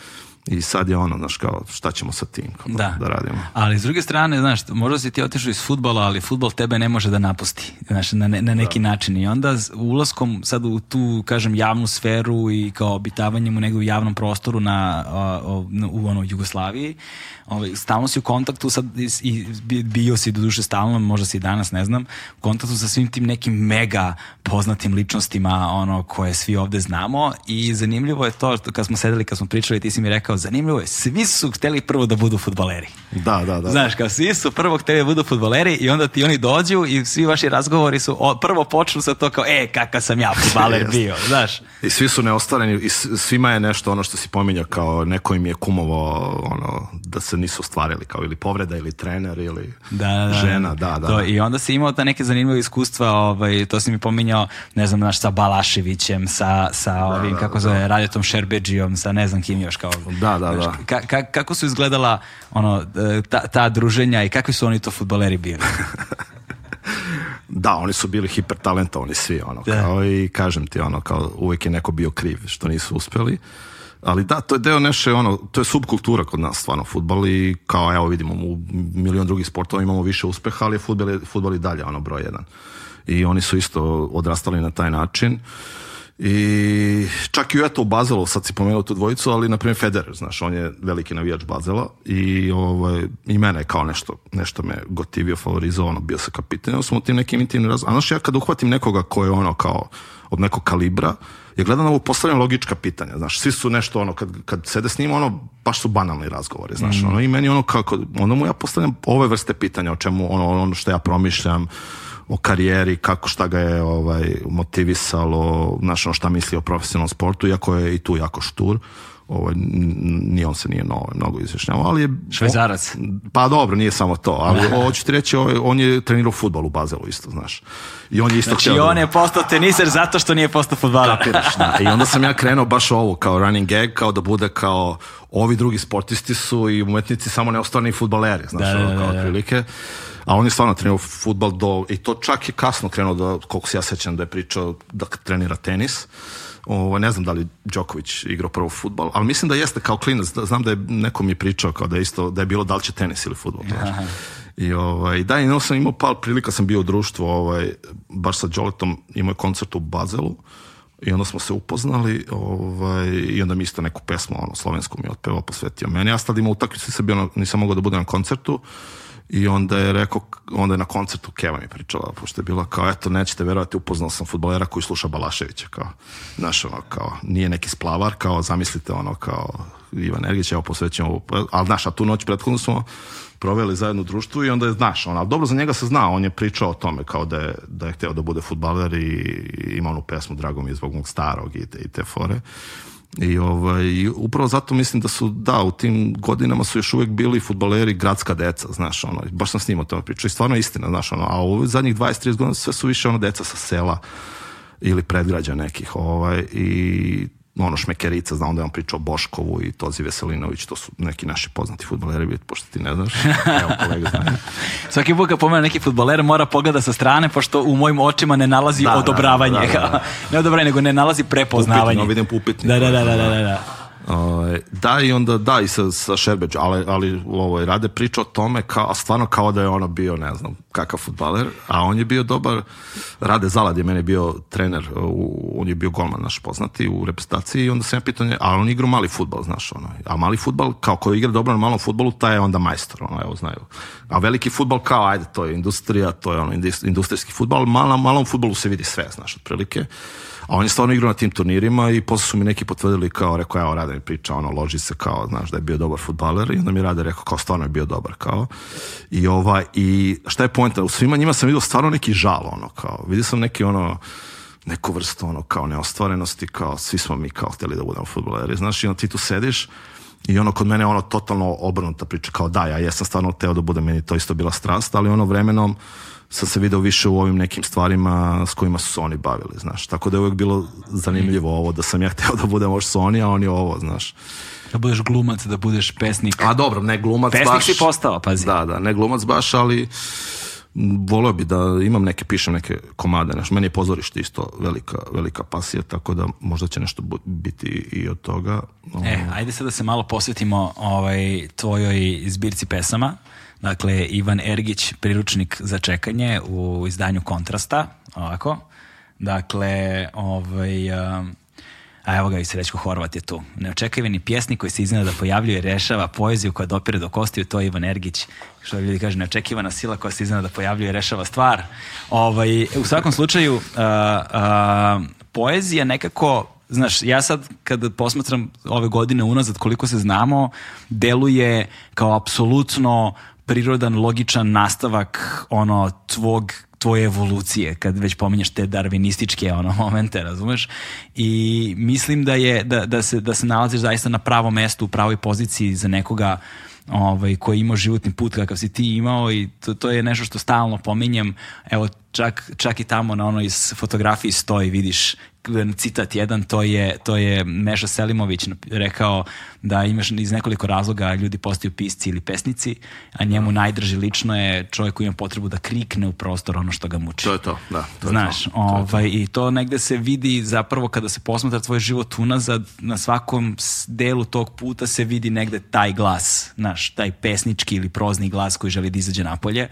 I sad je ono, znaš, kao, šta ćemo sa tim, kao, da. da. radimo. Ali s druge strane, znaš, možda si ti otišao iz futbala, ali futbal tebe ne može da napusti, znaš, na, ne, na neki da. način. I onda ulaskom sad u tu, kažem, javnu sferu i kao obitavanjem u negdje javnom prostoru na, o, o, u ono, Jugoslaviji, ovaj, stalno si u kontaktu, sad i, bio si do duše stalno, možda si i danas, ne znam, u kontaktu sa svim tim nekim mega poznatim ličnostima, ono, koje svi ovde znamo i zanimljivo je to, kad smo sedeli, kad smo pričali, ti si mi rekao kao zanimljivo je, svi su hteli prvo da budu futbaleri. Da, da, da. Znaš, kao svi su prvo hteli da budu futbaleri i onda ti oni dođu i svi vaši razgovori su, o, prvo počnu sa to kao, e, kakav sam ja futbaler bio, znaš. I svi su neostvareni i svima je nešto ono što si pominja kao neko im je kumovo ono, da se nisu ostvarili kao ili povreda ili trener ili da, da, da. žena, da, da. To, da. I onda si imao ta neke zanimljive iskustva, ovaj, to si mi pominjao, ne znam, znaš, sa Balaševićem, sa, sa da, ovim, kako zove, Radiotom Šerbeđijom, sa ne znam kim još kao Da, da, da. Ka, ka, kako su izgledala ono, e, ta, ta druženja i kakvi su oni to futbaleri bili? da, oni su bili hipertalentovani svi, ono, da. kao i kažem ti, ono, kao uvek je neko bio kriv što nisu uspeli. Ali da, to je deo naše, ono, to je subkultura kod nas, stvarno, futbal i kao, evo, vidimo, u milion drugih sportova imamo više uspeha, ali je futbal, futbal i dalje, ono, broj jedan. I oni su isto odrastali na taj način. I čak i eto u Bazelu, sad si pomenuo tu dvojicu, ali na primjer Federer, znaš, on je veliki navijač Bazela i, ovaj, i mene je kao nešto, nešto me gotivio, favorizovano, bio se kapitan, smo tim nekim intimnim razom. A znaš, ja kad uhvatim nekoga ko je ono kao od nekog kalibra, ja gledam ovo postavljam logička pitanja, znaš, svi su nešto ono, kad, kad sede s njim, ono, baš su banalni razgovori, znaš, mm. ono, i meni ono kako, onda mu ja postavljam ove vrste pitanja, o čemu, ono, ono što ja promišljam, o karijeri, kako šta ga je ovaj, motivisalo, znaš, šta misli o profesionalnom sportu, iako je i tu jako štur ovaj, ni on se nije no, mnogo izjašnjavao, ali je... Švajzarac. Pa dobro, nije samo to, ali hoću ti reći, ovaj, on je trenirao futbol u Bazelu isto, znaš. I on je isto znači, da- on je postao teniser zato što nije postao futbaler. Kapiraš, da. I onda sam ja krenuo baš ovo, kao running gag, kao da bude kao ovi drugi sportisti su i umetnici samo neostvarni futbaleri, znaš, da, da, da, da, Da, a on je stvarno trenirao futbal do, i to čak je kasno krenuo, da, koliko se ja sećam da je pričao da trenira tenis. Ovo, ne znam da li Đoković igrao prvo futbal, ali mislim da jeste kao klinac, da, znam da je nekom je pričao kao da je, isto, da je bilo da li će tenis ili futbal. Aha. I ovaj, da, i sam imao pal prilika, sam bio u društvu, ovaj, baš sa Đoletom, imao je koncert u Bazelu, i onda smo se upoznali ovaj, i onda mi isto neku pesmu ono, slovensku mi je otpevao, posvetio meni. Ja sad imao utakmicu, nisam, bio nisam mogao da budem na koncertu i onda je rekao, onda je na koncertu Keva mi pričala, pošto je bila kao, eto, nećete verovati, upoznao sam futbolera koji sluša Balaševića, kao, znaš, ono, kao, nije neki splavar, kao, zamislite, ono, kao, Ivan Ergić, evo, posvećujem ovo, pa, ali, znaš, a tu noć prethodno smo proveli zajedno u društvu i onda je, znaš, ono, dobro, za njega se zna, on je pričao o tome, kao da je, da je hteo da bude futbaler i, i ima onu pesmu, drago mi je zbog mog starog i te, i te fore. I ovaj, upravo zato mislim da su, da, u tim godinama su još uvek bili futbaleri gradska deca, znaš, ono, baš sam s njim o tome pričao i stvarno je istina, znaš, ono, a u zadnjih 20-30 godina sve su više ono deca sa sela ili predgrađa nekih, ovaj, i ono šmekerica, znam da je on pričao Boškovu i Tozi Veselinović, to su neki naši poznati futbaleri, pošto ti ne znaš, evo kolega znaju. Svaki put kad pomenu neki futbaler mora pogleda sa strane, pošto u mojim očima ne nalazi da, da, da, da odobravanje. Da, da, ne odobravanje, nego ne nalazi prepoznavanje. Upitno, vidim upitnik. Da, da, da, da, da. Uh, da i onda da i sa, sa Šerbeđu, ali, ali ovo, rade priča o tome, kao, stvarno kao da je ono bio, ne znam, kakav futbaler, a on je bio dobar, Rade Zalad je meni bio trener, u, on je bio golman naš poznati u reprezentaciji i onda sam ja pitao nje, on igra mali futbal, znaš, ono, a mali futbal, kao koji igra dobro na malom futbalu, taj je onda majstor, ono, evo, znaju. A veliki futbal kao, ajde, to je industrija, to je ono, industrijski futbal, na malom futbalu se vidi sve, znaš, otprilike. A on je stvarno igrao na tim turnirima i posle su mi neki potvrdili kao, rekao, evo, Rada mi priča, ono, loži se kao, znaš, da je bio dobar futbaler i onda mi Rada rekao, kao, stvarno je bio dobar, kao. I ova, i šta je poenta? U svima njima sam vidio stvarno neki žal, ono, kao, vidio sam neki, ono, neku vrstu, ono, kao neostvarenosti, kao, svi smo mi, kao, hteli da budemo futbaleri, znaš, i onda ti tu sediš, i ono kod mene ono totalno obrnuta priča kao da ja jesam stvarno teo da budem meni to isto bila strast ali ono vremenom sam se video više u ovim nekim stvarima s kojima su se oni bavili, znaš. Tako da je uvijek bilo zanimljivo mm. ovo, da sam ja hteo da budem oš Sony, a oni ovo, znaš. Da budeš glumac, da budeš pesnik. A dobro, ne glumac pesnik baš. Pesnik si postao, pazi. Da, da, ne glumac baš, ali voleo bi da imam neke, pišem neke komade, znaš. Meni je pozorište isto velika, velika pasija, tako da možda će nešto biti i od toga. E, ovaj. ajde sad da se malo posvetimo ovaj, tvojoj zbirci pesama Dakle, Ivan Ergić, priručnik za čekanje u izdanju Kontrasta, ovako. Dakle, ovaj, a, evo ga i Srećko Horvat je tu. Neočekivani pjesnik koji se iznenada pojavljuje i rešava poeziju koja dopire do kostiju, to je Ivan Ergić. Što ljudi kaže, neočekivana sila koja se iznenada pojavljuje i rešava stvar. Ovaj, u svakom slučaju, a, a, poezija nekako znaš, ja sad kad posmatram ove godine unazad koliko se znamo, deluje kao apsolutno prirodan, logičan nastavak ono tvog tvoje evolucije, kad već pominješ te darvinističke ono momente, razumeš? I mislim da je da da se da se nalaziš zaista na pravom mestu, u pravoj poziciji za nekoga ovaj, koji ima životni put kakav si ti imao i to, to je nešto što stalno pominjem. Evo, čak, čak i tamo na onoj fotografiji stoji, vidiš citat jedan, to je, to je Meša Selimović rekao da imaš iz nekoliko razloga ljudi postaju pisci ili pesnici, a njemu da. najdrži lično je čovjek koji ima potrebu da krikne u prostor ono što ga muči. To je to, da. To Znaš, je to. Ovaj, to je to. i to negde se vidi zapravo kada se posmatra tvoj život unazad, na svakom delu tog puta se vidi negde taj glas, znaš, taj pesnički ili prozni glas koji želi da izađe napolje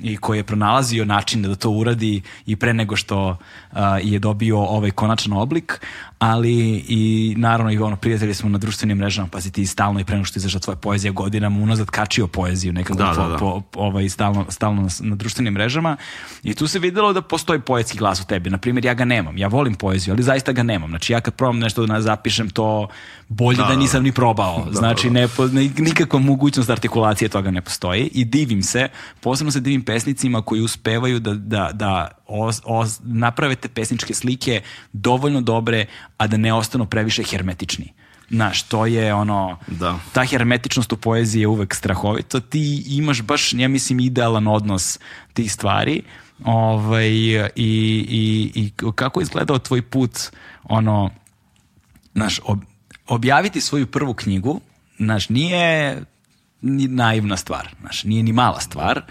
i koji je pronalazio način da to uradi i pre nego što a, uh, je dobio ovaj konačan oblik, ali i naravno i ono, prijatelji smo na društvenim mrežama, pa pazi ti stalno i pre nego što izašla tvoja poezija godinama unazad kačio poeziju nekako da, po, da, da. Po, ovaj, stalno, stalno na, na društvenim mrežama i tu se videlo da postoji poetski glas u tebi. Naprimjer, ja ga nemam, ja volim poeziju, ali zaista ga nemam. Znači, ja kad probam nešto da zapišem, to bolje da, da, da, da. nisam ni probao. Da, znači, ne, nikakva mogućnost artikulacije toga ne postoji i divim se, posebno se divim tim pesnicima koji uspevaju da, da, da os, os, naprave te pesničke slike dovoljno dobre, a da ne ostanu previše hermetični. Znaš, to je ono, da. ta hermetičnost u poeziji je uvek strahovito. Ti imaš baš, ja mislim, idealan odnos tih stvari. Ovaj, i, i, I kako je izgledao tvoj put, ono, znaš, ob, objaviti svoju prvu knjigu, znaš, nije ni naivna stvar, znaš, nije ni mala stvar. Uh,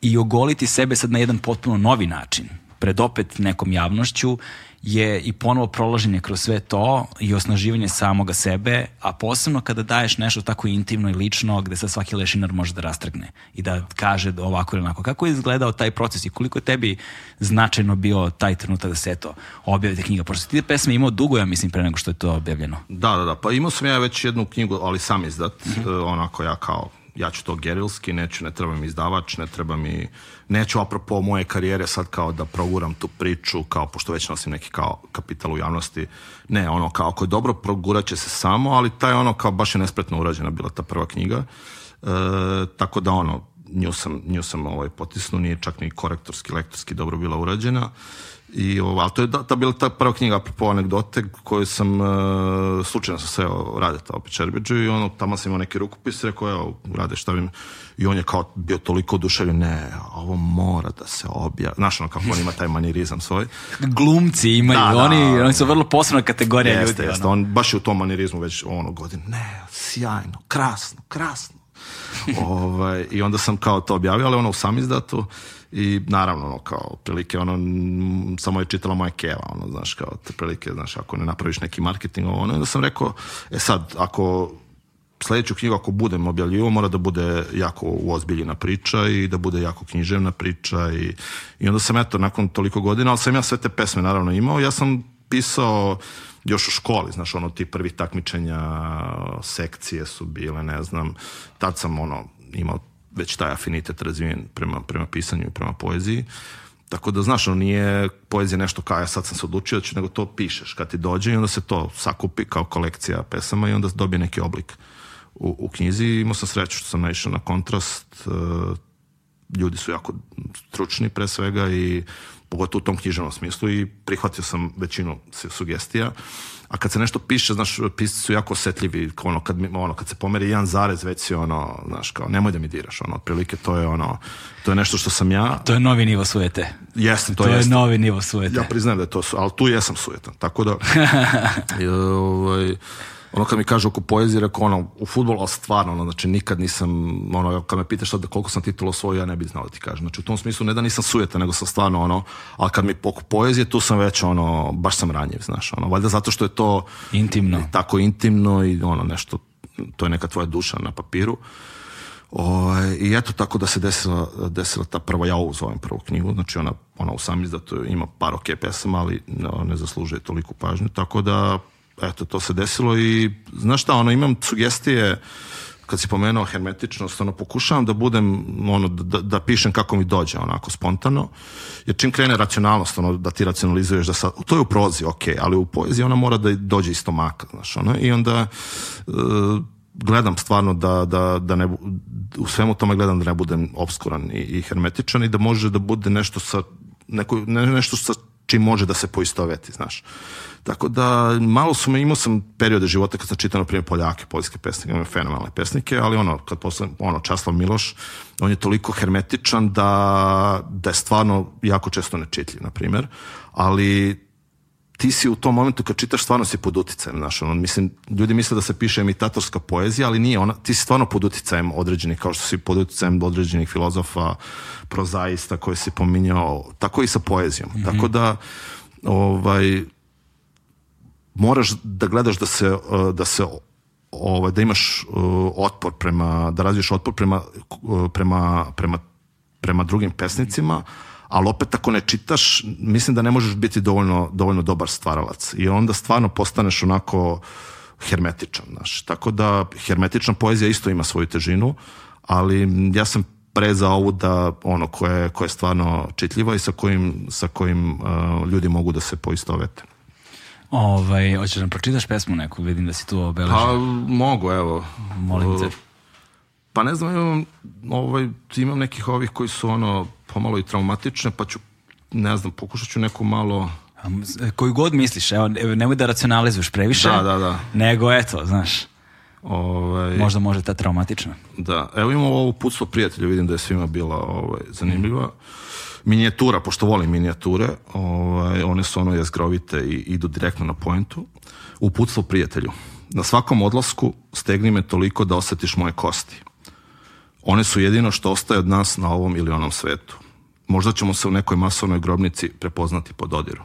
i ogoliti sebe sad na jedan potpuno novi način, pred opet nekom javnošću, je i ponovo prolaženje kroz sve to i osnaživanje samoga sebe, a posebno kada daješ nešto tako intimno i lično gde sad svaki lešinar može da rastrgne i da kaže da ovako ili onako. Kako je izgledao taj proces i koliko je tebi značajno bio taj trenutak da se to objavite knjiga? Pošto ti pesme imao dugo, ja mislim, pre nego što je to objavljeno. Da, da, da. Pa imao sam ja već jednu knjigu, ali sam izdat, mm -hmm. onako ja kao ja ću to gerilski, neću, ne treba mi izdavač, ne treba mi, neću apropo moje karijere sad kao da proguram tu priču, kao pošto već nosim neki kao kapital u javnosti, ne, ono kao ako je dobro progurat će se samo, ali taj ono kao baš je nespretno urađena bila ta prva knjiga, e, tako da ono, nju sam, nju sam ovaj, potisnu, nije čak ni korektorski, lektorski dobro bila urađena I, ovo, ovaj, ali to je da, ta bila ta prva knjiga apropo anegdote koju sam e, slučajno sam seo ta opet Čerbeđu i ono, tamo sam imao neki rukopis rekao, je, Rade, šta bi i on je kao bio toliko oduševljen, ne, ovo mora da se objavi. Znaš ono kako on ima taj manirizam svoj. Glumci imaju, da, da, oni, da, su da. vrlo posebna kategorija jeste, ljudi. Jeste, ono. on baš je u tom manirizmu već ono godin, ne, sjajno, krasno, krasno. ovaj, I onda sam kao to objavio, ali ono u samizdatu izdatu i naravno ono kao prilike, ono samo je čitala moja keva ono znaš kao te prilike, znaš ako ne napraviš neki marketing ono onda sam rekao e sad ako sledeću knjigu ako budem objavljivao mora da bude jako uozbiljena priča i da bude jako književna priča i, i onda sam eto nakon toliko godina ali sam ja sve te pesme naravno imao ja sam pisao još u školi, znaš, ono ti prvi takmičenja, sekcije su bile, ne znam, tad sam ono imao već taj afinitet razvijen prema, prema pisanju i prema poeziji. Tako da, znaš, on nije poezija nešto kao ja sad sam se odlučio da znači, ću, nego to pišeš kad ti dođe i onda se to sakupi kao kolekcija pesama i onda dobije neki oblik u, u knjizi. Imao sam sreću što sam naišao na kontrast. E, ljudi su jako stručni pre svega i pogotovo u tom književnom smislu i prihvatio sam većinu sugestija. Uh, a kad se nešto piše, znaš, pisci su jako osetljivi, ono, kad, ono, kad se pomeri jedan zarez, već si ono, znaš, kao, nemoj da mi diraš, ono, otprilike to je ono, to je nešto što sam ja... To je novi nivo sujete. Jesam, to, to jesam. je novi nivo sujete. Ja priznajem da je to, ali tu jesam sujetan, tako da... ovaj, ono kad mi kaže oko poezije, rekao ono, u futbolu, ali stvarno, ono, znači nikad nisam, ono, kad me pitaš da koliko sam titula osvojio, ja ne bih znao da ti kažem. Znači u tom smislu ne da nisam sujeta, nego sam stvarno, ono, a kad mi oko poezije, tu sam već, ono, baš sam ranjiv, znaš, ono, valjda zato što je to... Intimno. tako intimno i ono, nešto, to je neka tvoja duša na papiru. O, ovaj, I eto tako da se desila, desila ta prva, ja ovu zovem prvu knjigu, znači ona, ona u sami da to ima par ok pesama, ali ne zaslužuje toliko pažnju, tako da eto, to se desilo i, znaš šta, ono, imam sugestije kad si pomenuo hermetičnost, ono, pokušavam da budem, ono, da, da pišem kako mi dođe, onako, spontano, jer čim krene racionalnost, ono, da ti racionalizuješ, da sad, to je u prozi, ok, ali u poeziji ona mora da dođe iz stomaka, znaš, ono, i onda e, gledam stvarno da, da, da ne, u svemu tome gledam da ne budem obskuran i, i hermetičan i da može da bude nešto sa, neko, ne, nešto sa čim može da se poistoveti, znaš. Tako da, malo su me, imao sam periode života kad sam čitao, na primjer, Poljake, poljske pesnike, imam fenomenalne pesnike, ali ono, kad posle, ono, Časlav Miloš, on je toliko hermetičan da, da je stvarno jako često nečitljiv, na primjer, ali ti si u tom momentu kad čitaš stvarno si pod uticajem, znaš, ono, mislim, ljudi misle da se piše imitatorska poezija, ali nije ona, ti si stvarno pod uticajem određenih, kao što si pod uticajem određenih filozofa, prozaista koje si pominjao, tako i sa poezijom. Mm -hmm. Tako da, ovaj, moraš da gledaš da se, e, da se ovaj, da imaš e, otpor prema, da razviješ otpor prema, e, prema, prema, prema drugim pesnicima, ali opet ako ne čitaš, mislim da ne možeš biti dovoljno, dovoljno dobar stvaralac. I onda stvarno postaneš onako hermetičan. Znaš. Tako da hermetična poezija isto ima svoju težinu, ali ja sam pre za ovu da ono koje, koje je stvarno čitljivo i sa kojim, sa kojim uh, ljudi mogu da se poistovete. Ovaj, hoćeš da nam pročitaš pesmu neku, vidim da si tu obeležio. Pa mogu, evo. Molim te. Pa ne znam, imam, ovaj, imam nekih ovih koji su ono pomalo i traumatične, pa ću, ne znam, pokušat ću neku malo... E, koju god misliš, evo, nemoj da racionalizuješ previše. Da, da, da. Nego, eto, znaš. Ovaj, Možda može ta traumatična. Da, evo imamo ovo putstvo prijatelja, vidim da je svima bila ovaj, zanimljiva. Mm minijatura, pošto volim minijature, ovaj, one su ono jezgrovite i idu direktno na poentu, uputstvo prijatelju. Na svakom odlasku stegni me toliko da osetiš moje kosti. One su jedino što ostaje od nas na ovom ili onom svetu. Možda ćemo se u nekoj masovnoj grobnici prepoznati po dodiru.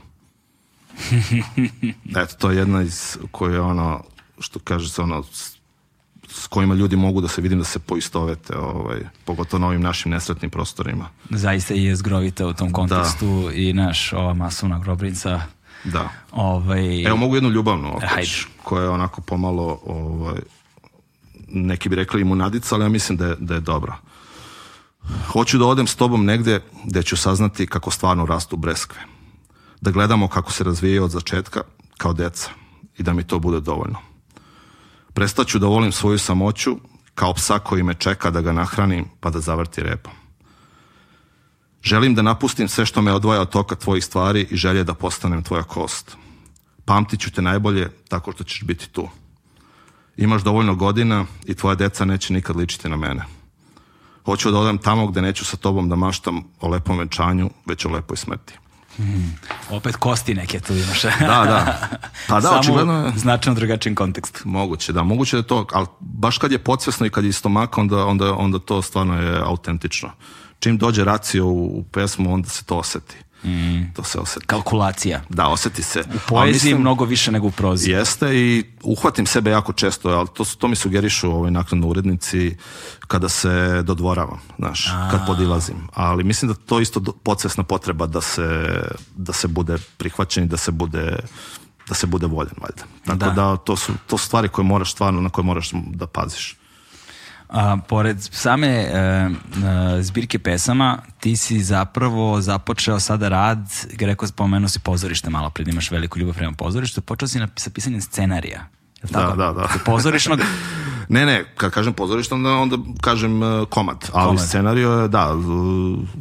Eto, to je jedna iz koje je ono, što kaže se ono, s kojima ljudi mogu da se vidim da se poistovete, ovaj, pogotovo na ovim našim nesretnim prostorima. Zaista je zgrovite u tom da. kontekstu da. i naš ova masovna grobnica. Da. Ovaj... Evo mogu jednu ljubavnu opeć, koja je onako pomalo, ovaj, neki bi rekli imunadica, ali ja mislim da je, da je dobro. Hoću da odem s tobom negde gde ću saznati kako stvarno rastu breskve. Da gledamo kako se razvijaju od začetka kao deca i da mi to bude dovoljno. Prestaću da volim svoju samoću, kao psa koji me čeka da ga nahranim pa da zavrti repom. Želim da napustim sve što me odvoja od toka tvojih stvari i želje da postanem tvoja kost. Pamtit ću te najbolje tako što ćeš biti tu. Imaš dovoljno godina i tvoja deca neće nikad ličiti na mene. Hoću da odem tamo gde neću sa tobom da maštam o lepom venčanju, već o lepoj smrti. Hmm. Opet kosti neke tu imaš. da, da. Pa da, Samo očigledno je... značajno drugačijem kontekstu. Moguće, da. Moguće da to, ali baš kad je podsvesno i kad je iz stomaka, onda, onda, onda to stvarno je autentično. Čim dođe racio u, u pesmu, onda se to oseti. Mm. To se oseti. Kalkulacija. Da, oseti se. U poeziji mislim, mnogo više nego u prozi. Jeste i uhvatim sebe jako često, ali to, to mi sugerišu ovoj nakon urednici kada se dodvoravam, znaš, A. kad podilazim. Ali mislim da to isto podsvesna potreba da se, da se bude prihvaćen i da se bude da se bude voljen valjda. Tako da, da to, su, to su stvari koje moraš stvarno na koje moraš da paziš. A, pored same e, e, zbirke pesama, ti si zapravo započeo sada rad, Greko spomenuo si pozorište malo pred, da imaš veliku ljubav prema pozorištu, počeo si na, sa pisanjem scenarija. Da, da, da. Pozorišnog? ne, ne, kad kažem pozorište, onda, onda kažem e, komad, ali komad. scenario je, da,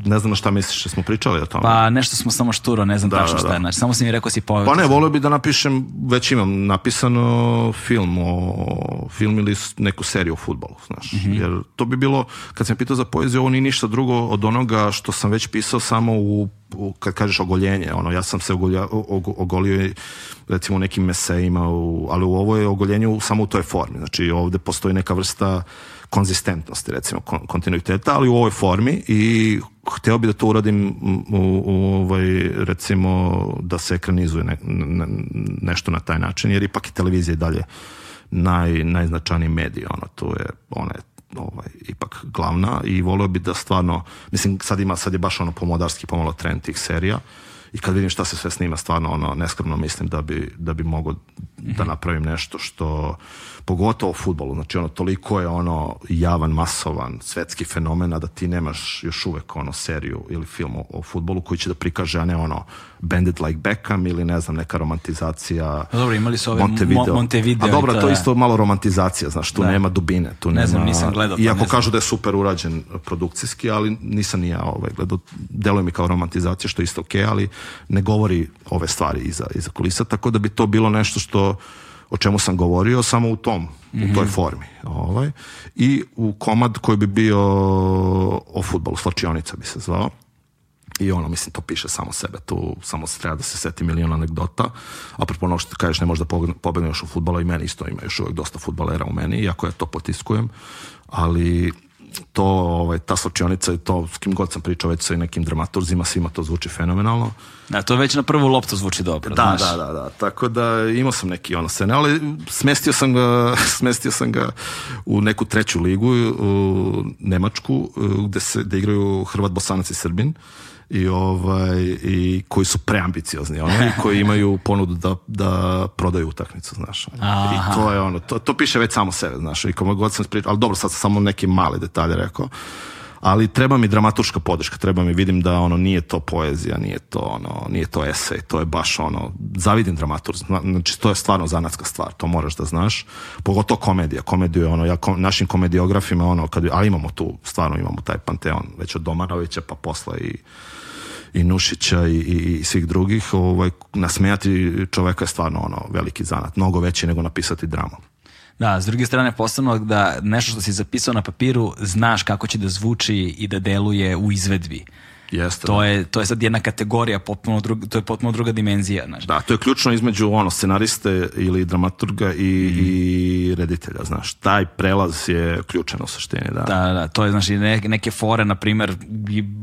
e, ne znam na šta misliš, smo pričali o tome. Pa nešto smo samo šturo, ne znam da, tačno da. šta je, da. znači, samo si mi rekao da si povijek. Pa ne, volio bi da napišem, već imam napisano film, o, film ili neku seriju o futbolu, znaš, mm -hmm. jer to bi bilo, kad sam pitao za poeziju, ovo nije ništa drugo od onoga što sam već pisao samo u kad kažeš ogoljenje, ono, ja sam se ogolja, ogolio recimo u nekim mesejima, u, ali u ovoj ogoljenju samo u toj formi, znači ovde postoji neka vrsta konzistentnosti, recimo, kontinuiteta, ali u ovoj formi i hteo bi da to uradim u, u ovaj, recimo, da se ekranizuje ne, ne, nešto na taj način, jer ipak je televizija i dalje naj, najznačajniji medij, ono, to je, ona je ovaj, ipak glavna i voleo bi da stvarno, mislim sad ima, sad je baš ono pomodarski pomalo trend tih serija i kad vidim šta se sve snima, stvarno ono, neskromno mislim da bi, da bi mogo da mhm. napravim nešto što pogotovo futbolu, znači ono, toliko je ono javan, masovan, svetski fenomena da ti nemaš još uvek ono seriju ili film o, o futbolu koji će da prikaže, a ne ono Bandit Like Beckham ili ne znam, neka romantizacija Dobro, imali su ove Montevideo. Mo Montevideo a dobro, to, to je isto malo romantizacija, znaš, tu da. nema dubine, tu ne nema... znam, nisam gledao. Iako ne kažu da je super urađen e, produkcijski, ali nisam ni ja ovaj, gledao, deluje mi kao romantizacija, što je isto okej, okay, ali ne govori ove stvari iza, iza kulisa, tako da bi to bilo nešto što o čemu sam govorio, samo u tom, mm -hmm. u toj mhm. formi. Ovaj. I u komad koji bi bio o futbolu, slačionica bi se zvao. I ono, mislim, to piše samo sebe. Tu samo se treba da se seti milion anegdota. A ono što kažeš, ne možda pobegne još u futbola i meni isto ima još uvek dosta futbalera u meni, iako ja to potiskujem. Ali to, ovaj, ta slučionica i to, s kim god sam pričao već sa nekim dramaturgima, svima to zvuči fenomenalno. Da, to već na prvu loptu zvuči dobro, da, znaš. Da, da, da, tako da imao sam neki ono scene, ali smestio sam ga, smestio sam ga u neku treću ligu, u Nemačku, gde, se, gde igraju Hrvat, Bosanac i Srbin. Uh, i, ovaj, i koji su preambiciozni ono, koji imaju ponudu da, da prodaju utakmicu, znaš. Aha. I to je ono, to, to piše već samo sebe, znaš, i kome god sam pričao, al dobro, sad sam samo neki male detalje rekao, ali treba mi dramaturška podrška, treba mi, vidim da ono nije to poezija, nije to ono, nije to esej, to je baš ono, zavidim dramaturg, znači to je stvarno zanatska stvar, to moraš da znaš, pogotovo komedija, komediju je ono, ja, kom, našim komediografima ono, kad, a imamo tu, stvarno imamo taj panteon, već od Domanovića pa posla i i Nušića i, i svih drugih, ovaj, nasmejati čoveka je stvarno ono, veliki zanat, mnogo veći nego napisati dramu. Da, s druge strane, posebno da nešto što si zapisao na papiru znaš kako će da zvuči i da deluje u izvedbi. Jeste, to, da. je, to je sad jedna kategorija, potpuno druga, to je potpuno druga dimenzija. Znaš. Da, to je ključno između ono, scenariste ili dramaturga i, mm. i reditelja, znaš. Taj prelaz je ključan u suštini, da. Da, da, to je, znaš, neke, neke fore, na primer,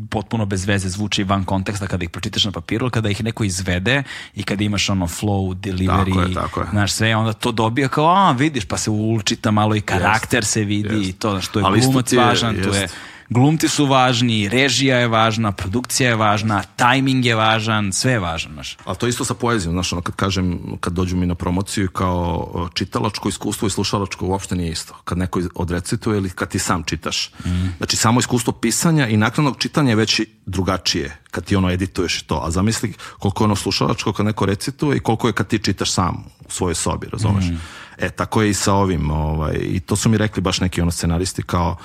potpuno bez veze zvuči van konteksta kada ih pročitaš na papiru, kada ih neko izvede i kada imaš ono flow, delivery, tako je, tako je. znaš, sve, onda to dobija kao, a, vidiš, pa se ulčita malo i karakter jest, se vidi jest. i to, znaš, to je ali glumac važan, jest. tu je glumci su važni, režija je važna, produkcija je važna, tajming je važan, sve je važno. Znaš. Ali to isto sa poezijom, znaš, ono kad kažem, kad dođu mi na promociju kao čitalačko iskustvo i slušalačko uopšte nije isto. Kad neko odrecituje ili kad ti sam čitaš. Mm. Znači samo iskustvo pisanja i naknadnog čitanja je već drugačije kad ti ono edituješ to. A zamisli koliko je ono slušalačko kad neko recituje i koliko je kad ti čitaš sam u svojoj sobi, razumeš? Mm. E, tako je i sa ovim. Ovaj, I to su mi rekli baš neki ono scenaristi kao,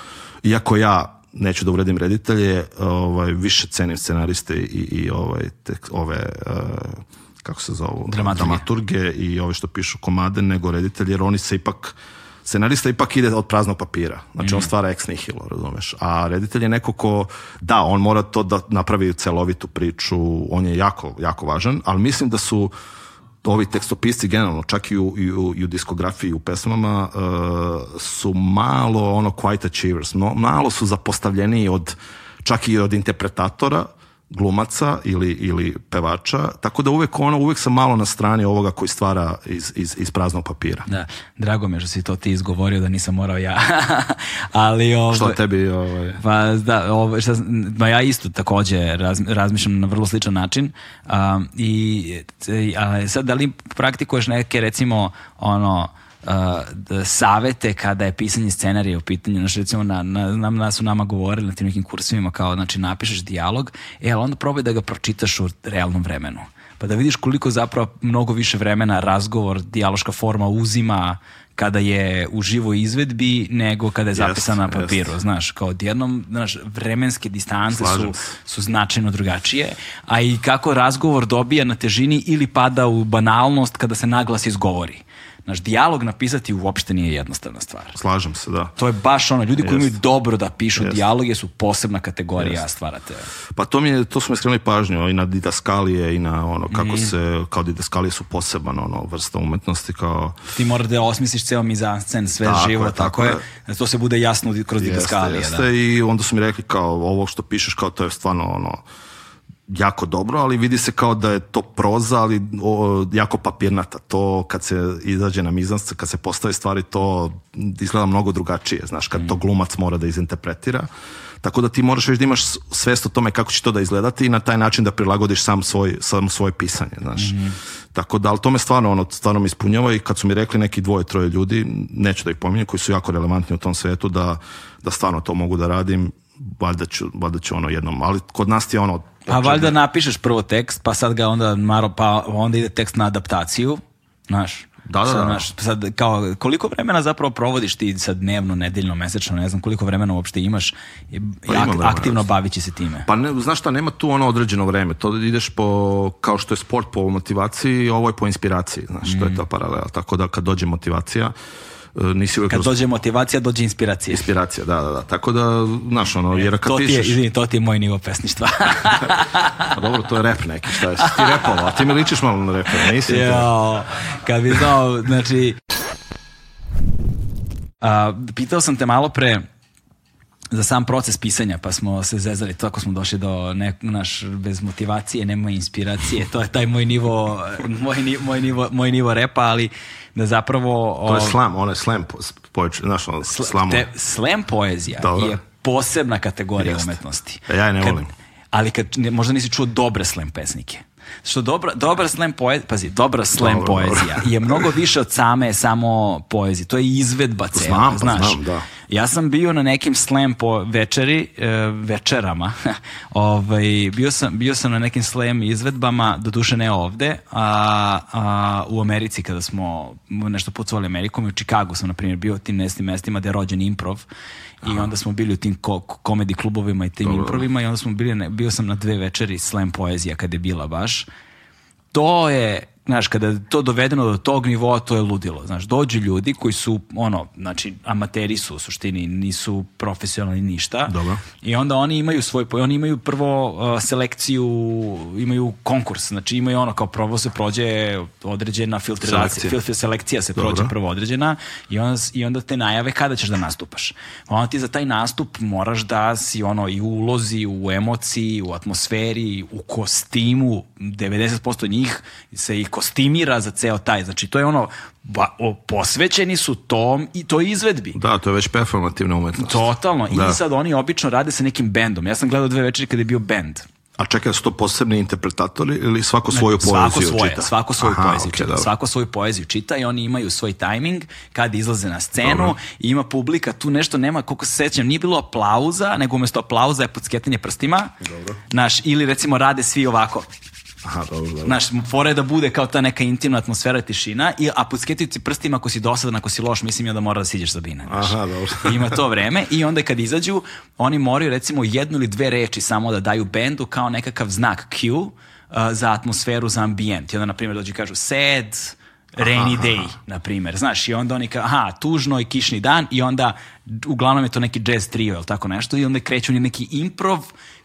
iako ja neću da uredim reditelje, ovaj, više cenim scenariste i, i ovaj, tek, ove, uh, kako se zovu, dramaturge. dramaturge i ove što pišu komade, nego reditelje, jer oni se ipak scenarista ipak ide od praznog papira. Znači, mm. on stvara ex nihilo, razumeš. A reditelj je neko ko, da, on mora to da napravi celovitu priču, on je jako, jako važan, ali mislim da su uh, ovi tekstopisci generalno, čak i u, i u, i u diskografiji, u pesmama, uh, su malo ono quite achievers, no, malo su zapostavljeni od, čak i od interpretatora, uh, glumaca ili, ili pevača, tako da uvek ono, uvek sam malo na strani ovoga koji stvara iz, iz, iz praznog papira. Da, drago mi je što si to ti izgovorio da nisam morao ja. Ali ovo... Što tebi ovo... Ovaj- pa da, ovo, ovaj, šta, ba, ja isto takođe raz, razmišljam na vrlo sličan način um, i a, sad da li praktikuješ neke recimo ono savete kada je pisanje scenarija u pitanju. Znači, recimo, na, na, na, su nama govorili na tim nekim kursivima kao, znači, napišeš dijalog, e, ali onda probaj da ga pročitaš u realnom vremenu. Pa da vidiš koliko zapravo mnogo više vremena razgovor, dijaloška forma uzima kada je u živoj izvedbi nego kada je zapisana na papiru, jest. znaš, kao odjednom, znaš, vremenske distance Slažem. su, su značajno drugačije, a i kako razgovor dobija na težini ili pada u banalnost kada se naglas izgovori. Naš dijalog napisati uopšte nije jednostavna stvar. Slažem se, da. To je baš ono, ljudi yes. koji imaju dobro da pišu yes. dijaloge su posebna kategorija yes. stvarate. Pa to mi je, to su mi skrenuli pažnju i na didaskalije i na ono kako mm. se, kao didaskalije su poseban ono vrsta umetnosti kao... Ti moraš da osmisliš ceo mizansen, sve tako živo, je, tako, je. je. Da to se bude jasno kroz jeste, didaskalije. Da. Jeste, da. i onda su mi rekli kao ovo što pišeš kao to je stvarno ono jako dobro, ali vidi se kao da je to proza, ali o, jako papirnata. To kad se izađe na mizans, kad se postave stvari, to izgleda mnogo drugačije, znaš, kad mhm. to glumac mora da izinterpretira. Tako da ti moraš već da imaš svest o tome kako će to da izgledati i na taj način da prilagodiš sam, svoj, sam svoje pisanje, znaš. Mm -hmm. Tako da, ali to me stvarno, ono, stvarno me ispunjava i kad su mi rekli neki dvoje, troje ljudi, neću da ih pominjem, koji su jako relevantni u tom svetu, da, da stvarno to mogu da radim, valjda ću, valjda ću ono jednom, ali kod nas je ono... Pa valjda napišeš prvo tekst, pa sad ga onda maro, pa onda ide tekst na adaptaciju, znaš. Da, da, sad, da. Naš, sad, kao, koliko vremena zapravo provodiš ti sad dnevno, nedeljno, mesečno, ne znam koliko vremena uopšte imaš i pa ak, vremena, aktivno bavići se time? Pa ne, znaš šta, nema tu ono određeno vreme. To da ideš po, kao što je sport po motivaciji, ovo je po inspiraciji, znaš, mm. to je mm. ta paralela. Tako da kad dođe motivacija, E, nisi uvijek... Kad kroz... dođe motivacija, dođe inspiracija. Inspiracija, da, da, da. Tako da, znaš, ono, e, jer kad to ti je, Izvini, to ti je moj nivo pesništva. a pa dobro, to je rep neki, šta je? Ti repova, a ti mi ličiš malo na repa, nisi? Jo, kad bi znao, znači... A, pitao sam te malo pre, za sam proces pisanja, pa smo se zezali, tako smo došli do ne, naš, bez motivacije, nema inspiracije, to je taj moj nivo, moj, ni, moj, nivo, moj nivo repa, ali da zapravo... To je slam, ono je slam, poezija, znaš, ono, slamo. Te, slam poezija Dobro. je posebna kategorija Jest. umetnosti. Ja je ne volim. Kad, ali kad, možda nisi čuo dobre slam pesnike. Što dobra, dobra slam poezija, pazi, dobra slam dobro, poezija dobro. je mnogo više od same samo poezije. To je izvedba cela, znam, pa znaš. znam, da. Ja sam bio na nekim slam po večeri, e, večerama. ovaj, bio, sam, bio sam na nekim slam izvedbama, doduše ne ovde, a, a u Americi kada smo nešto pucovali Amerikom i u Čikagu sam, na primjer, bio u tim mestima gde je rođen improv i onda smo bili u tim ko komedi klubovima i tim Dobro. improvima i onda smo bili, bio sam na dve večeri slam poezija kad je bila baš. To je znaš, kada to dovedeno do tog nivoa, to je ludilo. Znaš, dođu ljudi koji su, ono, znači, amateri su u suštini, nisu profesionalni ništa. Dobro. I onda oni imaju svoj, oni imaju prvo uh, selekciju, imaju konkurs, znači imaju ono, kao prvo se prođe određena filtracija, filtr, selekcija se Dobro. prođe prvo određena i onda, i onda te najave kada ćeš da nastupaš. Onda ti za taj nastup moraš da si ono i u ulozi, u emociji, u atmosferi, u kostimu, 90% njih se ih kostimira za ceo taj. Znači, to je ono, ba, o, posvećeni su tom i to izvedbi. Da, to je već performativna umetnost. Totalno. Da. I sad oni obično rade sa nekim bendom. Ja sam gledao dve večeri kada je bio bend. A čekaj, su to posebni interpretatori ili svako svoju svako poeziju svoje, čita? Svako svoju Aha, poeziju okay, čita. Svako svoju poeziju čita i oni imaju svoj tajming kad izlaze na scenu dobro. i ima publika, tu nešto nema, koliko se sećam, nije bilo aplauza, nego umesto aplauza je podsketanje prstima. Dobro. Naš, ili recimo rade svi ovako. Aha, dobro, dobro. Znaš, fora je da bude kao ta neka intimna atmosfera tišina, i, a podsketiti ti prstima ako si dosadan, ako si loš, mislim ja da mora da siđeš sa bine. Znaš. Aha, dobro. ima to vreme i onda kad izađu, oni moraju recimo jednu ili dve reči samo da daju bendu kao nekakav znak Q uh, za atmosferu, za ambijent. I onda, na primjer, dođu i kažu sad, rainy aha, day, aha. na primjer. Znaš, i onda oni kao, aha, tužno i kišni dan i onda, uglavnom je to neki jazz trio, ili tako nešto, i onda kreću oni neki improv,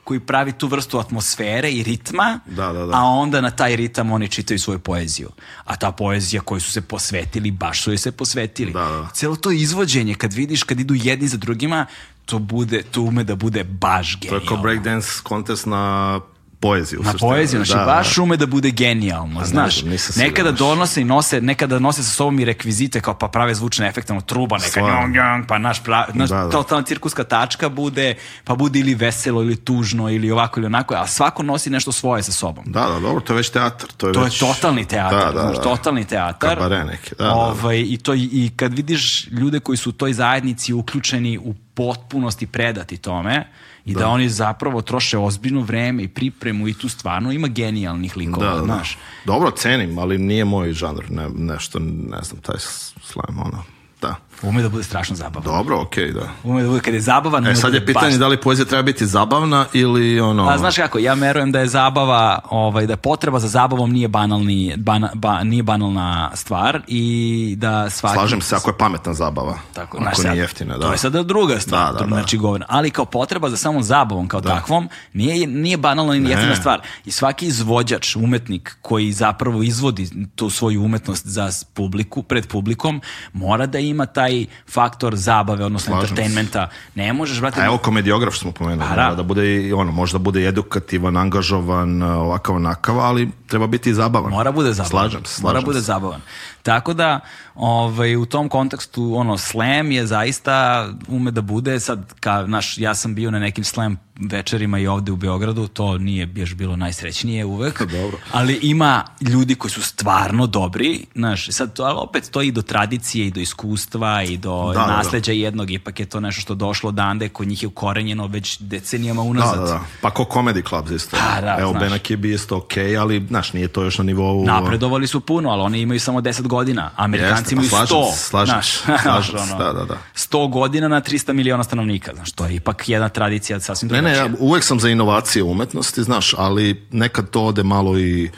koji pravi tu vrstu atmosfere i ritma, da, da, da. a onda na taj ritam oni čitaju svoju poeziju. A ta poezija koju su se posvetili, baš su joj se posvetili. Da, da. Celo to izvođenje, kad vidiš, kad idu jedni za drugima, to, bude, to ume da bude baš genijalno. To je kao breakdance kontest na poeziju. Na poeziju, znači da, da baš da. ume da bude genijalno, pa znaš. Ne, nekada donose i nose, nekada nose sa sobom i rekvizite kao pa prave zvučne efekte, ono truba neka, njong, njong, pa naš pravi, znaš, da, da. totalna cirkuska tačka bude, pa bude ili veselo ili tužno ili ovako ili onako, a svako nosi nešto svoje sa sobom. Da, da, dobro, to je već teatar. To je, to već... je totalni da, teatar, da, da, da. totalni teatar. Kabare neke, da, ovaj, da, da. Ovaj, I, to, I kad vidiš ljude koji su u toj zajednici uključeni u potpunosti predati tome, i da, da oni zapravo troše ozbiljno vreme i pripremu i tu stvarno ima genijalnih likova, da, da. znaš. Da. Dobro, cenim, ali nije moj žanr, ne, nešto, ne znam, taj slam, ono, da. Ume da bude strašno zabavno. Dobro, okej, okay, da. Ume da bude, kad je zabavan... E, sad je pitanje baš... da li poezija treba biti zabavna ili ono... A, znaš kako, ja merujem da je zabava, ovaj, da potreba za zabavom nije, banalni, bana, ba, nije banalna stvar i da svaki... Slažem se, ako je pametna zabava. Tako, ako znaš, nije jeftina, da. To je sada druga stvar, da, da, da. znači govorim. Ali kao potreba za samom zabavom, kao da. takvom, nije, nije banalna ni jeftina stvar. I svaki izvođač, umetnik koji zapravo izvodi tu svoju umetnost za publiku, pred publikom, mora da ima taj taj faktor zabave, odnosno Slažem entertainmenta. Se. Ne možeš, brate... A evo da- komediograf smo pomenuli, pa, da. da. bude i ono, možda bude edukativan, angažovan, e, ovakav onakav, ali treba biti i zabavan. Mora bude zabavan. Slažem se, Mora bude zabavan. Tako da, ovaj, u tom kontekstu, ono, slam je zaista, ume da bude, sad, ka, naš, ja sam bio na nekim slam večerima i ovde u Beogradu, to nije još bilo najsrećnije uvek. Dobro. Ali ima ljudi koji su stvarno dobri, znaš, sad to, opet to i do tradicije i do iskustva i do da, da, da. nasleđa da, jednog, ipak je to nešto što došlo dande, kod njih je ukorenjeno već decenijama unazad. Da, da, da. Pa ko Comedy Club isto. Da, da, Evo, znaš. Benak je bio isto okej, okay, ali, znaš, nije to još na nivou... Napredovali su puno, ali oni imaju samo 10 godina. Amerikanci pa imaju 100. Slažem, znaš, slažem, znaš, ono, da, da, da. 100 godina na 300 miliona stanovnika, znaš, to je ipak jedna tradicija sasvim druga. Ne, ne, ne, znači- uvek sam za inovacije u umetnosti, znaš, ali nekad to ode malo i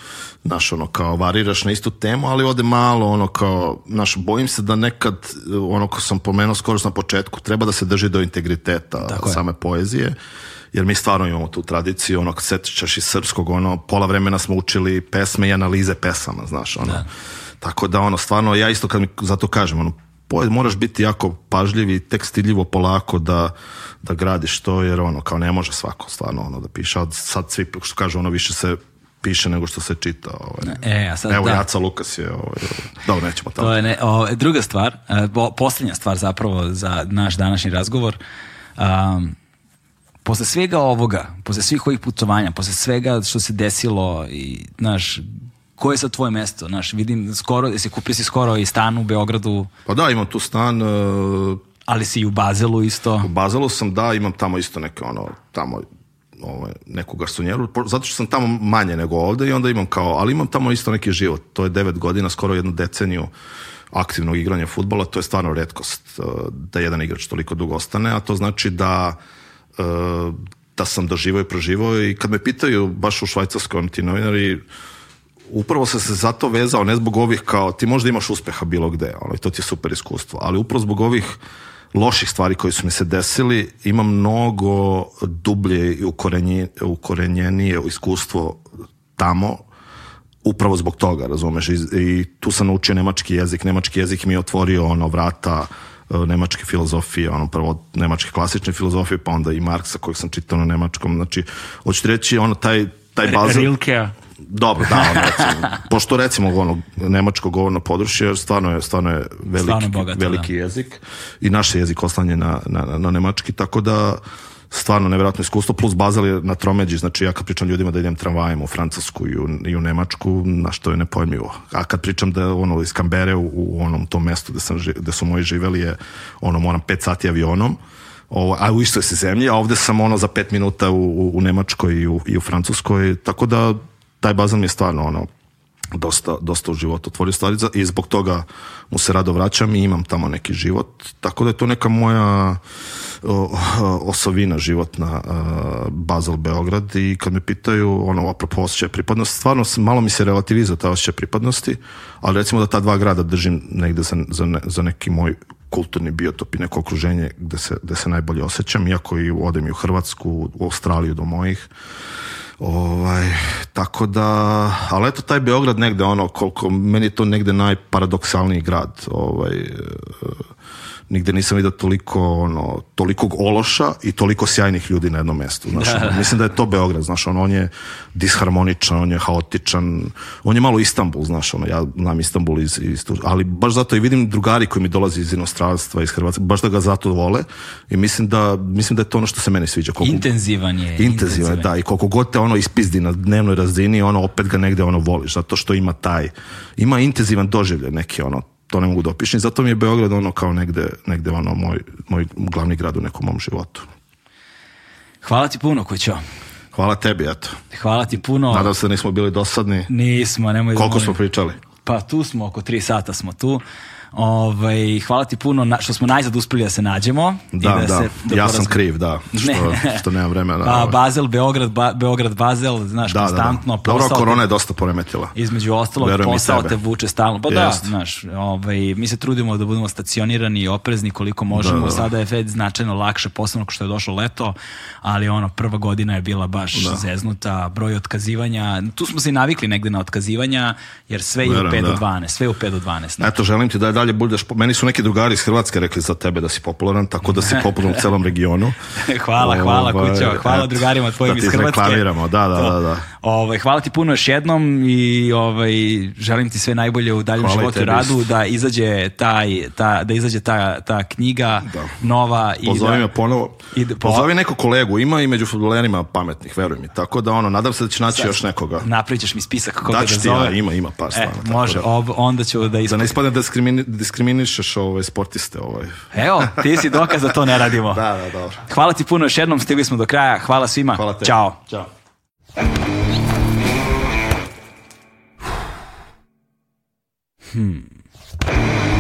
znaš, ono, kao variraš na istu temu, ali ode malo, ono, kao, znaš, bojim se da nekad, ono, ko sam pomenuo skoro na početku, treba da se drži do integriteta Tako same je. poezije, jer mi stvarno imamo tu tradiciju, ono, kad setičaš iz srpskog, ono, pola vremena smo učili pesme i analize pesama, znaš, ono. Da. Tako da, ono, stvarno, ja isto kad mi, zato kažem, ono, pojed, moraš biti jako pažljiv i tek polako da, da gradiš to, jer ono, kao ne može svako stvarno ono da piše, a sad svi, što kažu, ono više se piše nego što se čita. Ovaj. E, a sad, Evo, da. Jaca Lukas je, ovaj, dobro, nećemo tamo. To je ne, o, druga stvar, e, o, posljednja stvar zapravo za naš današnji razgovor, um, posle svega ovoga, posle svih ovih putovanja, posle svega što se desilo i, naš koje je sad tvoje mesto? Znaš, vidim, skoro, jesi kupio si skoro i stan u Beogradu. Pa da, imam tu stan. Uh, Ali si i u Bazelu isto. U Bazelu sam, da, imam tamo isto neke, ono, tamo ovaj, neku garsonjeru, zato što sam tamo manje nego ovde i onda imam kao, ali imam tamo isto neki život, to je devet godina, skoro jednu deceniju aktivnog igranja futbola, to je stvarno redkost e, da jedan igrač toliko dugo ostane, a to znači da e, da sam doživao i proživao i kad me pitaju baš u Švajcarskoj ti novinari upravo se se zato vezao, ne zbog ovih kao, ti možda imaš uspeha bilo gde, ono, i to ti je super iskustvo, ali upravo zbog ovih loših stvari koji su mi se desili, imam mnogo dublje i ukorenje, ukorenjenije iskustvo tamo, upravo zbog toga, razumeš, i, i tu sam naučio nemački jezik, nemački jezik mi je otvorio ono vrata e, nemačke filozofije, ono prvo nemačke klasične filozofije, pa onda i Marksa kojeg sam čitao na nemačkom, znači, hoću reći, ono, taj, taj bazen... Rilkea. Dobro, da, on, recimo, pošto recimo ono, nemačko govorno područje, stvarno je, stvarno je veliki, stvarno bogato, veliki da. jezik i naš je jezik oslanje na, na, na nemački, tako da stvarno nevjerojatno iskustvo, plus Bazel je na tromeđi, znači ja kad pričam ljudima da idem tramvajem u Francusku i u, i u Nemačku, na što je nepojmivo. A kad pričam da ono iz Kambere u, u onom tom mestu gde, sam, gde su moji živeli je, ono moram 5 sati avionom, ovo, a u istoj se zemlji, a ovde sam ono za 5 minuta u, u, u Nemačkoj i u, i u Francuskoj, tako da taj bazen mi je stvarno ono, dosta, dosta u životu otvorio stvari i zbog toga mu se rado vraćam i imam tamo neki život. Tako da je to neka moja osovina životna Basel Beograd i kad me pitaju ono apropo osjećaj pripadnosti, stvarno malo mi se relativizuje ta osjećaj pripadnosti, ali recimo da ta dva grada držim negde za, za, za neki moj kulturni biotop i neko okruženje gde se, gde se najbolje osjećam, iako i odem i u Hrvatsku, u Australiju do mojih Ovaj, tako da, ali eto taj Beograd negde ono, koliko, meni je to negde najparadoksalniji grad ovaj, nigde nisam vidio toliko ono, tolikog ološa i toliko sjajnih ljudi na jednom mestu. Znaš, da, ono, da. mislim da je to Beograd, znaš, ono, on je disharmoničan, on je haotičan, on je malo Istanbul, znaš, ono, ja znam Istanbul iz, iz tu, ali baš zato i vidim drugari koji mi dolazi iz inostranstva, iz Hrvatske, baš da ga zato vole i mislim da, mislim da je to ono što se meni sviđa. Koliko, intenzivan je. Intenzivan, je, da, i koliko god te ono ispizdi na dnevnoj razini, ono, opet ga negde ono voliš, zato što ima taj, ima intenzivan doživljaj neki, ono, to ne mogu dopišen. Da Zato mi je Beograd ono kao negde, negde ono moj, moj glavni grad u nekom mom životu. Hvala ti puno, Kućo. Hvala tebi, eto. Hvala ti puno. Nadam se da nismo bili dosadni. Nismo, nemoj da Koliko smo pričali? Pa tu smo, oko tri sata smo tu. Ovaj, hvala ti puno na, što smo najzad uspeli da se nađemo. Da, i da, da. Se, da ja sam kriv, da, što, što nemam vremena. Pa, Bazel, Beograd, ba, Beograd, Bazel, znaš, da, konstantno. Da, da. Dobro, korona je dosta poremetila. Između ostalog, Verujem posao te vuče stalno. Pa da, Jest. da, znaš, ovaj, mi se trudimo da budemo stacionirani i oprezni koliko možemo. Da, da. da. Sada je Fed značajno lakše, posebno što je došlo leto, ali ono, prva godina je bila baš da. zeznuta, broj otkazivanja. Tu smo se i navikli negde na otkazivanja, jer sve je u 5 do 12, da. sve je u 5 do 12. Znači. Eto, želim ti da je dalje budeš, meni su neki drugari iz Hrvatske rekli za tebe da si popularan, tako da si popularan u celom regionu. hvala, hvala ovaj, kućo, hvala et, drugarima da tvojim iz Hrvatske. Da, da, da, da. Ovaj, hvala ti puno još jednom i ovaj, želim ti sve najbolje u daljem hvala životu i radu, da izađe, taj, ta, da izađe ta, ta knjiga da. nova. I pozovi da, me ponovo, i da, po... pozovi neko kolegu, ima i među futbolerima pametnih, veruj mi, tako da ono, nadam se da će naći Sad, još nekoga. Naprivićeš mi spisak koga da, da zove. Ja, ima, ima par e, stvarno. E, može, da. ob, onda ću da ispodim. Da ne ispadne diskrimini, diskriminišeš ove sportiste. Ovaj. Evo, ti si dokaz da to ne radimo. da, da, dobro. Hvala ti puno još jednom, stigli smo do kraja. Hvala svima. Hvala te. Ćao. Ćao. Hmm.